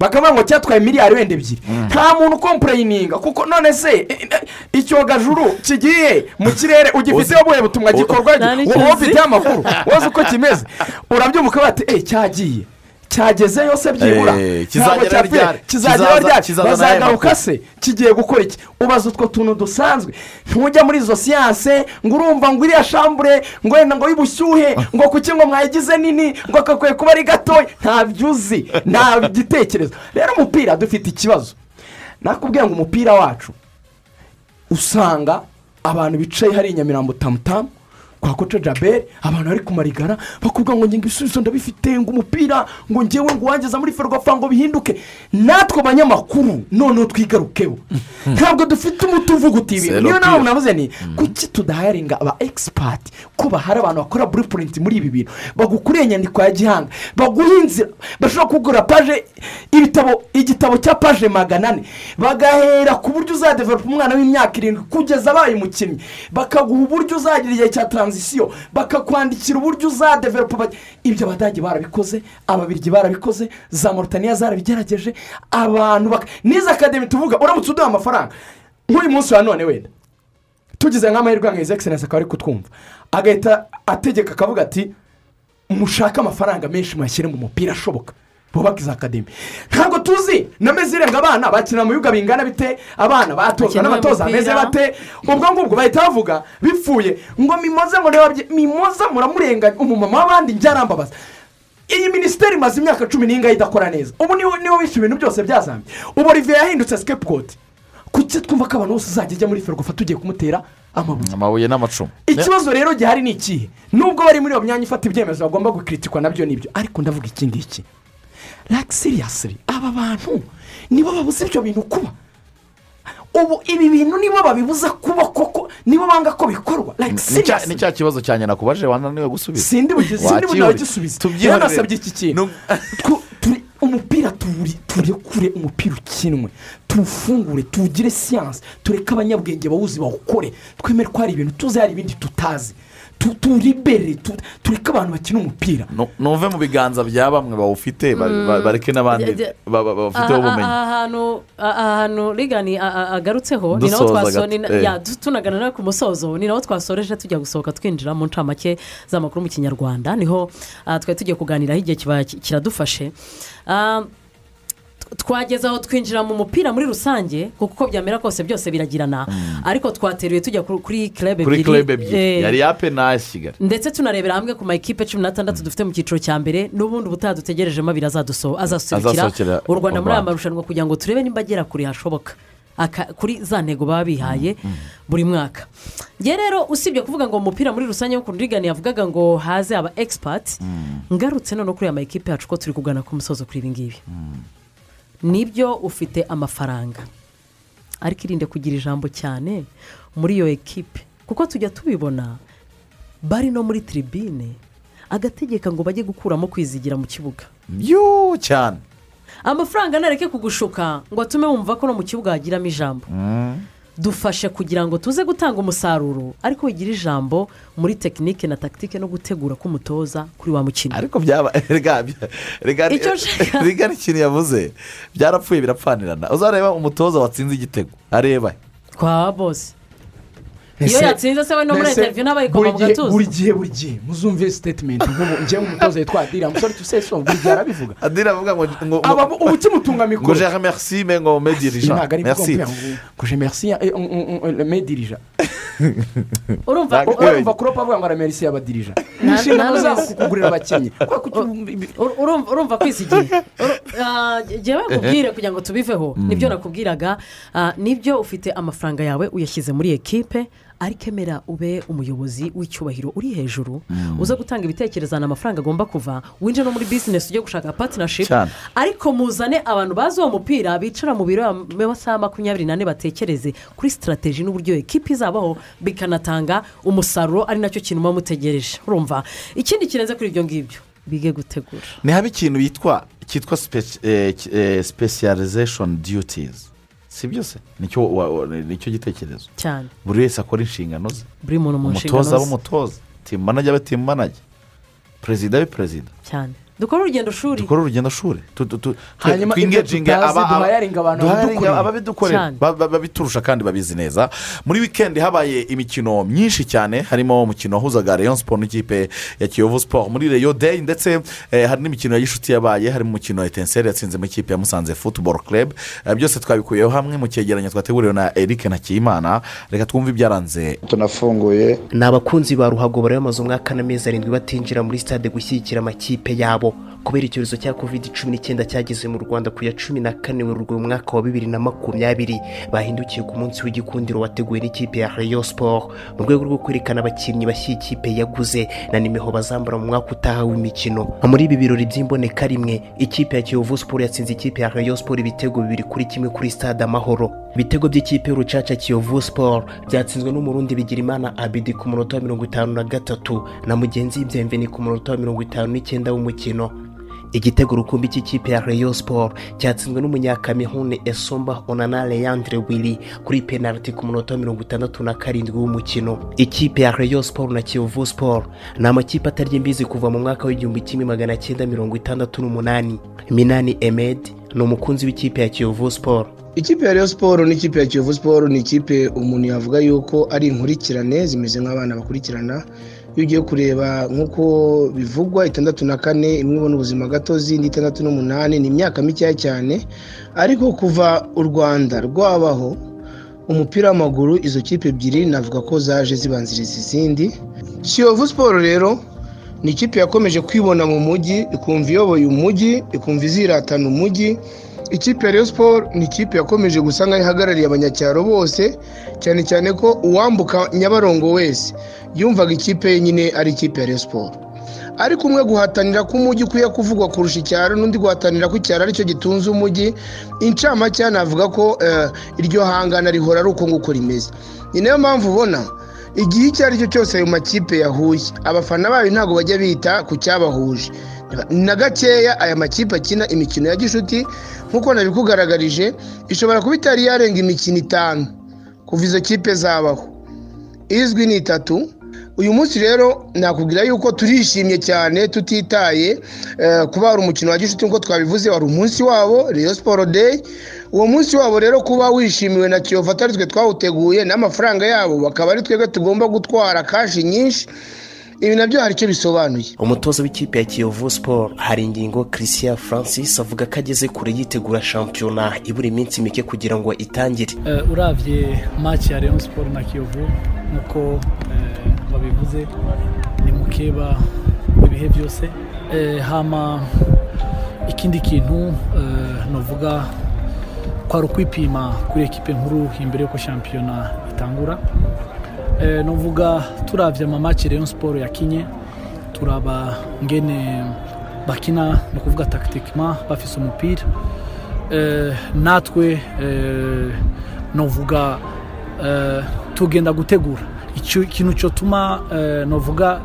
Bakavuga ngo cyatwaye miliyari wenda ebyiri. Nta muntu ukompureyininga kuko none se eh, eh, icyogajuru kigiye mu kirere ugifiteho ubuhe butumwa gikorwa wowe uzi. ufiteho amakuru wowe uko kimeze? Urabyumva ukaba bati eee cyagiye. Cyagezeyo se byibura Eh, Ntabwo kizagera cyapfuye. ryari? kizagera Kizaza- ryari? bazagaruka se kigiye gukora iki? Ubaza utwo tuntu dusanzwe. Ntujya muri izo siyanse ngo urumva ngo iriya shambure ngo wenda ngo y'ubushyuhe ngo kuki ngo mwayigize nini ngo kakwiye kuba ari gatoya. Ntabyo uzi nta gitekerezo rero umupira dufite ikibazo. Nakubwiye ngo umupira wacu usanga abantu bicaye hari i nyamirambo tamutamu kwa koca jaberi abantu bari kumarigara bakubwira ngo ngingo ibisubizo ndabifite ngo umupira ngo ngewe ngo wangeza muri ferwafa ngo bihinduke. Natwe abanyamakuru noneho twigarukeho. Ntabwo dufite umuti uvuga uti ibintu. Zero niyo nawe navuze ni kuki tudahayaringa aba egisipati ko bahari abantu bakora buripurinti muri ibi bintu? Bagukuriye inyandiko ya gihanga baguha inzira bashobora kugura paje ibitabo igitabo cya paje magana ane bagahera ku buryo uzadevelopa umwana w'imyaka irindwi kugeza abaye umukinnyi bakaguha uburyo uzagira igihe cya taranzisiyo bakakwandikira uburyo uzadevelopa baj- ibyo abadage barabikoze ababirigi barabikoze za morutaniya zarabigerageje abantu baka n'izi akademi tuvuga uramutse uduha amafaranga. Nk'uyu munsi wa none wenda tugize nk'amahirwe nka izi egiserensi akaba ari kutwumva. Agahita ategeka akavuga ati mushake amafaranga menshi muyashyire mu mupira ashoboka. Bubake izi akademi ntabwo tuzi na irenga abana bakina mu bibuga bingana bite? Abana batozwa n'abatoza bameze bate? Ubwo ngubwo bahita bavuga bipfuye. Ngo mimoze ngo ntibabye mimoza muramurenganya umumama w'abandi njyarambabaza iyi minisiteri imaze imyaka cumi n'ingahe idakora neza? Ubu ni we ni we wishe ibintu byose byazambye ubu olivier yahindutse sikepukoti kuki twumva ko abantu bose uzajya ujya muri ferwafa tugiye kumutera amabuye? Amabuye n'amacumu. Ikibazo rero gihari ni ikihe? Nubwo bari muri iyo myanya ifata ibyemezo bagomba gukritikwa na byo ni byo. Ariko ndavuga iki ngiki? Like seriously aba bantu nibo babuze ibyo bintu kuba. Ubu ibi bintu nibo babibuza kuba koko nibo banga ko bikorwa. Like Ni cya- kibazo cya nyina kubaje wananiwe gusubiza sindi bunawe Tubyihorere. yanasabye iki kintu? Umupira turekure umupira ukinwe tuwufungure tuwugire siyansi. Tureke abanyabwenge bawuzi bawukore. Twemere ko hari ibintu tuzi hari ibindi tutazi. Tu- turibere tu- tureke abantu bakina umupira. Nuve mu biganza bya bamwe bawufite ba- ba- bareke n'abandi bafiteho aha ubumenyi aha hantu aha hantu rigani agarutseho ni naho eh. ya, tu- tunagana nawe ku musozo ni naho twasoreje tujya gusohoka twinjira mu ncamake z'amakuru mu kinyarwanda ni ho ah, twari tugiye kuganiraho igihe kiradufashe. Ah, twageze aho twinjira mu mupira muri rusange kuko uko byamera kose byose biragirana. Ariko twateruye tujya kuri- kirebe kuri ebyiri. Eh, yari yape kigali. ndetse tunarebera hamwe ku ma ekipe cumi n'atandatu dufite mu cyiciro cya mbere n'ubundi ubutaha dutegerejemo abiri azaduso- azaserukira Azasohokera u rwanda muri aya marushanwa kugira ngo turebe nimba agera kure hashoboka. Kuri za ntego baba bihaye buri mwaka. Ngewe rero usibye kuvuga ngo umupira muri rusange nk'ukuntu rigani yavugaga ngo haze aba egisipati ngarutse noneho kuri aya ma ekipe yacu ko turi kugana ku musozo kuri ibi ngibi. Ni byo ufite amafaranga. Ariko irinde kugira ijambo cyane muri iyo ekipe kuko tujya tubibona bari no muri tiribine agategeka ngo bajye gukuramo kwizigira mu kibuga. Yo cyane. Amafaranga ntareke kugushuka ngo atume wumva ko no mu kibuga hagiramo ijambo. Dufashe kugira ngo tuze gutanga umusaruro ariko wigira ijambo muri tekinike na takitike no gutegura k'umutoza kuri wa mukino. Ariko byaba rega n'ikintu yavuze. Byarapfuye birapfanirana. Uzareba umutoza watsinze igitego. Areba. Kwa bose iyo yatsinze se we no muri interiviyu n'abayikoma buri mu gatuza buri gihe buri gihe. Muzumve sitetimenti nk'ubu njyewe umutoza yitwa adira. Musore tuseso buri gihe arabivuga. Adira avuga ngo ngo ubu kimutunga ngo mikoro? Jere merci me ngo me dirija ntabwo ari merci. ngo ngo je merci eh, mm, mm, mm, me dirija urumva urumva kuropa avuga ngo aramerisi y'abadirija ni inshingano zabo kukugurira abakinnyi urumva kwisigira ah, jyewe nkubwire kugira ngo tubiveho. Nibyo nakubwiraga. Ah, ni byo ufite amafaranga yawe uyashyize muri ekipe ariko emera ube umuyobozi w'icyubahiro uri hejuru uza gutanga ibitekerezo ahantu amafaranga agomba kuva winjira no muri bizinesi ujye gushaka patinashipu Cyane. ariko muzane abantu bazi uwo mupira bicara mu biro amasaha makumyabiri n'ane batekereze kuri sitarategi n'uburyo ekipi izabaho bikanatanga umusaruro ari na cyo kintu muba mutegereje. Urumva? Ikindi kirenze kuri ibyo ngibyo bige gutegura. Ni haba ikintu yitwa cyitwa specialization duties? Si byose ni cyo gitekerezo. Cyane. Buri wese akora inshingano ze. Buri muntu mu nshingano ze. umutoza. Timu manajya aba timu manajya perezida abe perezida. Cyane. Dukore urugendo shuri. Dukore urugendo shuri. Hanyuma ibyo tutazi duhayaringa abantu. babidukorera. babiturusha kandi babizi neza. Muri wikendi habaye imikino myinshi cyane harimo umukino wahuzaga rayon siporo n'ikipe ya kiyovu siporo muri reyo deyi ndetse eh, hari n'imikino ya gishuti yabaye harimo umukino wa etenseri yatsinze mu ikipe ya musanze futuboro club. Eh, byose twabikuyeho hamwe mu cyegeranyo twateguriwe na eric ntakiyimana reka twumve ibyaranze. Tunafunguye. Ni abakunzi ba ruhago bari bamaze umwaka n'amezi arindwi batinjira muri stade gushyigikira amakipe yabo. Kubera icyorezo cya covid cumi n'icyenda cyageze mu rwanda ku ya cumi na kane werurwe mu mwaka wa bibiri na makumyabiri. Bahindukiye ku munsi w'igikundiro wateguwe n'ikipe ya rayon sport mu rwego rwo kwerekana abakinnyi bashya ikipe yaguze na nimero bazambara mu mwaka utaha w'imikino. Muri ibi birori by'imboneka rimwe ikipe ya kiyovu sport yatsinze ikipe ya rayon sport ibitego bibiri kuri kimwe kuri stade amahoro. Ibitego by'ikipe y'urucaca kiyovu sport byatsinzwe n'umurundi bigirimana abidi ku munota wa mirongo itanu na gatatu na mugenzi w'ibyemveni ku munota wa mirongo itanu n'icyenda w'umukino. Igitego rukumbi cy'ikipe ya rayon sport cyatsinzwe n'umunyakamihune esomba onana leandre willy kuri penaliti ku munota wa mirongo itandatu na karindwi w'umukino. Ikipe ya rayon sport na kiyovu sport ni amakipe atarya imbizi kuva mu mwaka w'igihumbi kimwe magana cyenda mirongo itandatu n'umunani. Minani emed ni umukunzi w'ikipe ya kiyovu sport. Ikipe ya Rayon siporo n'ikipe ya kiyovu siporo ni ikipe umuntu yavuga yuko ari inkurikirane zimeze nk'abana bakurikirana. Iyo ugiye kureba nk'uko bivugwa itandatu na kane imwe ibona ubuzima gatozi indi itandatu n'umunani ni imyaka mikeya cyane. Ariko kuva u rwanda rwabaho umupira w'amaguru izo kipe ebyiri navuga ko zaje zibanziriza izindi. Kiyovu siporo rero ni ikipe yakomeje kwibona mu mujyi ikumva iyoboye umujyi ikumva iziratana umujyi. Ikipe ya Rayon siporo ni ikipe yakomeje gusa nk'aho ihagarariye abanyacyaro bose cyane cyane ko uwambuka nyabarongo wese. Yumvaga ikipe ye nyine ari ikipe ya Rayon siporo ariko umwe guhatanira ko umujyi ukwiye kuvugwa kurusha icyaro n'undi guhatanira ko icyaro ari cyo gitunze umujyi incamake navuga ko eh, iryo hangana rihora ari uko nguko rimeze. Ni na yo mpamvu ubona igihe icyo ari cyo cyose ayo makipe yahuye. Abafana bayo ntabwo bajya bita ku cyabahuje. Na gakeya aya makipe akina imikino ya gishuti nk'uko nabikugaragarije ishobora kuba itari yarenga imikino itanu kuva izo kipe zabaho. Izwi ni itatu uyu munsi rero nakubwira yuko turishimye cyane tutitaye eh, kuba hari umukino wa gishuti nk'uko twabivuze wari umunsi wabo Rayon siporo deyi uwo munsi wabo rero kuba wishimiwe na kiyovu atari twe twawuteguye n'amafaranga yabo bakaba ari twebwe tugomba gutwara kashi nyinshi. Ibi na byo hari icyo bisobanuye. Umutoza w'ikipe ya kiyovu sport hari ingingo christian francis avuga ko ageze kure yitegura shampiyona ibura iminsi mike kugira ngo itangire. Eh, urabye match ya Rayon Sport na Kiyovu nk'uko eh, babivuze ni mukeba ibihe byose. Eh, hama ikindi kintu eh, novuga kwari ukwipima kuri ekipe nkuru imbere y'uko shampiyona itangura. Eh, novuga turabye amamaci Rayon Sport yakinye turaba ngene bakina ni ukuvuga takitikima bafise umupira. Natwe novuga eh, tugenda gutegura. Ikintu cyotuma eh, novuga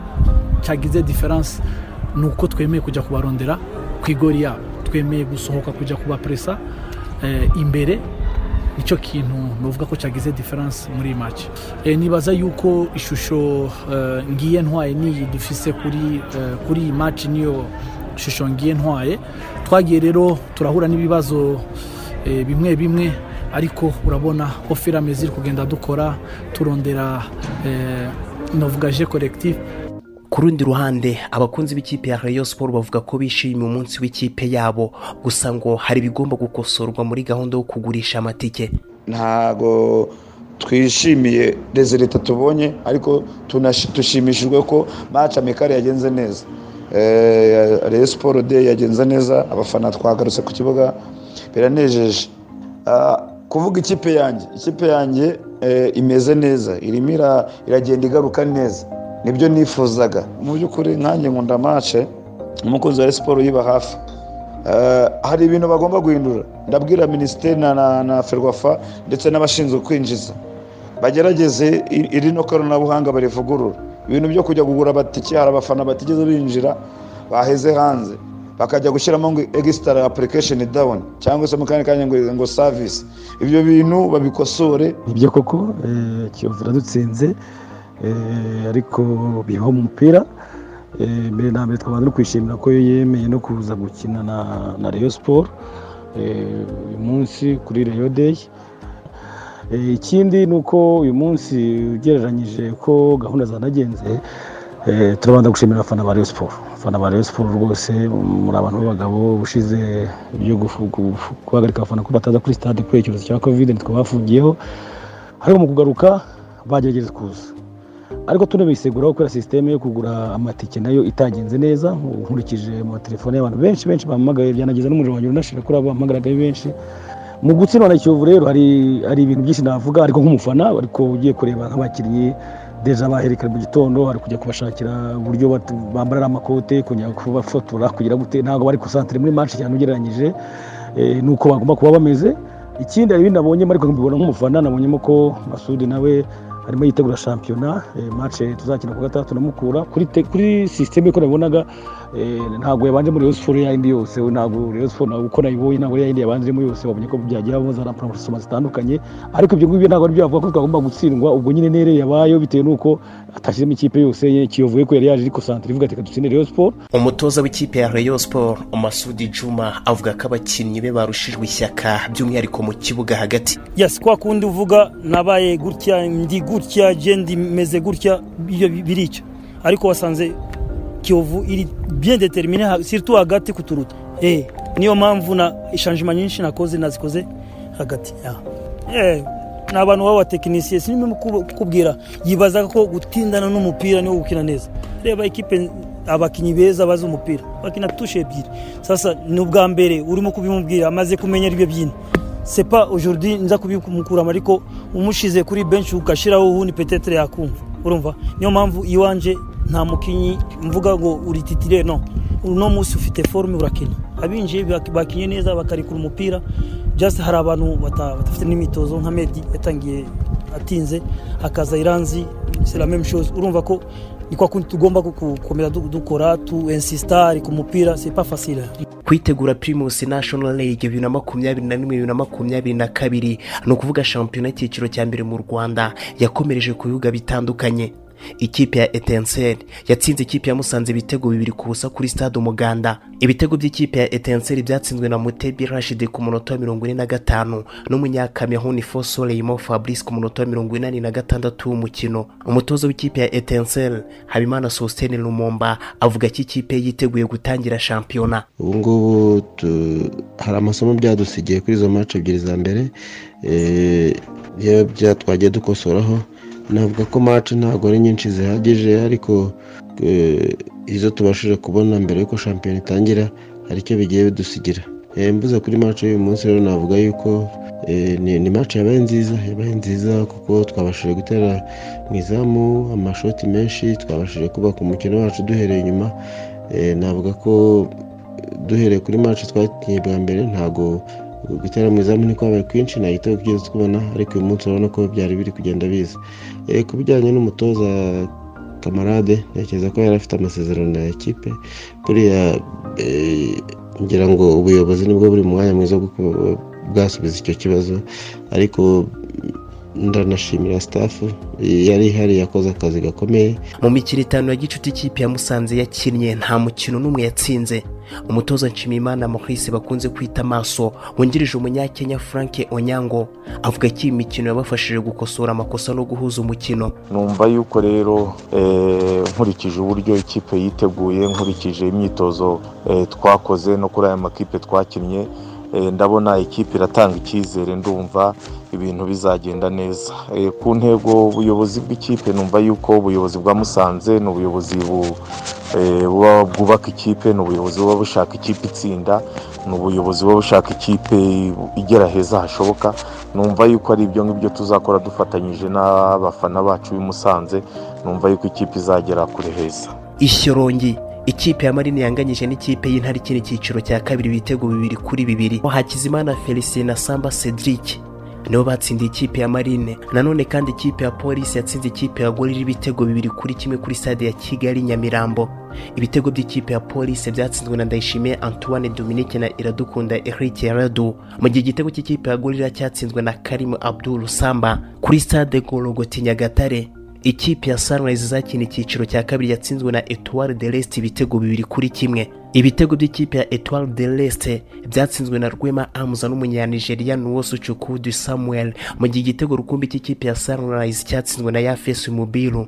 cyagize diferanse ni uko twemeye kujya kubarondera. Ku igori yabo twemeye gusohoka kujya kubapresa eh, imbere. Nicyo kintu nuvuga ko cyagize diferanse muri iyi match. Eh, nibaza yuko ishusho ngiye ntwaye niyi dufise kuri iyi match niyo shusho ngiye ntwaye. Twagiye rero turahura n'ibibazo bimwe bimwe. Ariko urabona ofirame ziri kugenda dukora turondera eh, novuga je collectif. Ku rundi ruhande abakunzi b'ikipe ya rayon sport bavuga ko bishimiye umunsi w'ikipe yabo gusa ngo hari ibigomba gukosorwa muri gahunda yo kugurisha amatike. Ntago twishimiye rezilita tubonye ariko dushimishijwe ko maci amikari yagenze neza. Eh, Rayon siporo de yagenze neza abafana twagarutse ku kibuga biranejeje. Ah, kuvuga ikipe yanjye. Ikipe yanjye eh, imeze neza. Irimo ira- iragenda igaruka neza. Nibyo nifuzaga. Mu by'ukuri nkanjye nkunda mace umukunzi wa siporo yiba hafi. Eh, hari ibintu bagomba guhindura. Ndabwira minisiteri na, ferwafa ndetse n'abashinzwe kwinjiza. Bagerageze iri no koranabuhanga barivugurura. Ibintu byo kujya kugura amatike hari abafana batigeze binjira baheze hanze. Bakajya gushyiramo ngo egisitara apurikasheni dawuni cyangwa se mu kandi kanya ngo savisi ibyo bintu babikosore. Nibyo koko eh, kiyovu iradutsinze eh, ariko bibaho mu mupira. Eh, mbere na mbere twabanza no kwishimira ko yemeye no kuza gukina na Rayon eh, uyu munsi kuri Rayon Eh, ikindi ni uko uyu munsi ugereranyije ko gahunda zanagenze turabanza gushimira abafana ba Rayon Sport. Abafana ba Rayon Sport rwose muri abantu b'abagabo ushize ibyo guhagarika abafana ko bataza kuri stade kubera icyorezo cya covid nitwe bafungiyeho. Ariko mu kugaruka bagerageje kuza. Ariko tunabiseguraho kubera sisiteme yo kugura amatike na yo itagenze neza nkurikije mu matelefone y'abantu benshi benshi bampamagaye byanageza n'umuriro wanjye unashira kuri abo bampamagaraga ari benshi. Mu gutsindwa na kiyovu rero hari ibintu byinshi navuga ariko nk'umufana ariko ugiye kureba nk'abakinnyi deja baherekera mu gitondo hari kujya kubashakira uburyo bambara amakote kujya kubafotora kugira gute ntabwo bari kusantere muri match cyane ugereranyije eh, nuko bagomba kuba bameze. Ikindi hari ibindi nabonye ariko mbibona nk'umufana nabonyemo ko masudi nawe arimo yitegura shampiyona eh, match tuzakina ku gatandatu na mukura kuri kuri nabibonaga eh, ntabwo yabanje muri Sport yayindi yose we ntabwo Rayon Sport ntabwo uko nayibonye ntabwo ari yayindi yabanjemo yose babonye ko byagiye habamo za ramparansoma zitandukanye. Ariko ibyo ngibyo ntabwo ari byo bavuga ko twagomba gutsindwa ubwo nyine nere yabayeho bitewe n'uko atashyizemo ikipe yose ye kiyovuye ko yari yaje ariko santere ivuga ati reka dutsinde Rayon Sport. Umutoza w'ikipe ya Rayon Sport Masudi Juma avuga ko abakinnyi be barushijwe ishyaka by'umwihariko mu kibuga hagati. Yes kwa kundi uvuga nabaye gutya ndi gutya je ndi meze gutya ibyo birica. Ariko wasanze kiyovu iri bien determine surtout hagati kuturuta. Eh niyo mpamvu na ishanjima nyinshi nakoze nazikoze hagati. Ya eh ni abantu b'abatekinisiye sinimo kukubwira yibazaga ko gutindana n'umupira niwo gukina neza. Reba ikipe abakinnyi beza bazi umupira bakina tushe ebyiri. Sasa ni ubwa mbere urimo kubimubwira amaze kumenyera ibyo byintu sepa aujourd'hui nza kubimukuramo ariko umushize kuri benshi ugashyiraho ubundi petetere yakumva. Urumva? Niyo mpamvu iwanje nta mukinnyi mvuga ngo uri titire no. Uno munsi ufite forume urakina. Abinjiye bak- bakinye neza bakarekura umupira. Just hari abantu badafite n'imyitozo nka medi yatangiye atinze hakaza iranzi même chose. Urumva ko ni kwa kundi tugomba gukomera du- dukora tu insista ari ku mupira pas facile. Kwitegura primus national league bibiri na makumyabiri na rimwe bibiri na makumyabiri na kabiri. Ni ukuvuga shampiyona y'icyiciro cya mbere mu rwanda. Yakomereje ku bibuga bitandukanye. Ikipe ya etenseri. Yatsinze ikipe ya musanze ibitego bibiri ku busa kuri stade umuganda. Ibitego by'ikipe ya etenseri byatsinzwe na mutebi rashidi ku munota wa mirongo ine na gatanu n'umunyakameruni fosoleyimo fabrice ku munota wa mirongo inani na gatandatu w'umukino. Umutoza w'ikipe ya etenseri habimana sositene lumumba avuga ko ikipe ye yiteguye gutangira shampiyona. Ubu ngubu hari amasomo byadusigiye kuri izo match ebyiri za mbere eh, iyo bya twagiye dukosoraho navuga ko match ntabwo ari nyinshi zihagije ariko eh, izo tubashije kubona mbere y'uko shampiyona itangira hari icyo bigiye bidusigira. Eh, mvuze kuri match y'uyu munsi rero navuga yuko eh, ni, match yabaye nziza yabaye nziza kuko twabashije gutera mu izamu amashoti menshi twabashije kubaka umukino wacu duhereye inyuma. Navuga ko duhereye kuri match twakinnye bwa mbere ntabwo gutera mu izamu niko habaye kwinshi nta gitego twigeze tubona ariko uyu munsi urabona ko byari biri kugenda biza. Eh, ku bijyanye n'umutoza kamarade ntekereza ko yari afite amasezerano na ekipe. Buriya eh, ngira ngo ubuyobozi ni bwo buri mu mwanya mwiza bwasubiza icyo kibazo. Ariko ndanashimira staff yari ihari yakoze akazi gakomeye. Mu mikino itanu ya gicuti ikipe ya musanze yakinnye nta mukino n'umwe yatsinze. Umutoza nshimiyimana maurice bakunze kwita amaso wungirije umunyakenya frank onyango avuga ko iyi mikino yabafashije gukosora amakosa no guhuza umukino. Numva yuko rero eh, nkurikije uburyo ikipe yiteguye nkurikije imyitozo eh, twakoze no kuri aya makipe twakinnye eh, ndabona ikipe iratanga icyizere ndumva ibintu bizagenda neza. Eh, ku ntego ubuyobozi bw'ikipe numva yuko ubuyobozi bwa musanze ni ubuyobozi bu- eh, bwubaka ikipe ni ubuyobozi buba bushaka ikipe itsinda ni ubuyobozi buba bushaka ikipe igera heza hashoboka. Numva yuko ari ibyo ngibyo tuzakora dufatanyije n'abafana bacu b'i Musanze numva yuko ikipe izagera kure heza. Ishyorongi ikipe ya marine yanganyije n'ikipe y'intare ikina icyiciro cya kabiri ibitego bibiri kuri bibiri. Hakizimana felicien na samba cedric nibo batsindiye ikipe ya marine. Nanone kandi ikipe ya polisi yatsinze ikipe ya gorira ibitego bibiri kuri kimwe kuri stade ya kigali nyamirambo. Ibitego by'ikipe ya polisi byatsinzwe na ndayishimiye antoine dominique na iradukunda eric radu mu gihe igitego cy'ikipe ya gorira cyatsinzwe na karimu abdul samba. Kuri stade gorogoti nyagatare ikipe ya sunrise zakina icyiciro cya kabiri yatsinzwe na etoile de l'est ibitego bibiri kuri kimwe. Ibitego by'ikipe ya etoile de l'est byatsinzwe na rwema amuza n'umunyanigeriya nuwosu cukudu samuel mu gihe igitego rukumbi cy'ikipe ya sunrise cyatsinzwe na yafesu mubiru.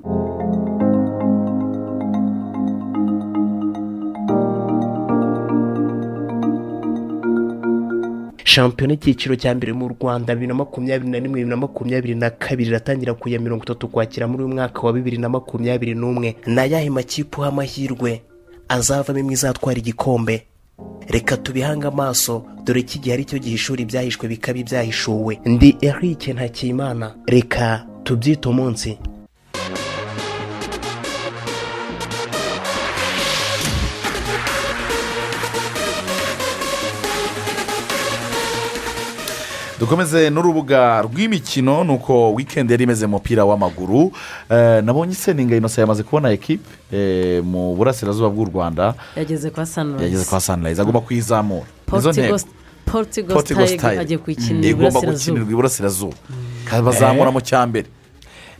Shampiyona icyiciro cya mbere mu rwanda bibiri na makumyabiri na rimwe bibiri na makumyabiri na kabiri iratangira ku mirongo itatu kwakira muri uyu mwaka wa bibiri na makumyabiri n'umwe. Ni ayahe makipe amahirwe. Azavamo izatwara igikombe. Reka tubihange amaso dore ko igihe ari cyo gihishura ibyahishwe bikaba ibyahishuwe. Ndi eric ntakimana. Reka tubyite umunsi. Dukomeze n'urubuga rw'imikino ni uko wikendi yari imeze mu mupira w'amaguru. Eh, nabonye iseninga inosa yamaze kubona ekipe eh, mu burasirazuba bw'u rwanda. Yageze kwa sunrise yageze kwa sunrise agomba kuyizamura. Sitayige Style. agiye kuyikinira igomba iburasirazuba gukinirwa iburasirazuba. Bazamura mu cya mbere.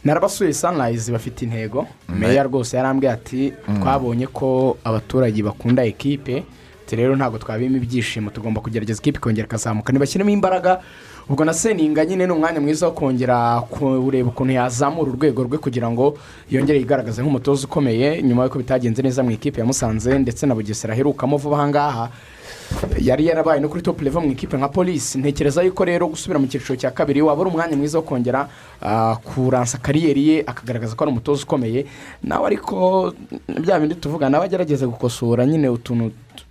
Narabasuye sunrise bafite intego. Meya rwose yarambwiye ati twabonye ko abaturage bakunda ekipe rero ntabwo twabima ibyishimo. Tugomba kugerageza ikipe ikongera ikazamuka. Ntibashyiremo imbaraga ubwo na seninga nyine ni umwanya mwiza wo kongera kureba ukuntu yazamura urwego rwe kugira ngo yongere yigaragaze nk'umutoza ukomeye nyuma y'uko bitagenze neza mu ikipe ya musanze ndetse na bugesera aherukamo vuba aha ngaha. Yari yarabaye no kuri top level mu ikipe nka polisi ntekereza yuko rero gusubira mu cyiciro cya kabiri waba umwanya mwiza wo kongera ah, kuransa kariyeri ye akagaragaza ko ari umutoza ukomeye. Nawe ariko bya bindi tuvuga nawe agerageza gukosora nyine utuntu tu-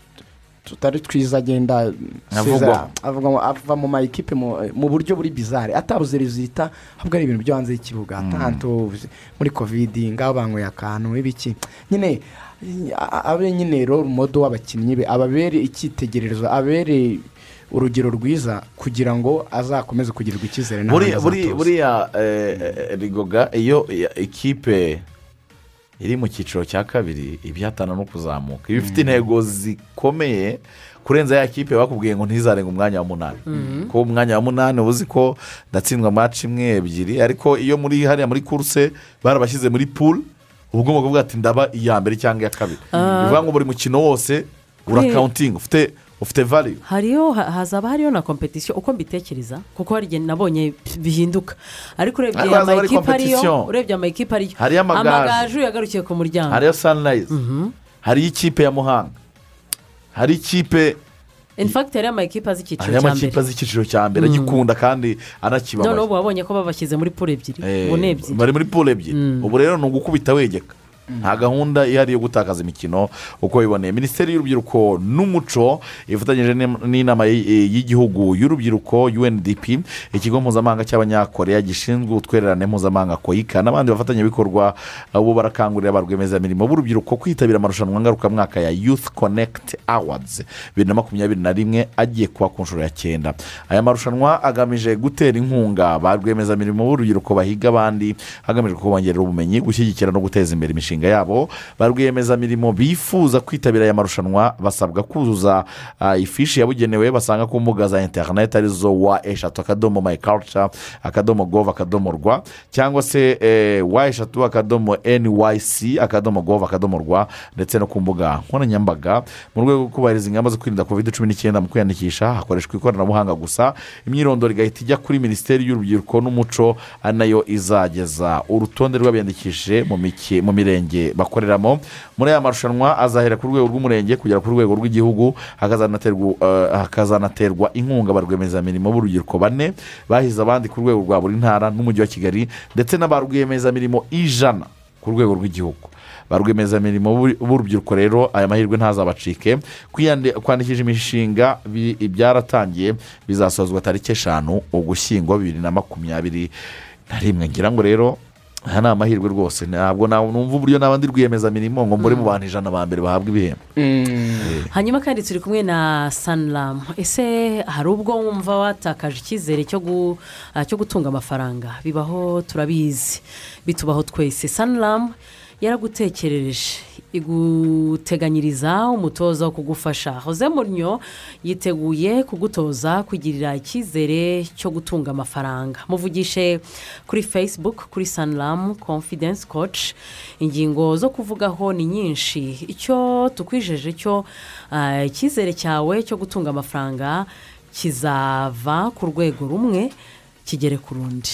tutari twiza agenda Avugwa. avuga ngo ava mu ma ekipe mu buryo buri bizare atabuze rezita ahubwo ari ibintu byo hanze y'ikibuga. Tanto muri kovidi ngaho banyweye akantu ibiki. Nyine abe nyine role modo w'abakinnyi be ababere icyitegererezo abere urugero rwiza kugira ngo azakomeze kugirirwa icyizere buriya eh, eh, rigoga iyo ya- ikipe iri mu cyiciro cya kabiri ibyatana no kuzamuka. Iyo ifite intego zikomeye kurenza ya kipe bakubwiye ngo ntizarenga umwanya wa munani. Mhm. ko umwanya wa munani uba uzi ko ndatsindwa maci imwe ebyiri. Ariko iyo muri hariya muri kuruse barabashyize muri puru uba ugomba kuvuga ati ndaba iya mbere cyangwa iya kabiri. Ah. bivuga ngo buri mukino wose urakawuntinga ufite ufite variyu hariyo ha- hazaba hariyo na kompetisiyo uko mbitekereza? Kuko hari igihe nabonye bihinduka. Ariko urebye hari amakipe ariyo urebye amakipe ariyo Hariyo amagaju. yagarukiye ku muryango. Hariyo sanirayizi hariyo ikipe ya muhanga. Hari ikipe infagiti hariyo amakipe azi icyiciro hariyo cya amakipe mbere. azi icyiciro cya mbere. Mhm. agikunda kandi noneho anakibabaye ubu wabonye ko babashyize muri pure ebyiri. Eh, ubu ni ebyiri. bari muri pole ebyiri. Ubu rero ni ugukubita wegeka. Nta gahunda ihari yo gutakaza imikino uko biboneye. Minisiteri y'urubyiruko n'umuco ifatanyije n'inama y- y'igihugu y'urubyiruko undp ikigo mpuzamahanga cy'abanyakoreya gishinzwe ubutwererane mpuzamahanga koyika n'abandi bafatanyabikorwa ubu barakangurira ba rwiyemezamirimo b'urubyiruko kwitabira amarushanwa ngarukamwaka ya youth connect awards bibiri na makumyabiri na rimwe agiye kuba ku nshuro ya cyenda. Aya marushanwa agamije gutera inkunga ba rwiyemezamirimo b'urubyiruko bahiga abandi hagamijwe kubongerera ubumenyi gushyigikira no guteza imbere imishinga yabo. Ba rwiyemezamirimo bifuza kwitabira aya marushanwa basabwa kuzuza ifishi yabugenewe basanga ku mbuga za interineti ari zo wa eshatu akadomo mayi karuca akadomo gov akadomo rwa cyangwa se eh, wa eshatu akadomo nyc akadomo gov akadomo rwa ndetse no ku mbuga nkoranyambaga. Mu rwego rwo kubahiriza ingamba zo kwirinda covid cumi n'icyenda mu kwiyandikisha hakoreshwa ikoranabuhanga gusa. Imyirondoro igahita ijya kuri minisiteri y'urubyiruko n'umuco na yo izageza. Urutonde rw'abiyandikishije mu miki- mu mirenge bakoreramo. Muri aya marushanwa azahera ku rwego rw'umurenge kugera ku rwego rw'igihugu hakazanaterwa eh, inkunga ba rwiyemezamirimo b'urubyiruko bane. Bahize abandi ku rwego rwa buri ntara n'umujyi wa kigali ndetse na ba rwiyemezamirimo ijana ku rwego rw'igihugu. Ba rwiyemezamirimo b'u- b'urubyiruko rero aya mahirwe ntazabacike. Kwandikisha imishinga byaratangiye bizasozwa tariki eshanu ugushyingo bibiri na makumyabiri na rimwe. Ngira ngo rero aya ni amahirwe rwose. Ntabwo na- numva uburyo n'abandi rwiyemezamirimo ngo mbure mu bantu ijana ba mbere bahabwa ibihembo. Hanyuma kandi turi kumwe na saniramu ese hari ubwo wumva watakaje icyizere cyo gutunga amafaranga? Bibaho turabizi. Bitubaho twese. Saniramu yaragutekerereje. Iguteganyiriza umutoza wo kugufasha. Jose Mourinho yiteguye kugutoza kwigirira icyizere cyo gutunga amafaranga. Muvugishe kuri facebook kuri saniramu confidence coach. Ingingo zo kuvugaho ni nyinshi. Icyo tukwijeje cyo ah, icyizere cyawe cyo gutunga amafaranga kizava ku rwego rumwe kigere ku rundi.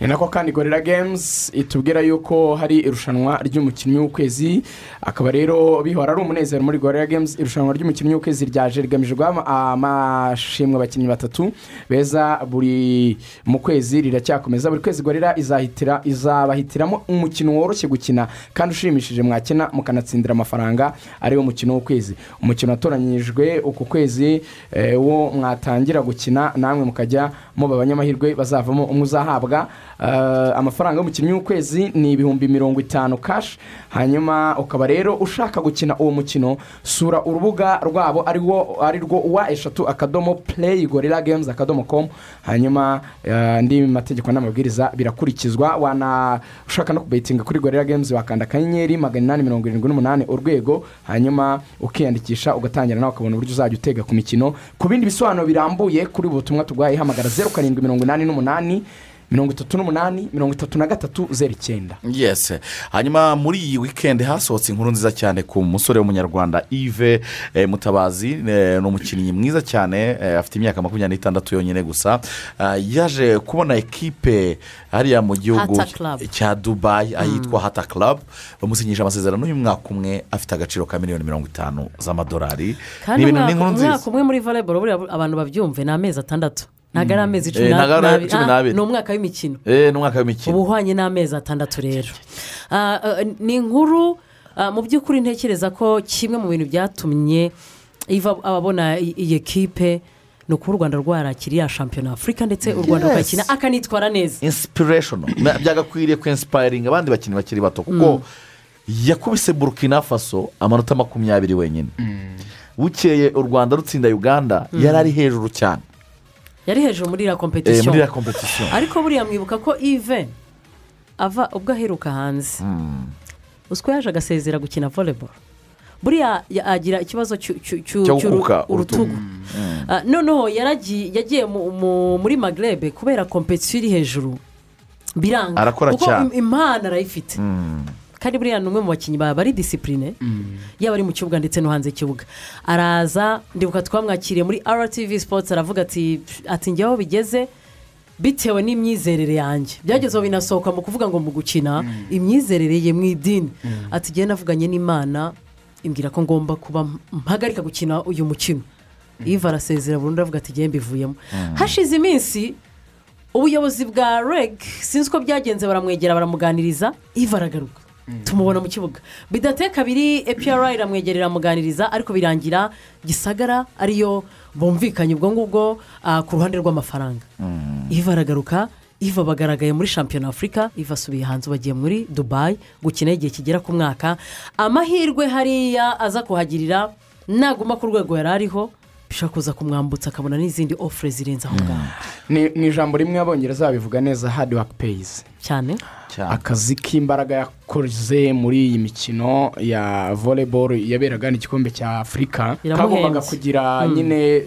Ni nako kandi gorira games itubwira yuko hari irushanwa ry'umukinnyi w'ukwezi. Akaba rero bihora ari umunezero muri gorira games irushanwa ry'umukinnyi w'ukwezi ryaje rigamije guha amashimwe abakinnyi batatu beza buri mu kwezi riracyakomeza. Buri kwezi gorira izahitira izabahitiramo umukino woroshye gukina kandi ushimishije mwakina mukanatsindira amafaranga ari wo mukino w'ukwezi. Umukino watoranyijwe uku kwezi eh, wo mwatangira gukina namwe mukajya muba abanyamahirwe bazavamo umwe uzahabwa amafaranga y'umukinnyi w'ukwezi ni ibihumbi mirongo itanu kashi hanyuma ukaba rero ushaka gukina uwo mukino sura urubuga rwabo ari rwo wa eshatu akadomo play gorira games akadomo komu hanyuma eh, andi mategeko n'amabwiriza birakurikizwa. Wana ushaka no kubetinga kuri gorira games wakanda akanyenyeri magana inani mirongo irindwi n'umunani urwego. Hanyuma ukiyandikisha ugatangira nawe ukabona uburyo uzajya utega ku mikino. Ku bindi bisobanuro birambuye kuri ubu butumwa tuguhaye hamagara zeru karindwi mirongo inani n'umunani mirongo itatu n'umunani mirongo itatu na gatatu zeru icyenda. Yes. Hanyuma muri iyi wikendi hasohotse inkuru nziza cyane ku musore w'umunyarwanda yves eh, mutabazi. Eh, ni umukinnyi mwiza cyane eh, afite imyaka makumyabiri n'itandatu yonyine gusa. Yaje kubona ekipe hariya mu gihugu Hata Club. cya dubayi ahitwa hata club. Bamusinyisha amasezerano y'umwaka umwe afite agaciro ka miliyoni mirongo itanu z'amadolari. Ni ibintu ni umwaka inkuru nziza. umwaka umwe muri voleboro buriya abantu babyumve ni amezi atandatu. Ntabwo ari amezi cumi Eh, n'abiri cumi Ah, n'abiri. ni umwaka w'imikino. Eh, ni umwaka w'imikino. Uba uhwanye n'amezi atandatu rero. Ah, ah, ni inkuru ah, mu by'ukuri ntekereza ko kimwe mu bintu byatumye iva ababona iyi ekipe ni ukuba u rwanda rwarakiriye shampiyona afurika ndetse u rwanda Yes. rukakina akanitwara neza. Inspiration Na- byagakwiriye kwinsipayiringa abandi bakinnyi bakiri bato kuko yakubise burkina faso amanota makumyabiri wenyine. Bukeye u rwanda rutsinda uganda Mm. yari ari hejuru cyane. Yari hejuru muri iriya Eh, kompetisiyo muri iriya kompetisiyo ariko buriya mwibuka ko ive ava ubwo aheruka hanze. Uziko yaje agasezera gukina voleboro buriya ya- agira ikibazo cy'u- cy'u- cy'u- cyo cy'uru- gukuka urutugu. Urutugu Mm. Ah, noneho yagiye mu- mu- muri magrebe kubera kompetisiyo iri hejuru. Biranga. Kuko impano arayifite. Mm. Kandi buriya ni umwe mu bakinnyi baba bari disipurine yaba ari mu kibuga ndetse no hanze y'ikibuga. Araza ndibuka twamwakiriye muri rtv sports aravuga ati ati njyewe aho bigeze bitewe n'imyizerere yanjye byageze aho binasohoka mu kuvuga ngo mu gukina imyizerere ye mu idini. Ati njyewe navuganye n'imana imbwira ko ngomba kuba mpagarika gukina uyu mukino. Iva arasezera burundu aravuga ati njyewe mbivuyemo. Hashize iminsi ubuyobozi bwa reg sinzi uko byagenze baramwegera baramuganiriza iva aragaruka. Tumubona mu kibuga. Bidateye kabiri epr iramwegerera iramuganiriza ariko birangira gisagara ariyo bumvikanye ubwo ngubwo ah, ku ruhande rw'amafaranga. Iva aragaruka iva bagaragaye muri shampiyona afurika iva asubiye hanze bagiye muri dubayi gukina igihe kigera ku mwaka. Amahirwe hariya aza kuhagirira naguma ku rwego yari ariho bishobora kuza kumwambutsa akabona n'izindi ofure zirenze aho ngaho. Ni ni ijambo rimwe abongereza babivuga neza hadi waki peyizi cyane. Akazi k'imbaraga yakoze muri iyi mikino ya voleboro yaberaga n'igikombe cya afurika kagombaga kugira Mm. nyine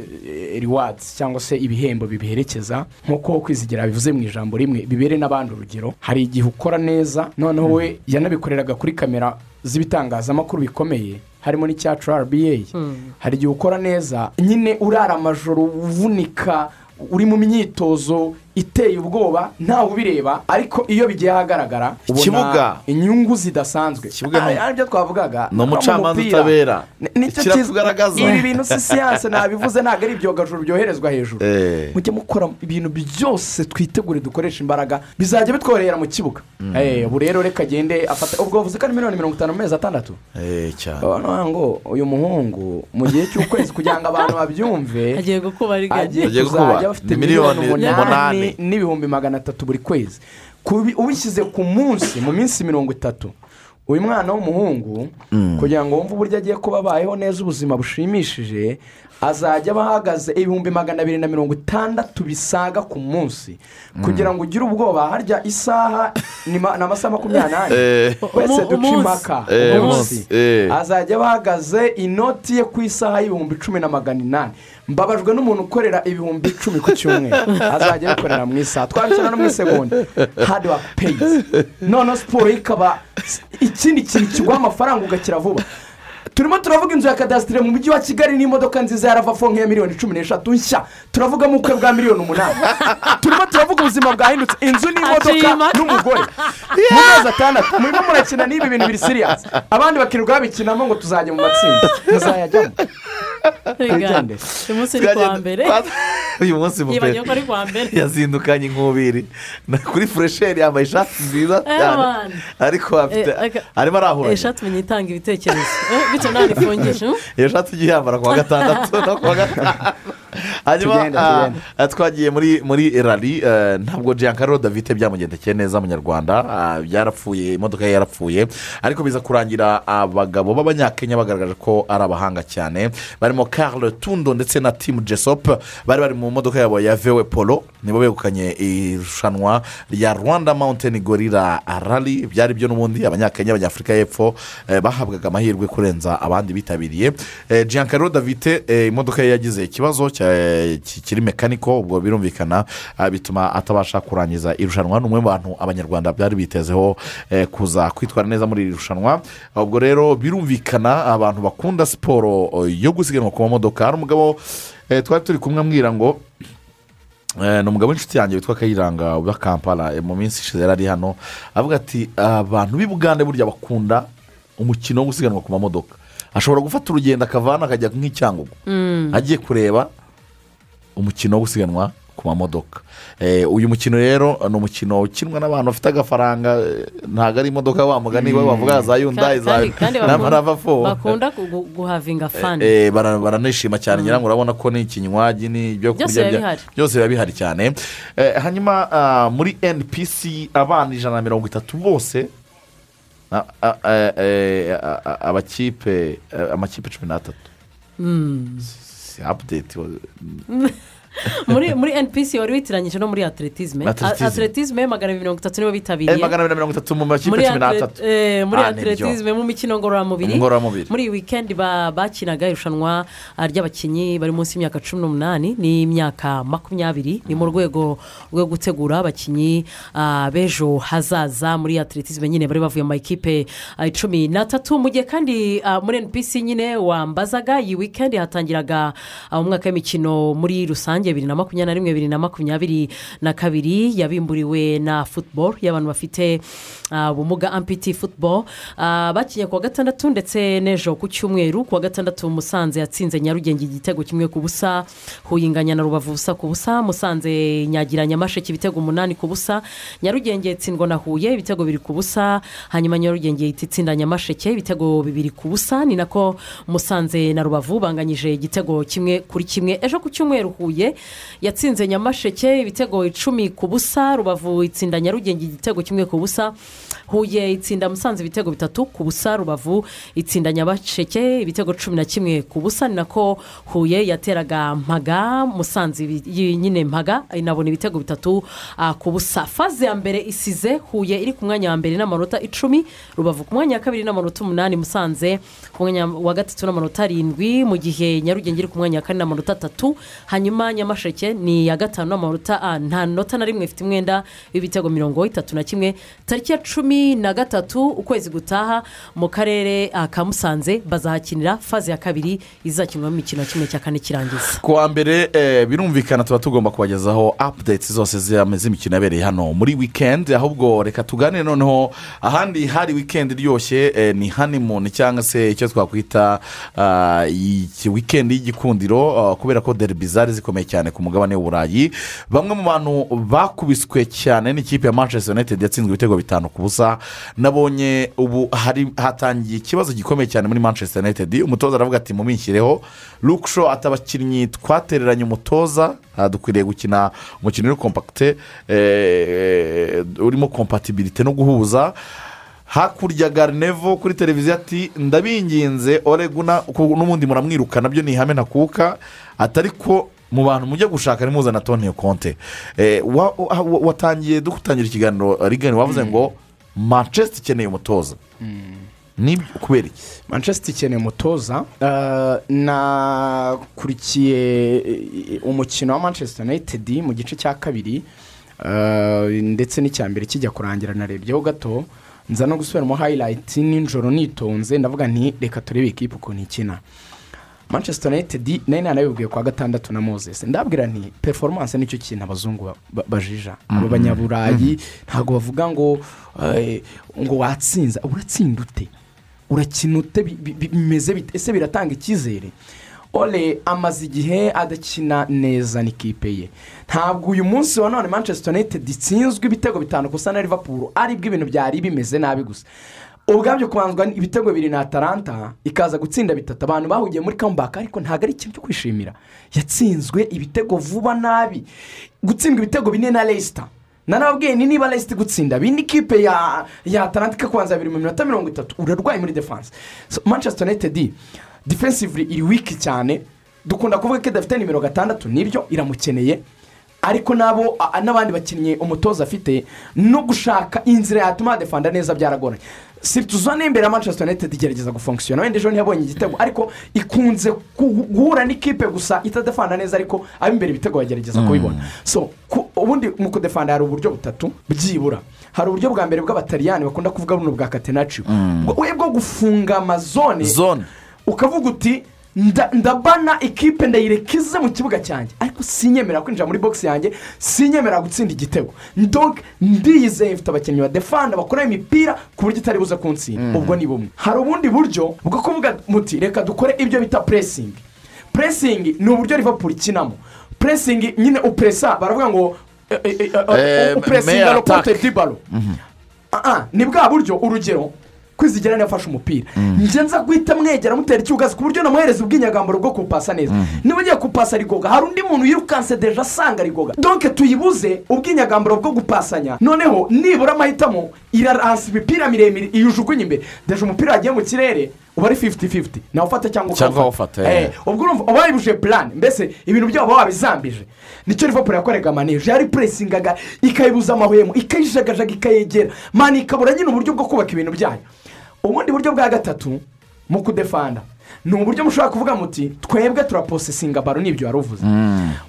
riwadizi cyangwa se ibihembo bibiherekeza nk'uko kwizigira bivuze mu ijambo rimwe bibere n'abandi urugero. Hari igihe ukora neza noneho we yanabikoreraga kuri kamera z'ibitangazamakuru bikomeye. Harimo n'icyacu rba hari igihe ukora neza nyine urara amajoro uvunika uri mu myitozo iteye ubwoba ntawe ubireba ariko iyo bigiye ahagaragara ubona inyungu zidasanzwe. Aribyo twavugaga. ni umucamanza utabera. Ni- ni cyo kugaragaza. ibi bintu si siyanse nabivuze ntabwo ari ibyogajuru byoherezwa hejuru. Eh. mujye mukora ibintu byose twitegure dukoresha imbaraga bizajya bitworohera mu kibuga. Eh, ubu rero reka agende afata ubwo bavuze ko ari miliyoni mirongo itanu mu mezi atandatu? Eh, urabona ngo uyu muhungu mu gihe cy'ukwezi kugira ngo abantu babyumve agiye gukuba ari agiye Agiye gukuba. kuzajya bafite Ni miliyoni umunani. N'ibihumbi magana atatu buri kwezi ubishyize ku munsi mu minsi mirongo itatu uyu mwana w'umuhungu Mm. kugira ngo wumve uburyo agiye kuba abayeho neza ubuzima bushimishije azajya aba ahagaze ibihumbi magana abiri na mirongo itandatu bisaga ku munsi kugira ngo ugire ubwoba harya isaha ni ma- ni amasaha makumyabiri n'ane Eh. twese Umu- duca impaka Eh, umunsi umunsi. Eh. azajya aba ahagaze inoti ye ku isaha y'ibihumbi cumi na magana inani mbabajwe n'umuntu ukorera ibihumbi icumi ku cyumweru. Azajya abikorera mu isaha. Twabishyira no mu isegonda hadi waka peyizi noneho siporo yo ikaba ikindi kintu kiguha amafaranga ugakira vuba. Turimo turavuga inzu ya kadasitire mu mujyi wa kigali n'imodoka nziza ya ravafo nk'iya miliyoni cumi n'eshatu nshya. Turavugamo ubukwe bwa miliyoni umunani. Turimo turavuga ubuzima bwahindutse. Inzu n'imodoka n'umugore. Mu mezi atandatu. Murimo murakina n'ibi bintu biri siriyasi abandi bakirirwa babikinamo ngo tuzajya mu matsinda. Muzayajyamo. Twigende. uyu munsi ni kuwa mbere uyu munsi kuwa mbere yazindukanye inkubiri Na- kuri furesheri yambaye ishati nziza cyane ariko arimo arahuranya ishati menya itanga ibitekerezo bityo nta nifungisha iyo shati ujya uyambara ku wa gatandatu no ku wa gatanu hanyuma twagiye muri muri rari ntabwo giancarlo davite byamugendekeye neza munyarwanda ah, byarapfuye imodoka ye yarapfuye ariko biza kurangira abagabo b'abanyakenya bagaragaje ko ari abahanga cyane barimo carle tundo ndetse na timu jesop bari bari mu modoka yabo ya vewe polo nibo begukanye irushanwa rya rwanda mountain gorilla rally byari byo n'ubundi abanyakenya abanyafurika y'epfo eh, bahabwaga amahirwe kurenza abandi bitabiriye. Eh, giancarlo davite eh, imodoka ye yagize ikibazo kiri mekaniko ubwo birumvikana ah, bituma atabasha kurangiza irushanwa. Ni umwe mu bantu abanyarwanda byari bitezeho eh, kuza kwitwara neza muri iri rushanwa. Ubwo rero birumvikana abantu bakunda siporo yo gusiganwa ku mamodoka hari umugabo eh, twari turi kumwe ambwira ngo Eh, ni umugabo w'inshuti yanjye witwa kayiranga uba kampala. Eh, mu minsi ishize yari ari hano avuga ati abantu b'i bugande burya bakunda umukino wo gusiganwa ku mamodoka. Ashobora gufata urugendo akavana akajya nk'icyangugu. Mm. agiye kureba umukino wo gusiganwa ku mamodoka. Eh, uyu mukino rero ni umukino ukinwa n'abantu bafite agafaranga eh, ntabwo ari imodoka wa mugani we bavuga za yundayi za n'amarava fo bakunda gu- guhavinga fani Eh, bara- baranishima cyane. Ngira ngo urabona ko ni ikinywaji ni ibyo Byose kurya byose biba bihari cyane. Hanyuma ah, muri npc abana ijana na mirongo itatu bose abakipe eh, amakipe cumi n'atatu. Mm. si apudeti muri muri npc wari witiranyije no muri atletisme. Atletisme. magana abiri mirongo itatu nibo bitabiriye. Magana abiri mirongo itatu mu makipe cumi n'atatu. eh, muri Ah, atletisme mu mikino ngororamubiri. Muri wikendi ba- bakinaga irushanwa ah, ry'abakinnyi bari munsi y'imyaka cumi n'umunani n'imyaka makumyabiri. Ni mu rwego rwo gutegura abakinnyi ah, b'ejo hazaza muri atletisme nyine. Bari bavuye mu makipe cumi n'atatu. Mu gihe kandi muri npc nyine wambazaga iyi wikendi hatangiraga ah, umwaka w'imikino muri rusange. Bibiri na makumyabiri na rimwe bibiri na makumyabiri na kabiri yabimburiwe na football y'abantu bafite ah, ubumuga ampiti football. Ah, bakinnye ku wa gatandatu ndetse n'ejo ku cyumweru. Ku wa gatandatu musanze yatsinze nyarugenge igitego kimwe ku busa huyinganya na rubavu ubusa ku busa musanze nyagira nyamasheke ibitego umunani ku busa nyarugenge itsindwa na huye ibitego biri ku busa hanyuma nyarugenge itsinda nyamasheke ibitego bibiri ku busa. Ni nako musanze na rubavu banganyije igitego kimwe kuri kimwe. Ejo ku cyumweru huye yatsinze nyamasheke ibitego icumi ku busa rubavu itsinda nyarugenge igitego kimwe ku busa huye itsinda musanze ibitego bitatu ku busa rubavu itsinda nyamasheke ibitego cumi na kimwe ku busa ni nako huye yateraga mpaga musanze nyine mpaga inabona ibitego bitatu ku busa. Faze ya mbere isize huye iri ku mwanya wa mbere n'amanota icumi rubavu ku mwanya wa kabiri n'amanota umunani musanze ku mwanya wa gatatu n'amanota arindwi mu gihe nyarugenge iri ku mwanya wa kane n'amanota atatu hanyuma nyamasheke ni iya gatanu n'amanota ah, nta nota na rimwe ifite umwenda w'ibitego mirongo itatu na kimwe. Tariki ya cumi na gatatu ukwezi gutaha mu karere ah, ka musanze bazahakinira faze ya kabiri izakinwamo imikino kimwe cya kane kirangiza. Ku wa mbere eh, birumvikana tuba tugomba kubagezaho apudeti zose z'imikino yabereye hano muri wikendi ahubwo reka tuganire noneho ahandi hari wikendi iryoshye eh, ni hanimuni cyangwa se icyo twakwita ah, wikendi y'igikundiro kubera ko deribi zari zikomeye cyane ku mugabane w'uburayi bamwe mu bantu bakubiswe cyane n'ikipe ya manchester united yatsinzwe ibitego bitanu ku busa. Nabonye ubu hatangiye ikibazo gikomeye cyane muri manchester united. Umutoza aravuga ati muminshyireho lukisho ati abakinnyi twatereranye umutoza dukwiriye gukina umukino uri kompakite eh, urimo kompatibilite no guhuza. Hakurya garinevo kuri televiziyo ati ndabinginze oreguna n'ubundi muramwirukana byo ni ihame ntakuka atari ko mu bantu mujya gushaka nimuzana tonio konte Eh, wa- wa- wa- watangiye dutangira ikiganiro rigani wavuze ngo manchester ikeneye umutoza. Ni kubera iki? Manchester ikeneye umutoza eh, nakurikiye eh, umukino wa manchester united mu gice cya kabiri ndetse n'icya mbere kijya kurangira narebyeho gato nza no gusubiramo highlight nijoro nitonze ndavuga nti reka turebe ikipe ukuntu ikina. Manchester united nari nanabibwiye kwa gatandatu na moses. Ndabwira nti performance ni cyo kintu abazungu ba- ba- bajija. Abo banyaburayi ntabwo bavuga ngo eh, ngo watsinza uratsinda ute? Urakina ute? Bi- bi- bi- bimeze bite ese biratanga icyizere? Ole amaze igihe adakina neza n'ikipe ye. Ntabwo uyu munsi wa none manchester united itsinzwe ibitego bitanu gusa na liverpool. Aribwo ibintu byari bimeze nabi gusa. Ubwabyo kubanzwa ibitego bibiri na atalanta ikaza gutsinda bitatu. Abantu bahugiye muri comeback ariko ntabwo ari ikintu cyo kwishimira. Yatsinzwe ibitego vuba nabi. Gutsindwa ibitego bine na resita nanababwiye ni niba resita gutsinda bine ikipe ya ya atalanta ikakubanza bibiri mu minota mirongo itatu. Urarwaye muri defanse manchester united defensively iri wiki cyane. Dukunda kuvuga ko idafite nimero gatandatu. Nibyo iramukeneye. Ariko nabo n'abandi bakinnyi umutoza afite no gushaka inzira yatuma defanda neza byaragoranye. Si tuzane imbere ya manchester united igerageza gufonkisiyona wenda ejo ntiyabonye igitego. Ariko ikunze gu- guhura n'ikipe gusa itadefanda neza ariko ab'imbere ibitego bagerageza Mm. kubibona. So ubundi mu kudefanda hari uburyo butatu byibura. Hari uburyo bwa mbere bw'abataliyani bakunda kuvuga buno bwa katenaciyo we bwo gufunga amazone zone. Ukavuga uti ndabana ikipe ndayireka ize mu kibuga cyanjye. Ariko sinyemera kwinjira muri bogisi yanjye sinyemera gutsinda igitego. Ndog ndiyizeye mfite abakinnyi badefanda bakora imipira ku buryo itari buze kuntsinda ubwo ni bumwe. Hari ubundi buryo bwo kuvuga muti reka dukore ibyo bita puresingi puresingi ni uburyo liverpool ikinamo. Puresingi nyine upresa baravuga ngo upuresinga dibalo aha ni bwa buryo. Urugero kwizigera niba afashe umupira. Njye nza guhita mwegera mutera icyugazi ku buryo namuhereza ubw'inyagambaro bwo kupasa neza. Niba ugiye kupasa rigoga hari undi muntu yirukanse deje asanga rigoga. Donke tuyibuze ubw'inyagambaro bwo gupasanya. Noneho nibura amahitamo iraransa imipira miremire. Iyo ujugunye imbere. Deje umupira wagiye mu kirere uba ari fifuti fifuti nawe ufata cyangwa ukawufata. awufata, eh. Eh, ubwo urumva uba waribuje purani mbese ibintu byabo baba wabizambije ni cyo rivapuro yakorega maneje yari puresingaga ikayibuza amahwemo ikayijagajaga ikayegera. Mani ikabura nyine uburyo bwo kubaka ibintu byayo. Ubundi buryo bwa gatatu mu kudefanda. Ni uburyo mushobora kuvuga muti twebwe turaposesinga baro ni byo wari uvuze.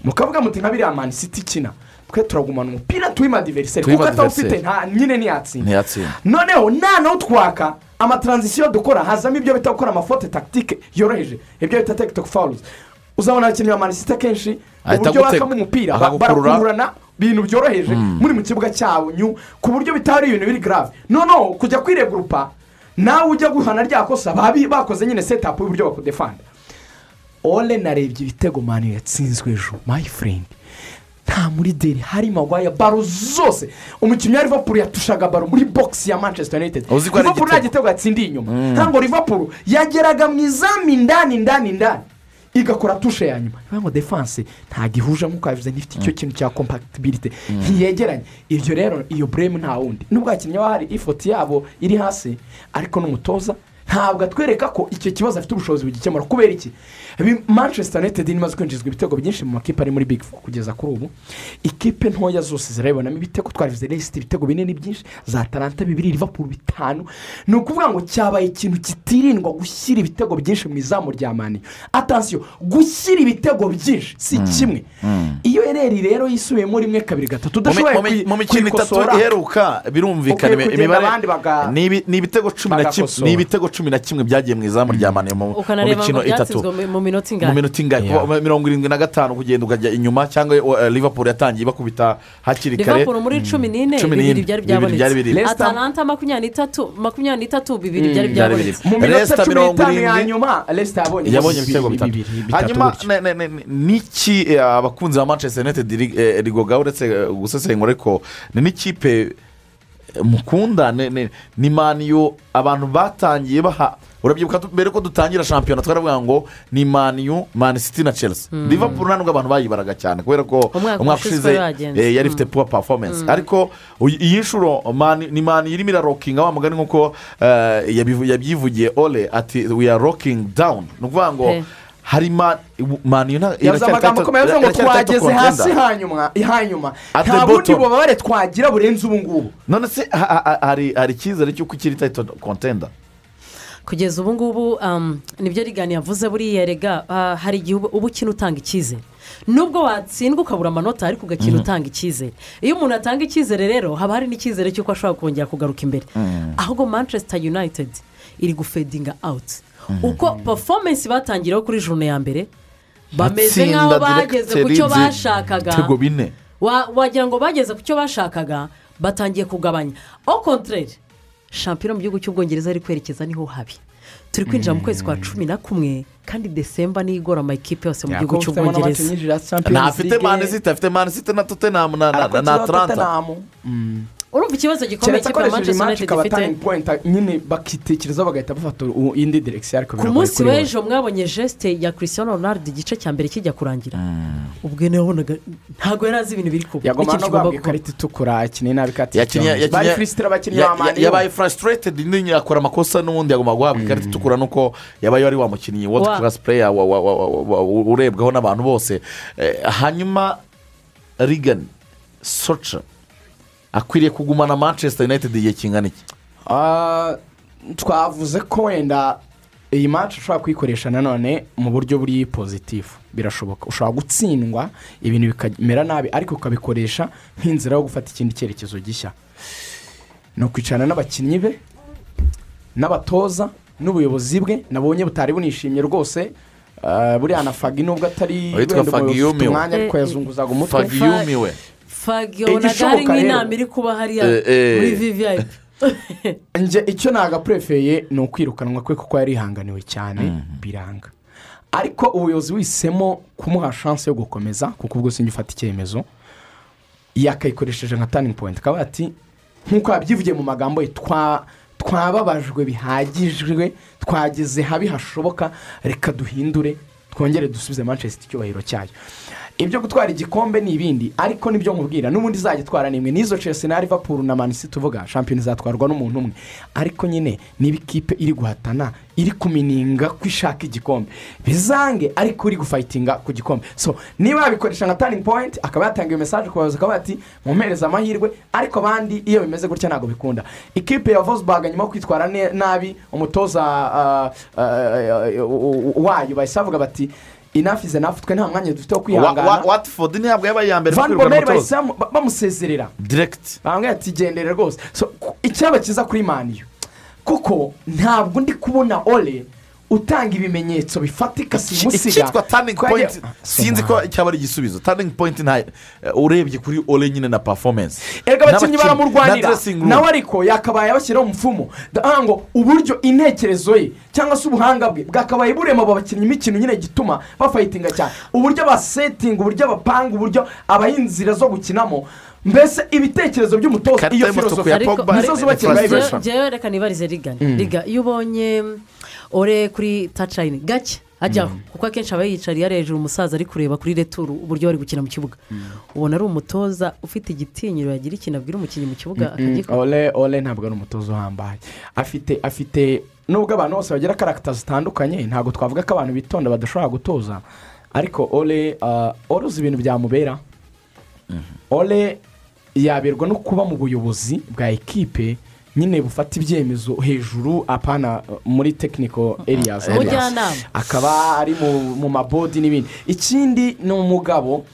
Mukavuga muti nka biriya mani siti ikina twe turagumana umupira tuwima diveriseri kuko atawufite nta nyine ntiyatsinda noneho nanaho twaka amataranzisiyo dukora hazamo ibyo bita gukora amafote takitike yoroheje. Ibyo bita tekitoke fawuruzi uzabona abakinnyi ba manisite akenshi Ahita uburyo bakamo umupira barakururana ibintu byoroheje muri mu kibuga cyanyu ku buryo bitari ibintu biri garave noneho kujya kwiregurupa nawe ujya guhana rya kosa bakoze nyine setapu y'uburyo bakudefanda ole narebye ibitego mani yatsinzwe ejo mayi furendi nta muri deri hari magwaya baro zose. Umukinnyi wa rivapuro yatushaga baro muri bogisi ya manchester united. Rivapuro nta gitego. yatsindiye inyuma. Mm. ntabwo rivapuro yageraga mu izamu indani indani indani. Igakora tushe ya nyuma. Niyo ngo defanse ntabwo ihuje nk'uko yabivuze ntifite icyo kintu cya kompakitibilite ntiyegeranye. Ibyo rero iyo buremu nta wundi. Nubwo hakinnye hari ifoto yabo iri hasi ariko n'umutoza ntabwo atwereka ko icyo kibazo afite ubushobozi bugikemura. Kubera iki? Manchester united imaze kwinjizwa ibitego byinshi mu makipe ari muri big four kugeza kuri ubu. Ikipe ntoya zose zirabibonamo ibitego twabivuze resite ibitego binini byinshi za taranta bibiri liverpool bitanu. Ni ukuvuga ngo cyabaye ikintu kitirindwa gushyira ibitego byinshi mu izamu rya mani atansiyo gushyira ibitego byinshi si kimwe. iyo ereri rero yisubiyemo rimwe kabiri gatatu udashoboye kuyikosora, iheruka birumvikana imibare ni ibi- ni ibitego cumi na kimwe bagakosora. ni ibitego cumi na kimwe byagiye mu izamu rya mani mu mikino itatu. Byatsinzwe mu- mu minota ingana minota ingahe Yeah. kuva mirongo irindwi na gatanu kugenda ukajya inyuma cyangwa uh, liverpool yatangiye bakubita hakiri kare liverpool muri cumi n'ine bibiri byari byabonetse atalanta makumyabiri n'itatu makumyabiri n'itatu bibiri byari byabonetse mu minota cumi n'itanu ya nyuma resita yabonye ibitego bitatu hanyuma gutyo. ne- ne- ne- n'iki eh, abakunzi ba manchester united ri- eh, rigoga uretse eh, gusesengura ariko ni n'ikipe eh, mukunda ne- ne- ni maniyo abantu batangiye baha urabyibuka mbere ko dutangira shampiyona twaravuga ngo ni maniyu mani siti na chelsea Mm. liverpool nta nubwo abantu bayibaraga cyane kubera ko Umwaka ushize eh, yari Mm. ifite puwa performance Mm. ariko iyi nshuro mani ni mani irimo irarokinga wa mugani nk'uko eh, yabyivugiye ole ati we are rocking down ni ukuvuga ngo Hey. hari mani maniyu yavuze amagambo akomeye avuze ngo twageze hasi hanyuma hanyuma nta bundi bubabare twagira burenze ubu ngubu none se ha- ha- hari hari icyizere cy'uko ikiri tayito kontenda kugeza ubu ngubu um, ni byo rigani yavuze buriya rega ah, hari igihe uba ukina utanga icyizere. Nubwo watsindwa ukabura amanota ariko ugakina Mhm. utanga icyizere. Iyo umuntu atanga icyizere rero haba hari n'icyizere cy'uko ashobora kongera kugaruka imbere. Ahubwo manchester united iri gufedinga awuti uko performance batangiriyeho kuri jone ya mbere bameze nk'aho bageze ku cyo bashakaga. Wagira ngo bageze ku cyo bashakaga batangiye kugabanya. Au contraire shampiyona mu gihugu cy'ubwongereza ari kwerekeza ni ho habi. Turi kwinjira mu kwezi kwa cumi na kumwe kandi desemba niyo igora amakipe yose mu gihugu cy'ubwongereza. Ntafite mani site afite mani site na totenamu na na- na atlanta. Urumva ikibazo gikomeye keretse kipe ya manchester united ikaba ifite. turning point nyine bakitekerezaho bagahita bafata indi direkisiyo ariko ku munsi w'ejo mwabonye jesite ya christian ronald igice cya mbere kijya kurangira. Ubwo nabonaga ntabwo yari azi ibintu biri kuba yagomba no guhabwa ikarita itukura akiniye nabi kati yakinnye bari furisitira abakinnyi yabaye frustrated nyine akora amakosa n'ubundi yagomba guhabwa ikarita itukura nuko yabaye wari wa mukinnyi world Wa- class player wa- wa- wa- wa- wa- urebwaho n'abantu bose. Eh, hanyuma rigani soca akwiriye kugumana manchester united igihe kingana iki? Ah, twavuze ko wenda iyi match ushobora kuyikoresha nanone mu buryo buri pozitifu birashoboka. Ushobora gutsindwa ibintu bikamera nabi ariko ukabikoresha nk'inzira yo gufata ikindi cyerekezo gishya. Ni ukwicarana n'abakinnyi be n'abatoza n'ubuyobozi bwe nabonye butari bunishimye rwose. Ah, buriya na fagi nubwo atari wenda umuyobozi Fagi ufite umwanya ariko yazunguzaga umutwe. Fagi yumiwe. fagio naga hari nk'inama iri kuba hariya Eh, eh. muri njye icyo nagapurefeye ni ukwirukanwa kwe kuko yari yihanganiwe cyane biranga. Ariko ubuyobozi wisemo kumuha shansi yo gukomeza kuko ubwo sinjye ufata icyemezo yakayikoresheje nka taningi poyinti akaba ati nk'uko yabyivugiye mu magambo ye twa twababajwe bihagijwe twageze habi hashoboka reka duhindure twongere dusubize manchester icyubahiro cyayo. Ibyo gutwara igikombe ni ibindi ariko ni byo nkubwira. N'ubundi izajya itwara nimwe. N'izo chelsea na liverpool na manisi tuvuga shampiyona izatwarwa n'umuntu umwe. Ariko nyine niba ikipe iri guhatana iri kumininga ko ishaka igikombe. Bizange ariko iri gufayitinga ku gikombe. So niba yabikoresha nka taningi poyinti akaba yatanga iyo mesaje ku bayobozi akaba ati mumpereze amahirwe. Ariko abandi iyo bimeze gutya ntabwo bikunda. Ikipe ya vosbaga nyuma yo kwitwara nabi umutoza ah, ah, ah, wayo bahise bavuga bati inafu ize nafu twe nta mwanya dufite wo kwihangana watford ntabwo yabaye iya mbere mu bomeri umutoza bamusezerera. Diregiti bambwira ati gendere rwose. Icyaba cyiza kuri maniyo kuko ntabwo ndi kubona ole utanga ibimenyetso bifatika simusiga. icyitwa taningi poyinti sinzi ko cyaba ari igisubizo. Taningi poyinti nta eh, urebye kuri ole nyine na performance. Erega abakinnyi baramurwanira. nawe ariko yakabaye abashyiraho ndavuga ngo uburyo intekerezo ye cyangwa se ubuhanga bwe bwakabaye burema abo bakinnyi ikintu nyine gituma bafayitinga cyane. Uburyo basetinga uburyo bapanga uburyo abaha inzira zo gukinamo. Mbese ibitekerezo by'umutoza iyo Pogba. nizo bayibeshya njyewe reka nibarize rigani Mm. riga iyo ubonye ore kuri tacayini gake ajyaho kuko akenshi aba yiyicariye ari hejuru umusaza ari kureba kuri returu uburyo bari gukina mu kibuga. Ubona ari umutoza ufite igitinyiro yagira ikintu abwira umukinnyi mu kibuga akagikora. Ole ole ntabwo ari umutoza uhambaye. Afite afite nubwo abantu bose bagira karagita zitandukanye ntabwo twavuga ko abantu bitonda badashobora gutoza. Ariko ole ah, ole uzi ibintu byamubera? Ole yaberwa no kuba mu buyobozi bwa ekipe nyine bufata ibyemezo hejuru apana uh, muri tekiniko eriyazi akaba ari mu- mabodi n'ibindi. Ikindi ni umugabo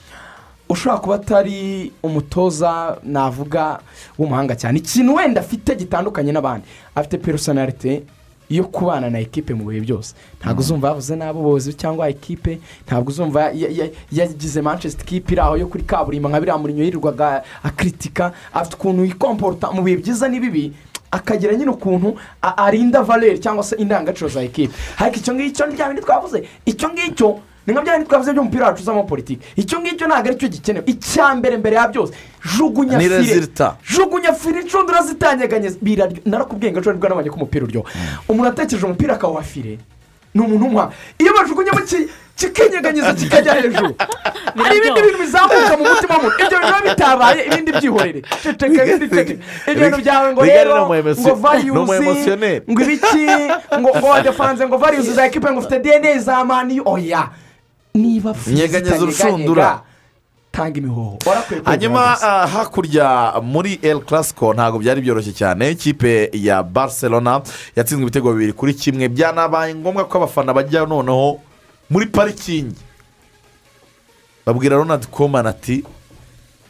ushobora kuba atari umutoza navuga w'umuhanga cyane. Ikintu wenda afite gitandukanye n'abandi. Afite personalite yo kubana na ekipe mu bihe byose. Ntabwo uzumva yavuze nabi ubuyobozi cyangwa ekipe. Ntabwo uzumva ya- ya- yagize manchester ekipe iri aho yo kuri kaburimbo nka biriya murinyo yirirwaga akritika afite ukuntu yikomporota mu bihe byiza n'ibibi. Akagira nyine ukuntu arinda valeri cyangwa se indangagaciro za ekipe ariko icyo ngicyo ni bya bindi twavuze. Icyo ngicyo ni nka bya bindi twavuze by'umupira wacu uzamo politiki icyo ngicyo ntabwo ari cyo gikenewe. Icya mbere mbere ya byose jugunya fire jugunya fire inshundura zitanyeganyeza biraryo narakubwiye ngo ejo ni bwo nabonye ko umupira uryoha. Umuntu atekereje umupira akawuha fire ni umuntu umuha iyo bajugunyemo ki- kikinyeganyeza kikajya hejuru hari ibindi bintu bizamuka mu mutima w'umuntu ibyo biba bitabaye ibindi byihorere ceceka ceceka ibyo bintu byawe ngo rero ngo variyuzi ngo ibiki ngo ngo wadefanze ngo variyuzi za ekipe ngo ufite dna za maniyu oya niba Nyeganyeza zitanyeganyega. Tanga imihoho hanyuma ah, hakurya muri el clasico ntabwo byari byoroshye cyane. Ikipe ya barcelona yatsinzwe ibitego bibiri kuri kimwe. Byanabaye ngombwa ko abafana bajya noneho muri parikingi. Babwira ronald koman ati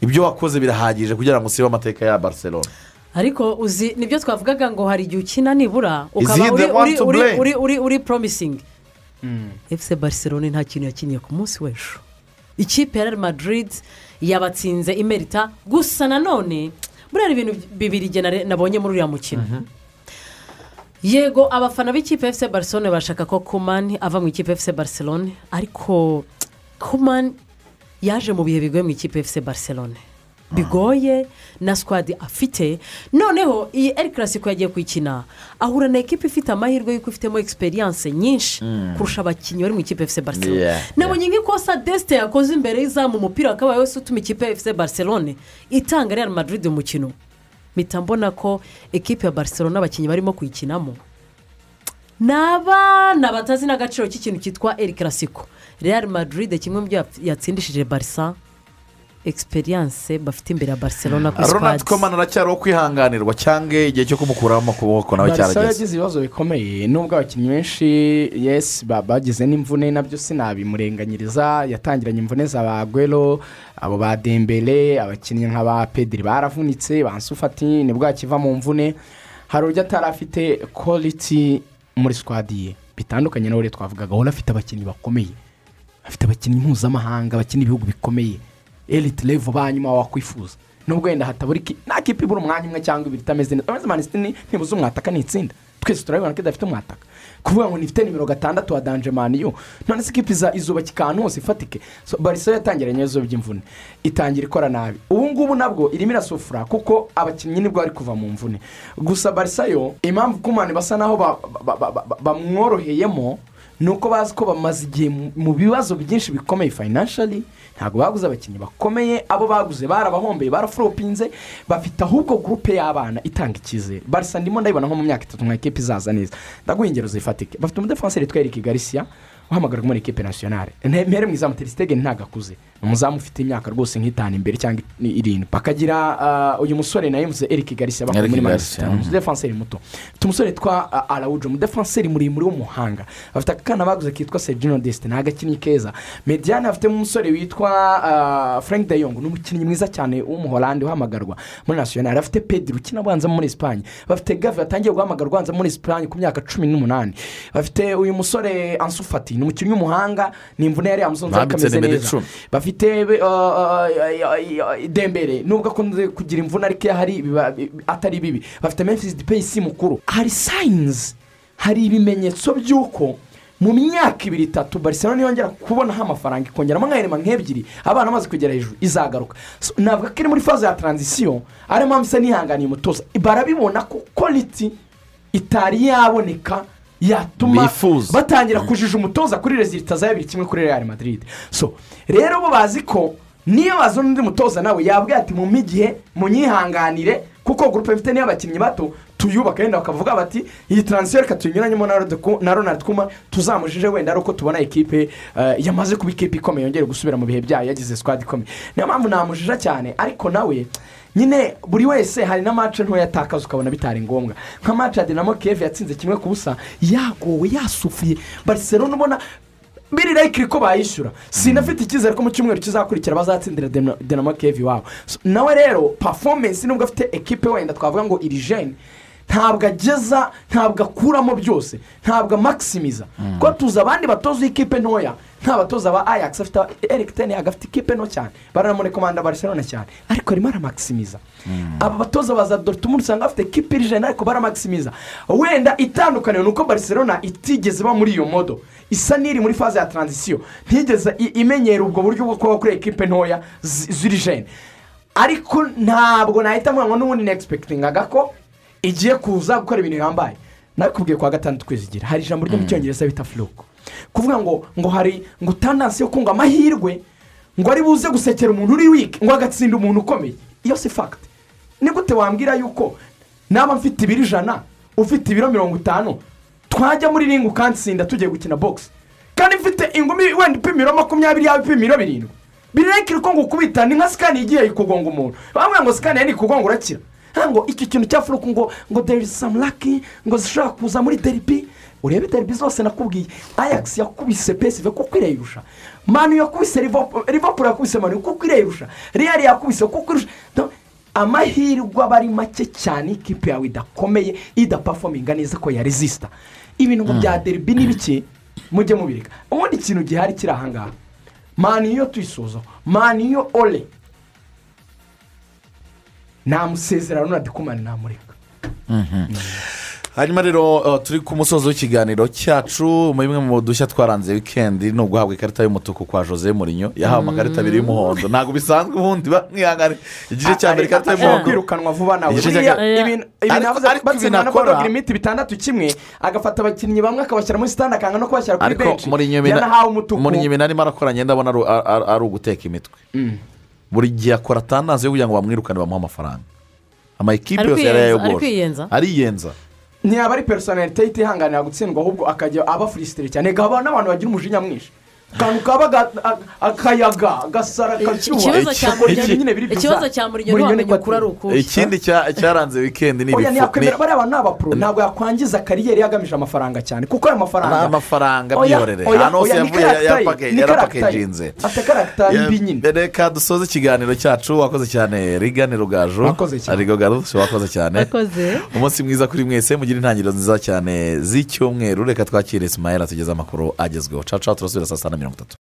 ibyo wakoze birahagije kugira ngo usibe amateka ya barcelona. Ariko uzi ni byo twavugaga ngo hari igihe ukina nibura ukaba uri uri to uri blame? uri uri uri poromisingi efuse barcelone nta kintu yakiniye ku munsi w'ejo. Ikipe ya madrid yabatsinze imerita. Gusa nanone buriya ibintu bibiri nabonye muri uriya mukino. Yego abafana b'ikipe efuse barcelone bashaka ko kumani ava mu ikipe efuse barcelone. Ariko kumani yaje mu bihe bigoye mu ikipe efuse barcelone. Bigoye na sikwadi afite. Noneho iyi eri karasiko yagiye kuyikina ahura na ekipa ifite amahirwe y'uko ifitemo egisperiyanse nyinshi Mm. kurusha abakinnyi bari mu ikipe efuse barcelone nabonye nk'ikosa desite yakoze imbere y'izamu umupira wakabaye wese utuma ikipe efuse barcelone itanga real madrid umukino mpita mbona ko ekipe ya barcelone abakinnyi barimo kuyikinamo ni abana batazi n'agaciro k'ikintu cyitwa eri karasiko real madrid kimwe mu byo yatsindishije barisa egisperiyanse bafite imbere ya barcelona kuri ronald sikwadi koman aracyari uwo kwihanganirwa cyangwa igihe cyo kumukuramo ukuboko nawe barisa cyarageze. yagize ibibazo bikomeye nubwo abakinnyi benshi yesi ba- bagize n'imvune na byo sinabimurenganyiriza. Yatangiranye imvune za ba gwero abo ba dembele abakinnyi nka ba pediri baravunitse ba nsufati ni bwo yakiva mu mvune. Hari uburyo atari afite quality muri sikwadi ye. Bitandukanye n'uburyo twavugaga ahora afite abakinnyi bakomeye afite abakinnyi mpuzamahanga bakina ibihugu bikomeye. Elite level ba nyuma wakwifuza. Nubwo wenda hatabura nta kipe ibura umwanya umwe cyangwa ibiri itameze neza. Urabona manisiti ntibuze umwataka n'itsinda twese turabibona ko idafite umwataka. Kuvuga ngo nifite nimero gatandatu wa danje maniyu none se ikipe iza- izubakika ahantu hose ifatike? So, barisa yatangiranye ibibazo by'imvune. Itangira ikora nabi. Ubu ngubu nabwo irimo irasufura kuko abakinnyi ni bwo bari kuva mu mvune. Gusa barisa yo impamvu kumani basa naho ba- ba- ba- ba- bamworoheyemo ni uko bazi ko bamaze igihe mu- bibazo byinshi bikomeye fayinanshali ntabwo baguze abakinnyi bakomeye abo baguze barabahombeye baraforopinze bafite ahubwo gurupe y'abana itanga icyizere. Barisa ndimo ndayibona nko mu myaka itatu nka ekipa izaza neza. Ndaguha ingero zifatike. Bafite umudefanseri witwa eric garcia uhamagarwa muri ekipe nasiyonari mpere mu izamu terisitege ntabwo akuze ni umuzamu ufite imyaka rwose nk'itanu imbere cyangwa irindwi. Bakagira ah, uyu musore nawe mvuze eric garcia bakuye Eric muri Garcia, manisita mhm. umudefanseri muto. Ufite umusore witwa ah, arawujo umudefanseri muremure w'umuhanga bafite akana baguze kitwa sergino desite ni agakinnyi keza. Mediyane afitemo umusore witwa ah, frank de Jong ni umukinnyi mwiza cyane w'umuholandi uhamagarwa muri nasiyonari afite pedro ukina abanza muri esipanye bafite gavi yatangiye guhamagarwa abanza muri esipanye ku myaka cumi n'umunani. Bafite uyu musore ansufati ni umukinnyi w'umuhanga ni imvune yari yamusonze ariko ameze neza. bafite uh, uh, uh, dembere nubwo akunze kugira imvune ariko iyo ahari atari bibi. Bafite memphis dipeyisi mukuru. Hari sayinizi hari ibimenyetso by'uko mu myaka ibiri itatu barcelona yongera kubonaho amafaranga ikongeramo nk'aherema nk'ebyiri abana bamaze kugera hejuru izagaruka. Ko iri muri faze ya taranzisiyo ariyo mpamvu isa n'ihanganiye umutoza. Barabibona ko kwaliti itari yaboneka yatuma batangira kujija umutoza kuri rezilita za bibiri kimwe kuri real madrid. So rero bo bazi ko niyo bazana undi mutoza nawe yabwira ati mu igihe munyihanganire kuko gurupe mfite niyo abakinnyi bato tuyubaka wenda bakavuga bati iyi taransiyo reka tuyinyuranyemo na Ronald- na ronald kuma tuzamujije wenda ari uko tubona ekipe eh, yamaze kuba ikipe ikomeye yongere gusubira mu bihe byayo yagize sikwadi ikomeye. Niyo mpamvu namujija cyane ariko nawe nyine buri wese hari na mace ntoya atakaza ukabona bitari ngombwa. Nka mace ya dinamo keve yatsinze kimwe ku busa yagowe yasufuye. Barcelona ubona biri rayikiri ko bayishyura. Sinafite icyizere ko mu cyumweru kizakurikira bazatsindira dinamo keve iwabo. Nawe rero pafomensi nubwo afite ekipe wenda twavuga ngo iri jene ntabwo ageza ntabwo akuramo byose ntabwo amakisimiza ko tuzi abandi batoza ikipe ntoya nk'abatoza ba ajax afite eric ten agafite ikipe nto cyane. Baranamurekomanda barcelona cyane. Ariko arimo aramakisimiza. Aba batoza baza dortmund usanga bafite kipe iri jana ariko baramakisimiza. Wenda itandukaniro ni uko barcelona itigeze iba muri iyo modo. Isa n'iri muri faze ya taranzisiyo ntigeze imenyera ubwo buryo bwo kuba kuri ekipe ntoya zi- ziri jene. Ariko ntabwo nahita ngo n'ubundi negispekitingaga ko igiye kuza gukora ibintu bihambaye. Nakubwiye kwa gatandatu kwizigira hari ijambo ryo mu cyongereza bita furuko kuvuga ngo ngo hari ngo tandansi yo kunga amahirwe ngo ari buze gusekera umuntu uri wiki ngo agatsinda umuntu ukomeye. Iyo si fagiti ni gute wambwira yuko naba mfite ibiro ijana ufite ibiro mirongo itanu twajya muri ringi ukantsinda tugiye gukina bogisi kandi mfite ingumi wenda ipima ibiro makumyabiri yaba ipima ibiro birindwi. Birekere ko ngo ukubita ni nka sikani igiye ikugonga umuntu. Bamwe ngo sikani yari ikugonga urakira. Ngo iki kintu cya furuku ngo ngo deri samu laki ngo zishobora kuza muri deribi urebe deribi zose nakubwiye. Ayakisi yakubise pesive kuko irayirusha manu yakubise rivapuro yakubise manu kuko irayirusha riyari yakubise kuko irusha amahirwe aba ari make cyane ikipe yawe idakomeye idapafominga neza ko yaresisita ibintu bya deribi ni bike mujye mubireka. Ubundi ikintu gihari kiri ahangaha mani iyo tuyisoza mani iyo ore nta musezerano na dikumani namureka. Hanyuma rero uh, turi ku musozo w'ikiganiro cyacu mu bimwe mu dushya twaranze wikendi ni uguhabwa ikarita y'umutuku kwa jose murinyo yahawe amakarita abiri y'umuhondo. Ntabwo bisanzwe ubundi bamwihangane igice cya mbere ikarita y'umuhondo. Kwirukanwa vuba nawe. Ibintu ibintu batsinda ibintu na akora- bodogira imiti bitandatu kimwe agafata abakinnyi bamwe akabashyira muri sitade akanga no kubashyira kuri benshi. Muri yanahawe umutuku. Muri nyuma arimo arakora ngenda abona ari- uguteka imitwe. Mm. buri gihe akora atandazi yo kugira ngo bamwirukane bamuhe amafaranga. Amakipe yose yari kwiyenza- ari yayogoje kwiyenza? ariyenza ntiyaba ari personalite itihanganira gutsindwa ahubwo akajya aba furisitire cyane gahaba n'abantu bagira umujinya mwinshi. Akantu kaba akayaga gasara kashyuha ikibazo cya ntiwamenya niko ukuri ari ukuri ikindi cya- cyaranze wikendi ni oya ibifu ntiyakwemera ni- bariya bantu ni abapuro ntabwo yakwangiza kariyeri yagamije amafaranga cyane. Kuko ayo mafaranga ni amafaranga oya, ahantu hose yavuye ye. afite karagita mbi nyine reka dusoze ikiganiro cyacu. Wakoze cyane rigane rugaju. Wakoze cyane. arigo garusi wakoze cyane. Umunsi mwiza kuri mwese mugire intangiriro nziza cyane z'icyumweru. Reka twakire isimayeli atugeze amakuru agezweho. Caca turasubira saa sita na mirongo itatu